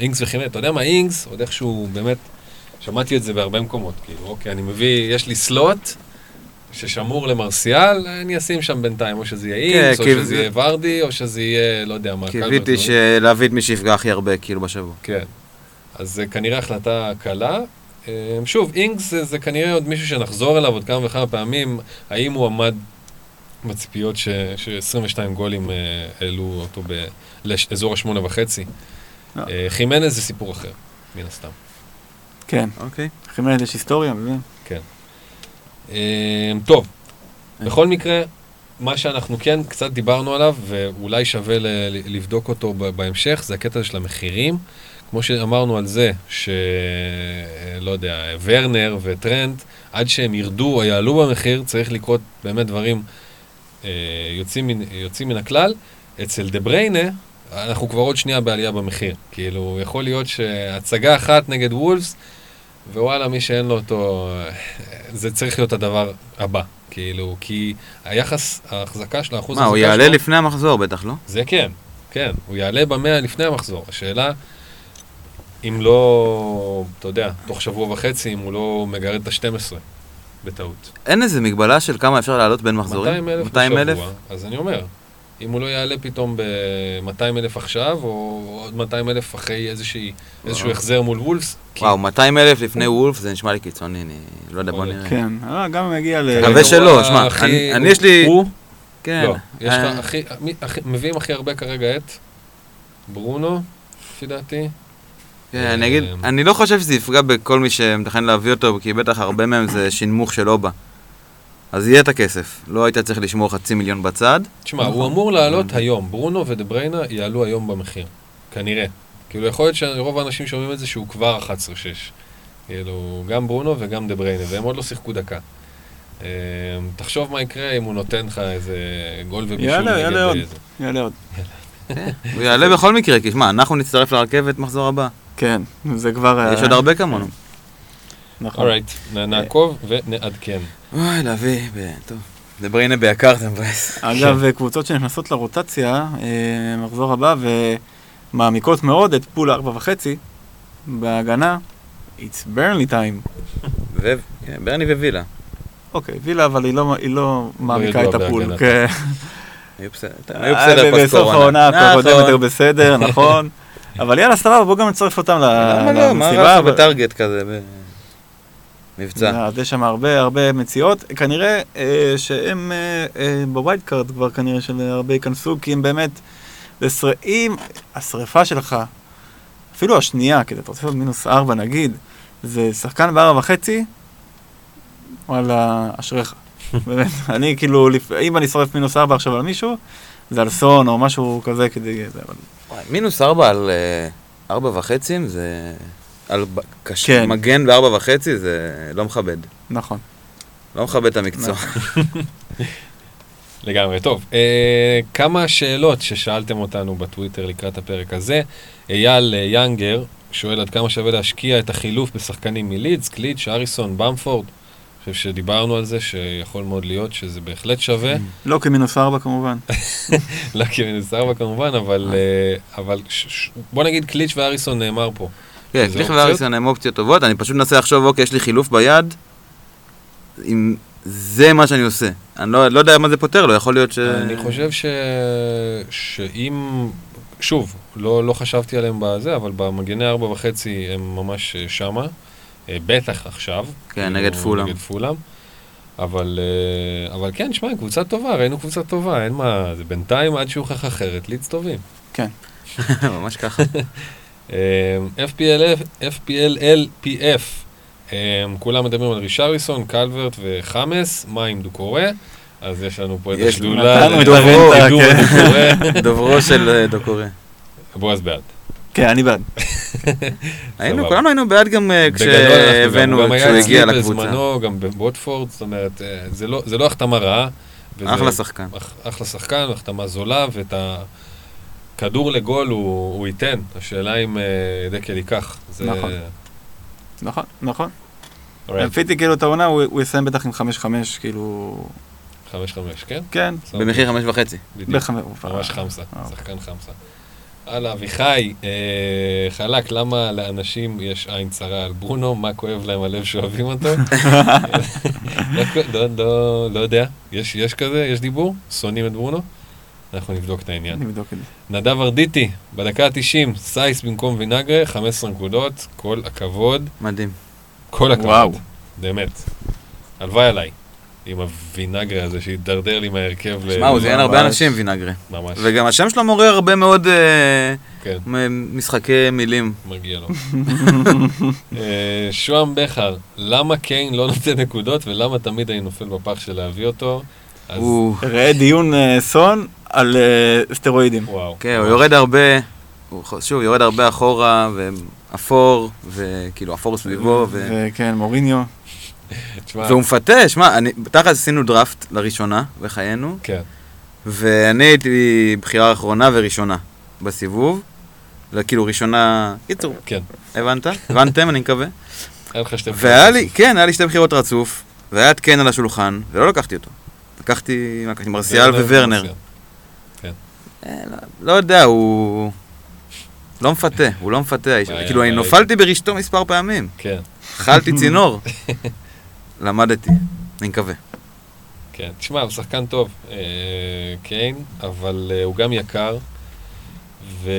אינגס וחימנס. אתה יודע מה, אינגס, עוד איכשהו, באמת, שמעתי את זה בהרבה מקומות, כאילו, אוקיי, אני מביא, יש לי סלוט. ששמור למרסיאל, אני אשים שם בינתיים, או שזה יהיה כן, אינגס, או שזה זה- יהיה ורדי, או שזה יהיה, לא יודע מה, קיוויתי קלברט, להביא את מי שיפגע הכי הרבה כאילו בשבוע. כן. אז זה כנראה החלטה קלה. אה, שוב, אינגס זה, זה כנראה עוד מישהו שנחזור אליו עוד כמה וכמה פעמים, האם הוא עמד בציפיות ש- ש-22 גולים אה, העלו אותו ב- לאזור השמונה וחצי. לא. אה, חימנז זה סיפור אחר, מן הסתם. כן, אוקיי. חימנס יש היסטוריה, וזה. אה, טוב, בכל מקרה, מה שאנחנו כן קצת דיברנו עליו, ואולי שווה לבדוק אותו בהמשך, זה הקטע של המחירים. כמו שאמרנו על זה, שלא יודע, ורנר וטרנד, עד שהם ירדו או יעלו במחיר, צריך לקרות באמת דברים אה, יוצאים, מן, יוצאים מן הכלל. אצל דה בריינה, אנחנו כבר עוד שנייה בעלייה במחיר. כאילו, יכול להיות שהצגה אחת נגד וולפס, ווואלה, מי שאין לו אותו, זה צריך להיות הדבר הבא. כאילו, כי היחס, ההחזקה של האחוז מה, הוא יעלה שלו- לפני המחזור בטח, לא? זה כן, כן, הוא יעלה במאה לפני המחזור. השאלה, אם לא, אתה יודע, תוך שבוע וחצי, אם הוא לא מגרד את ה-12 בטעות. אין איזה מגבלה של כמה אפשר לעלות בין מחזורים? 200 אלף 200 אלף? אז אני אומר, אם הוא לא יעלה פתאום ב-200 אלף עכשיו, או עוד 200 אלף אחרי איזושהי, איזשהו. החזר מול וולפס, וואו, 200 אלף לפני וולף זה נשמע לי קיצוני, אני לא יודע, בוא נראה. כן, אה, גם אם יגיע ל... מקווה שלא, שמע, אני- יש לי- הוא, כן. לא, יש אה, לך הכי, הכי- מביאים הכי הרבה כרגע את ברונו, לפי דעתי. כן, אני אגיד, אמ, אני לא חושב שזה יפגע בכל מי שמתכנן להביא אותו, כי בטח הרבה מהם זה שינמוך של אובה. אז יהיה את הכסף. לא היית צריך לשמור חצי מיליון בצד. תשמע, נכון. הוא אמור לעלות היום. ברונו ודה בריינה יעלו היום במחיר. כנראה. כאילו, יכול להיות שרוב האנשים שאומרים את זה שהוא כבר 11-6. כאילו, גם ברונו וגם דה בריינה, והם עוד לא שיחקו דקה. אה, תחשוב מה יקרה אם הוא נותן לך איזה גול ובישול יעלה, יעלה עוד. יעלה עוד. הוא יעלה בכל מקרה, כי שמע, אנחנו נצטרף לרכבת מחזור הבא. כן, זה כבר... אה, יש עוד הרבה כמונו. נכון. Alright, נעקוב ונעדכן. אוי, להביא, טוב. דה בריינה ביקר, זה מבאס. אגב, קבוצות שנכנסות לרוטציה, אה, מחזור הבא, ומעמיקות מאוד את pool ארבע וחצי בהגנה, it's Burnley time. ו- כן, ברנלי ווילה. אוקיי, וילה, אבל היא לא, לא מעמיקה ידוע את ה pool. כן. היו בסדר, היו אה, בסדר פוסט בסוף. העונה נכון. הקודמת היו בסדר, נכון. אבל יאללה, סבבה, בואו גם נצרף אותם ל- למה לא? מה למסיבה. רע בטארגט כזה? מבצע. אז יש שם הרבה הרבה מציאות. כנראה אה, שהם אה, אה, ב wildcard כבר כנראה שהרבה ייכנסו, כי הם באמת. אם השריפה שלך, אפילו השנייה, כי אתה רוצה לעשות מינוס ארבע נגיד, זה שחקן בארבע וחצי, וואלה, אשריך. [LAUGHS] באמת, אני כאילו, לפ- אם אני שורף מינוס ארבע עכשיו על מישהו, זה על סון או משהו כזה כדי... זה, אבל... וואי, מינוס ארבע על אה, ארבע וחצי זה... על קש- כן. מגן בארבע וחצי זה לא מכבד. נכון. לא מכבד את המקצוע. [LAUGHS] לגמרי. טוב, אה, כמה שאלות ששאלתם אותנו בטוויטר לקראת הפרק הזה. אייל אה, יאנגר שואל עד כמה שווה להשקיע את החילוף בשחקנים מלידס, קליץ', אריסון, במפורד. אני חושב שדיברנו על זה, שיכול מאוד להיות שזה בהחלט שווה. [LAUGHS] לא כמינוס ארבע כמובן. לא כמינוס ארבע כמובן, אבל, אה, אבל ש- ש- בוא נגיד קליץ' ואריסון נאמר פה. כן, אופציות? ואריסון הם אופציות טובות, אני פשוט מנסה לחשוב, אוקיי, יש לי חילוף ביד, אם זה מה שאני עושה. אני לא לא יודע מה זה פותר לו, יכול להיות ש... אני חושב ש... שאם... שוב, לא, לא חשבתי עליהם בזה, אבל במגני ארבע וחצי הם ממש אה, שמה. אה, בטח עכשיו. כן, כאילו, נגד פולאם. נגד פולאם. אבל, אה, אבל כן, שמע, קבוצה טובה, ראינו קבוצה טובה, אין מה, זה בינתיים עד שהוכח אחרת, ליץ טובים. כן. [LAUGHS] ממש ככה. [LAUGHS] אה, FPL, FPL, LPF, אה, כולם מדברים על רישריסון, קלברט וחמאס, מה עם דוקורה? אז יש לנו פה את יש, השדולה. כן. דוברו של אה, [LAUGHS] דוקורי. בועז בעד. כן, אני בעד. [LAUGHS] היינו. כולנו היינו בעד גם אה, בגדול אנחנו גם- כשהבאנו, הוא גם היה כשהוא אצלי הגיע לקבוצה. בזמנו, גם בווטפורד, זאת אומרת, אה, זה לא- זה לא החתמה רעה. אחלה שחקן. אח- אחלה שחקן, החתמה זולה, ואת הכדור לגול הוא, הוא ייתן. השאלה אם אה, דקל ייקח. זה... נכון. נכון, נכון. אוקיי, לפיתי כאילו את העונה, הוא הוא יסיים בטח עם 5-5, כאילו... חמש חמש, כן? כן, במחיר חמש וחצי. בדיוק. בחמש... ממש חמסה, אה. שחקן חמסה. הלאה, אביחי, אה, חלק, למה לאנשים יש עין צרה על ברונו? מה כואב להם הלב שאוהבים אותו? [LAUGHS] [LAUGHS] לא לא, לא, לא יודע, יש, יש כזה? יש דיבור? שונאים את ברונו? אנחנו נבדוק את העניין. נבדוק את זה. נדב ארדיטי, בדקה ה-90, סייס במקום וינגרה, 15 נקודות, כל הכבוד, מדהים. כל הכבוד. וואו. באמת. הלוואי עליי, עם הווינגרה הזה שהידרדר לי מההרכב ל... שמע, הוא זיין הרבה. אנשים וינגרה. ממש, וגם השם שלו מעורר הרבה מאוד אה, כן, משחקי מילים. מגיע לו. [LAUGHS] אה, שוהם בכר, למה קיין לא נותן נקודות ולמה תמיד אני נופל בפח של להביא אותו? אז ראה דיון אה, סון על אה, סטרואידים. וואו. כן, הוא יורד הרבה, הוא שוב, יורד הרבה אחורה, ואפור, וכאילו אפור סביבו, ו... וכן, מוריניו. והוא מפתה, שמע, תכל'ס עשינו דראפט לראשונה בחיינו, כן, ואני הייתי בחירה אחרונה וראשונה בסיבוב, לא, כאילו ראשונה, קיצור, כן. הבנת? הבנתם, אני מקווה. [LAUGHS] היה לך שתי והיה לי, כן, היה לי שתי בחירות רצוף, והיה את קן על השולחן, ולא לקחתי אותו. לקחתי, מה לקחתי? מרסיאל וורנר. לא- לא יודע, הוא... לא מפתה, הוא לא מפתה. האיש. כאילו, אני. נופלתי ברשתו מספר פעמים. כן, אכלתי [LAUGHS] צינור. למדתי, אני מקווה. כן. תשמע, הוא שחקן טוב, אה, קיין, אבל אה, הוא גם יקר. ו,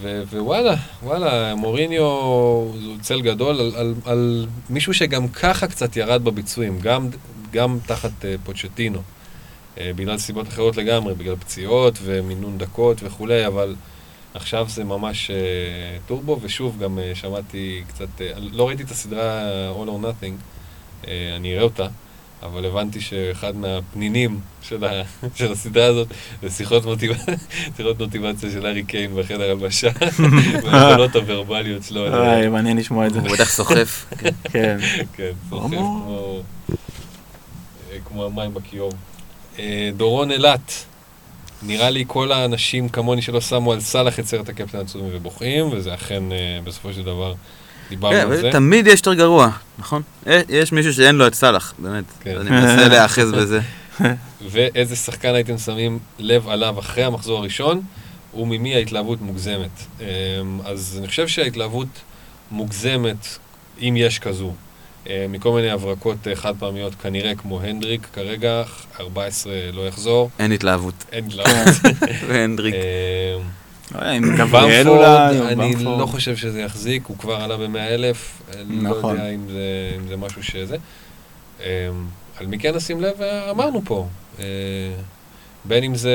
ו, ווואלה, וואלה, מוריניו הוא צל גדול על, על, על מישהו שגם ככה קצת ירד בביצועים, גם, גם תחת uh, פוצ'טינו, בגלל סיבות אחרות לגמרי, בגלל פציעות ומינון דקות וכולי, אבל עכשיו זה ממש uh, טורבו, ושוב, גם uh, שמעתי קצת, לא ראיתי את הסדרה All or Nothing, אני אראה אותה, אבל הבנתי שאחד מהפנינים של, ה, [LAUGHS] של הסדרה הזאת זה שיחות, מוטיבצ... [LAUGHS] שיחות מוטיבציה של ארי קיין בחדר הלבשה, [LAUGHS] והיכולות הוורבליות שלו. איי, מעניין לשמוע את זה. הוא בטח סוחף. כן. כן, סוחף. כמו, אה, כמו המים בכיור. אה, דורון אילת, נראה לי כל האנשים כמוני שלא שמו על סאלח את סרט הקפטן עצומים ובוכים, וזה אכן אה, בסופו של דבר דיברנו כן, על זה. תמיד יש יותר גרוע, נכון? אה, יש מישהו שאין לו את סאלח, באמת. כן. אני מנסה [LAUGHS] להיאחז בזה. ואיזה שחקן הייתם שמים לב עליו אחרי המחזור הראשון, וממי ההתלהבות מוגזמת. אז אני חושב שההתלהבות מוגזמת, אם יש כזו, מכל מיני הברקות אה, חד פעמיות, כנראה כמו הנדריק, כרגע 14 לא יחזור, אין התלהבות. אין התלהבות. [LAUGHS] והנדריק. עם גבריאל במפורד, אולי, או אני. לא חושב שזה יחזיק, הוא כבר עלה ב-100 אלף, לא נכון. יודע אם זה, אם זה משהו שזה. אמ, על מי כן נשים לב, אה, אמרנו פה. אה, בין אם זה,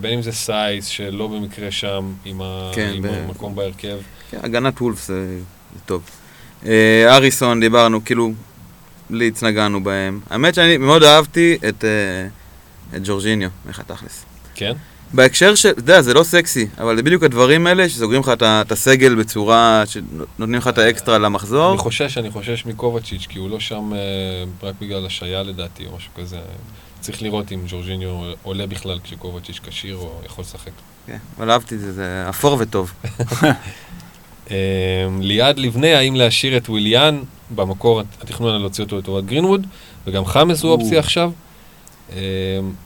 בין אם זה סייס, שלא במקרה שם, עם, ה, כן, עם ב- המקום בהרכב. כן, הגנת וולפס זה טוב. אה, הריסון, דיברנו, כאילו, ליץ נגענו בהם. האמת שאני מאוד אהבתי את אה, את ג'ורג'יניו, איך התכלס. כן? בהקשר של, אתה יודע, זה לא סקסי, אבל זה בדיוק הדברים האלה שסוגרים לך את הסגל בצורה, שנותנים לך את האקסטרה למחזור. אני חושש, אני חושש מקובצ'יץ', כי הוא לא שם אה, רק בגלל השעיה לדעתי, או משהו כזה. צריך לראות אם ג'ורג'יניו עולה בכלל כשקובצ'יץ' כשיר או יכול לשחק. כן, אבל אהבתי את זה, זה אפור וטוב. [LAUGHS] אה, ליעד לבנה, האם להשאיר את וויליאן, במקור התכנון היה להוציא אותו לטובת גרינווד, וגם חאמס הוא או. אופציה עכשיו. אה,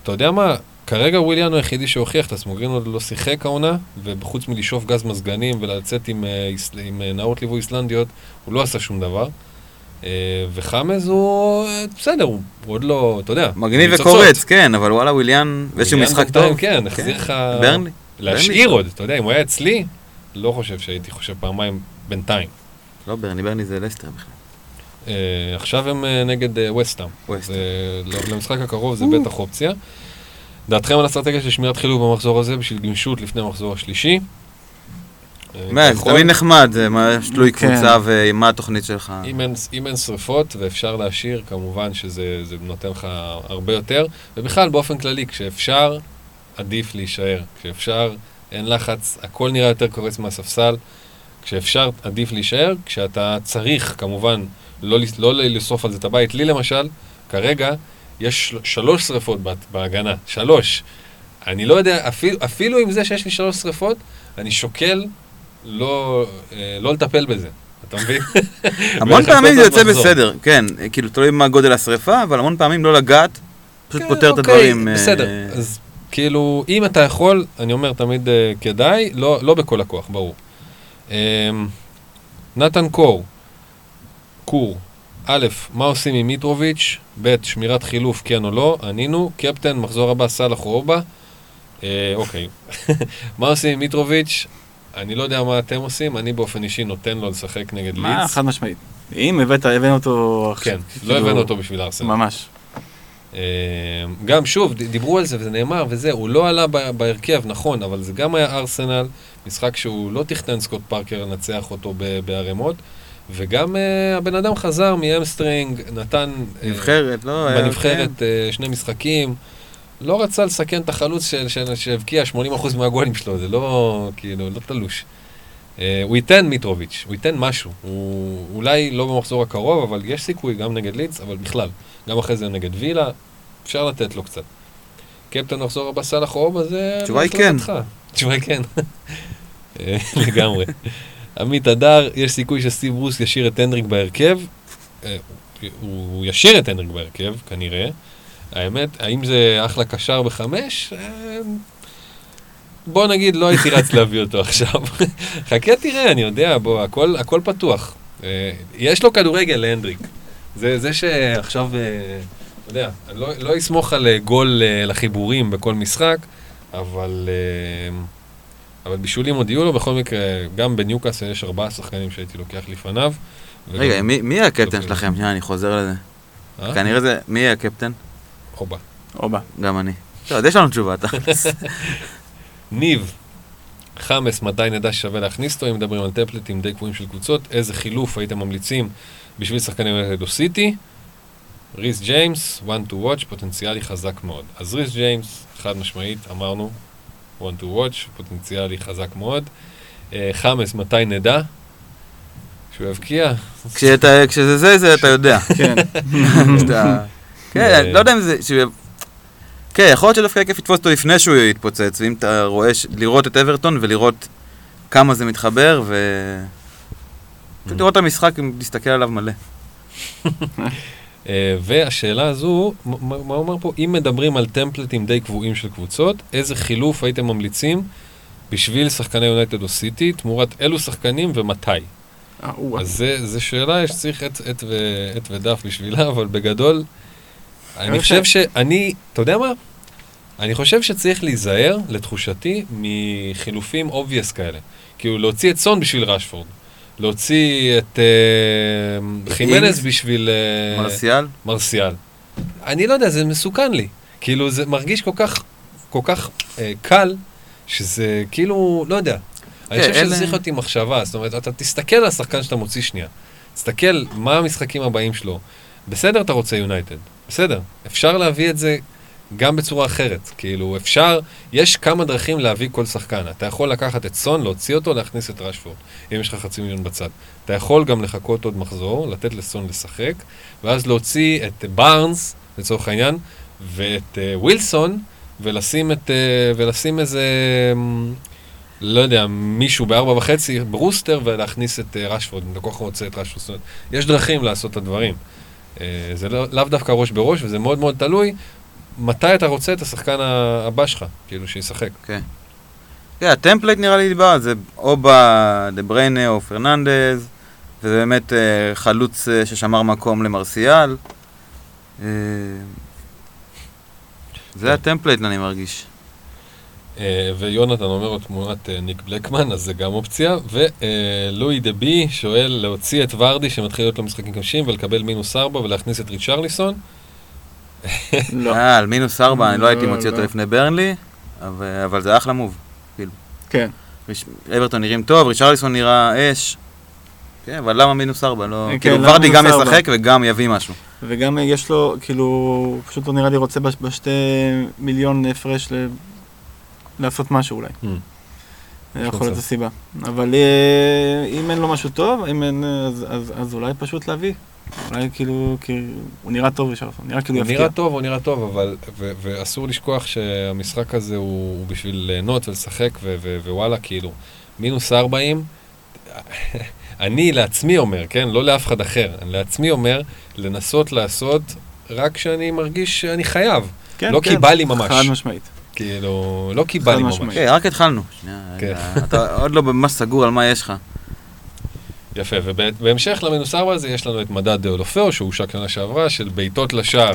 אתה יודע מה, כרגע וויליאן הוא היחידי שהוכיח את עצמו, גרינווד לא שיחק העונה, וחוץ מלשאוף גז מזגנים ולצאת עם, אה, עם אה, נערות ליווי איסלנדיות, הוא לא עשה שום דבר. אה, וחמאס הוא אה, בסדר, הוא עוד לא, אתה יודע, מגניב. וקורץ, כן, אבל וואלה וויליאן, ויש לו וויליאן משחק טוב. כן, החזיר לך... ברנלי. להשאיר עוד, אתה יודע, אם הוא היה אצלי, לא חושב שהייתי חושב פעמיים בינתיים. לא ברני, ברני זה לסטר בכלל. אה, עכשיו הם אה, נגד אה, וסטאם. ווסט. למשחק הקרוב זה בטח אופציה. דעתכם על אסטרטגיה של שמירת חילוף במחזור הזה בשביל גמישות לפני המחזור השלישי? אה, מה, זה יכול- תמיד נחמד, זה מה- תלוי כן. קבוצה ומה התוכנית שלך. אם אין, אם אין שריפות ואפשר להשאיר, כמובן שזה זה נותן לך הרבה יותר. ובכלל, באופן כללי, כשאפשר, עדיף להישאר. כשאפשר, אין לחץ, הכל נראה יותר קורץ מהספסל. כשאפשר, עדיף להישאר. כשאתה צריך, כמובן, לא, לא לשרוף על זה את הבית. לי למשל, כרגע, יש של- שלוש שריפות בה- בהגנה. שלוש. אני לא יודע, אפילו, אפילו עם זה שיש לי שלוש שריפות, אני שוקל לא, אה, לא לטפל בזה. אתה מבין? [LAUGHS] המון פעמים זה יוצא. בסדר, כן, כאילו תלוי מה גודל השריפה, אבל המון פעמים לא לגעת, פשוט כן, פותר את אוקיי, הדברים. אה, בסדר, אז כאילו, אם אתה יכול, אני אומר תמיד אה, כדאי, לא, לא בכל הכוח, ברור. אמ, נתן קור, קור, א', מה עושים עם מיטרוביץ', ב', שמירת חילוף, כן או לא, ענינו, קפטן, מחזור הבא, סאלח או אובה. אה, אוקיי. [LAUGHS] מה עושים עם מיטרוביץ'? אני לא יודע מה אתם עושים, אני באופן אישי נותן לו לשחק נגד מה, לידס. חד משמעית. אם הבאת, הבאנו אותו. כן, לא כאילו, הבאנו אותו בשביל ארסנל. ממש. אה, גם, שוב, דיברו על זה וזה נאמר וזה, הוא לא עלה בהרכב, נכון, אבל זה גם היה ארסנל, משחק שהוא לא תכנן סקוט פארקר לנצח אותו בערימות, וגם אה, הבן אדם חזר מ hamstring, נתן... אה, נבחרת, לא? בנבחרת אה, שני משחקים. לא רצה לסכן את החלוץ שהבקיע 80% מהגולים שלו, זה לא, כאילו, לא תלוש. אה, הוא ייתן מיטרוביץ', הוא ייתן משהו. הוא אולי לא במחזור הקרוב, אבל יש סיכוי גם נגד לידס, אבל בכלל. גם אחרי זה נגד וילה, אפשר לתת לו קצת. קפטן מחזור הבא סאלח או אובה זה... התשובה היא כן. התשובה היא כן. אה, לגמרי. עמית הדר, יש סיכוי שסטיב ברוס ישאיר את הנדריק בהרכב. אה, הוא ישאיר את הנדריק בהרכב, כנראה. האמת, האם זה אחלה קשר בחמש? בוא נגיד, לא הייתי רץ להביא אותו עכשיו. חכה תראה, אני יודע, בוא, הכל, הכל פתוח. אה, יש לו כדורגל להנדריק. זה, זה שעכשיו, אה, אתה יודע, אני לא, לא אסמוך על אה, גול לחיבורים בכל משחק, אבל, אבל בישולים עוד יהיו לו, בכל מקרה, גם בניוקאסל יש ארבעה שחקנים שהייתי לוקח לפניו. וגם- רגע, מי מי יהיה הקפטן שלכם? שנייה, אני חוזר לזה. אה? כנראה זה, מי יהיה הקפטן? אובה. אובה. גם אני. טוב, אז יש לנו תשובה, אתה. [LAUGHS] ניב, חאמס, מתי נדע ששווה להכניס אותו, אם מדברים על טמפלטים די קבועים של קבוצות, איזה חילוף הייתם ממליצים בשביל שחקני יונייטד או סיטי? ריס ג'יימס, one to watch, פוטנציאלי חזק מאוד. אז ריס ג'יימס, חד משמעית, אמרנו, one to watch, פוטנציאלי חזק מאוד. אה, חמאס, מתי נדע? שהוא יבקיע? כשזה זה, זה אתה יודע. כן. [LAUGHS] כן, לא יודע אם זה... כן, יכול להיות שדווקא כיף לתפוס אותו לפני שהוא יתפוצץ, ואם אתה רואה, לראות את אברטון ולראות כמה זה מתחבר, ו... פשוט לראות את המשחק, אם להסתכל עליו מלא. אה, והשאלה הזו, מה אומר פה? אם מדברים על טמפלטים די קבועים של קבוצות, איזה חילוף הייתם ממליצים בשביל שחקני יונייטד או סיטי, תמורת אילו שחקנים ומתי? אה. אז זה, זה שאלה שצריך עט ודף בשבילה, אבל בגדול, אני יפה. חושב שאני, אתה יודע מה? אני חושב שצריך להיזהר, לתחושתי, מחילופים obvious כאלה. כאילו, להוציא את סון בשביל רשפורד. להוציא את אה, חימנז בשביל... אה, מרסיאל? מרסיאל. אני לא יודע, זה מסוכן לי. כאילו, זה מרגיש כל כך, כל כך אה, קל, שזה כאילו, לא יודע. אני כן, חושב שזה צריך להיות עם מחשבה, זאת אומרת, אתה תסתכל על השחקן שאתה מוציא שנייה. תסתכל מה המשחקים הבאים שלו. בסדר, אתה רוצה יונייטד. בסדר. אפשר להביא את זה גם בצורה אחרת. כאילו, אפשר, יש כמה דרכים להביא כל שחקן. אתה יכול לקחת את סון, להוציא אותו, להכניס את רשפורד, אם יש לך חצי מיליון בצד. אתה יכול גם לחכות עוד מחזור, לתת לסון לשחק, ואז להוציא את בארנס, לצורך העניין, ואת ווילסון, ולשים, את, uh, ולשים איזה, um, לא יודע, מישהו בארבע וחצי, ברוסטר, ולהכניס את uh, רשפורד, אם אתה כל כך רוצה את רשפורד. יש דרכים לעשות את הדברים. Uh, זה לא, לאו דווקא ראש בראש, וזה מאוד מאוד תלוי מתי אתה רוצה את השחקן הבא שלך, כאילו, שישחק. כן. כן, ה template נראה לי דיבר על זה, או דה בריינה או פרננדז, וזה באמת אה, חלוץ אה, ששמר מקום למרסיאל. אה, זה כן. ה template, אני מרגיש. אה, ויונתן אומר לו תמונת אה, ניק בלקמן, אז זה גם אופציה. ולואי דה בי שואל להוציא את ורדי שמתחיל להיות לו משחקים קשים ולקבל מינוס 4 ולהכניס את ריצ'רליסון. [LAUGHS] לא. אה, על מינוס ארבע, אני לא הייתי לא, מוציא אותו לא. לפני ברנלי, אבל אבל זה אחלה move. כן. ריש- אברטון נראים טוב, ריצ'רליסון נראה אש. כן, אבל למה מינוס ארבע? לא... כן, כאילו ורדי גם ארבע? ישחק וגם יביא משהו. וגם יש לו, כאילו, הוא פשוט לא נראה לי רוצה בש- בשתי מיליון הפרש. לעשות משהו אולי. Hmm. זה יכול. להיות הסיבה. אבל אה, אם אין לו משהו טוב, אם אין, אה, אז, אז, אז אולי פשוט להביא. אולי כאילו, הוא נראה טוב רישרסון, נראה כאילו הוא יפקיע. נראה טוב, הוא נראה טוב, אבל, ו- ואסור לשכוח שהמשחק הזה הוא, הוא בשביל ליהנות ולשחק, ו- ו- ווואלה, כאילו, מינוס 40, [LAUGHS] אני לעצמי אומר, כן? לא לאף אחד אחר, אני לעצמי אומר, לנסות לעשות רק כשאני מרגיש שאני חייב. כן, לא כן, כי בא לי ממש. חד משמעית. כאילו, לא חד ממש. כן, רק התחלנו. כן. אתה עוד לא ממש סגור על מה יש לך. יפה, ובהמשך למינוס 4 הזה יש לנו את מדד דאולופאו, שהושק שנה שעברה, של בעיטות לשער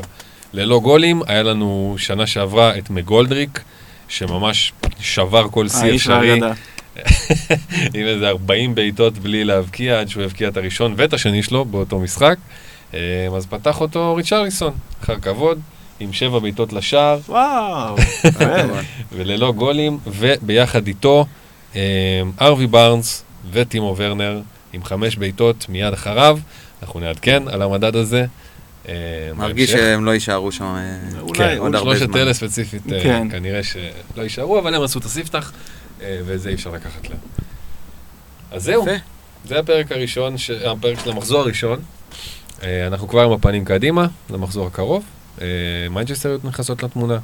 ללא גולים. היה לנו שנה שעברה את מגולדריק, שממש שבר כל שיא אפשרי. [LAUGHS] עם איזה 40 בעיטות בלי להבקיע, עד שהוא הבקיע את הראשון ואת השני שלו באותו משחק. אה, אז פתח אותו ריצ'רליסון, אחר כבוד, עם שבע בעיטות לשער, וואו. [LAUGHS] וללא גולים, וביחד איתו אה, ארווי בארנס וטימו ורנר עם חמש בעיטות מיד אחריו. אנחנו נעדכן על המדד הזה. אה, מרגיש בהמשך. שהם לא יישארו שם אה, כן, עוד הרבה שלושת זמן. אלה ספציפית, כן. כנראה שלא יישארו, אבל הם עשו את הספתח, אה, ואת זה אי אפשר לקחת להם. אז זהו. זה הפרק הראשון, ש- הפרק של המחזור הראשון. אנחנו כבר עם הפנים קדימה, למחזור הקרוב. אה, מנצ'סטריות נכנסות לתמונה.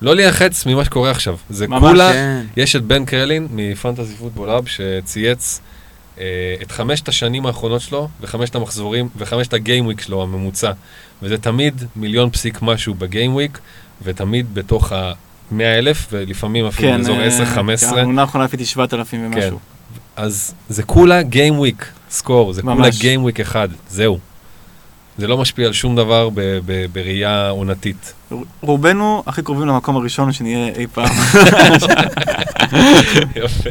לא להיחץ ממה שקורה עכשיו. זה ממש, כולה, כן. יש את בן קרלין מפנטזי פוטבול אב שצייץ אה, את חמשת השנים האחרונות שלו וחמשת המחזורים וחמשת הגיימוויק שלו הממוצע. וזה תמיד מיליון פסיק משהו בגיימוויק, ותמיד בתוך ה-100 אלף, ולפעמים אפילו כן, באזור אה, 10-15. כן, העונה האחרונה עשיתי 7,000 כן. ומשהו. אז זה כולה גיימוויק סקור, זה כולה ממש. גיימוויק אחד, זהו. זה לא משפיע על שום דבר ב- ב- בראייה עונתית. רובנו הכי קרובים למקום הראשון שנהיה אי פעם. [LAUGHS] יפה.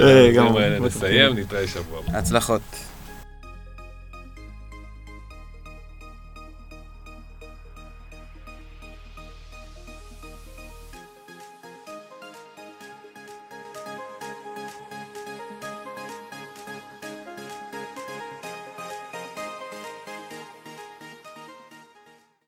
אה, גם- נסיים, נתראה שבוע. הצלחות.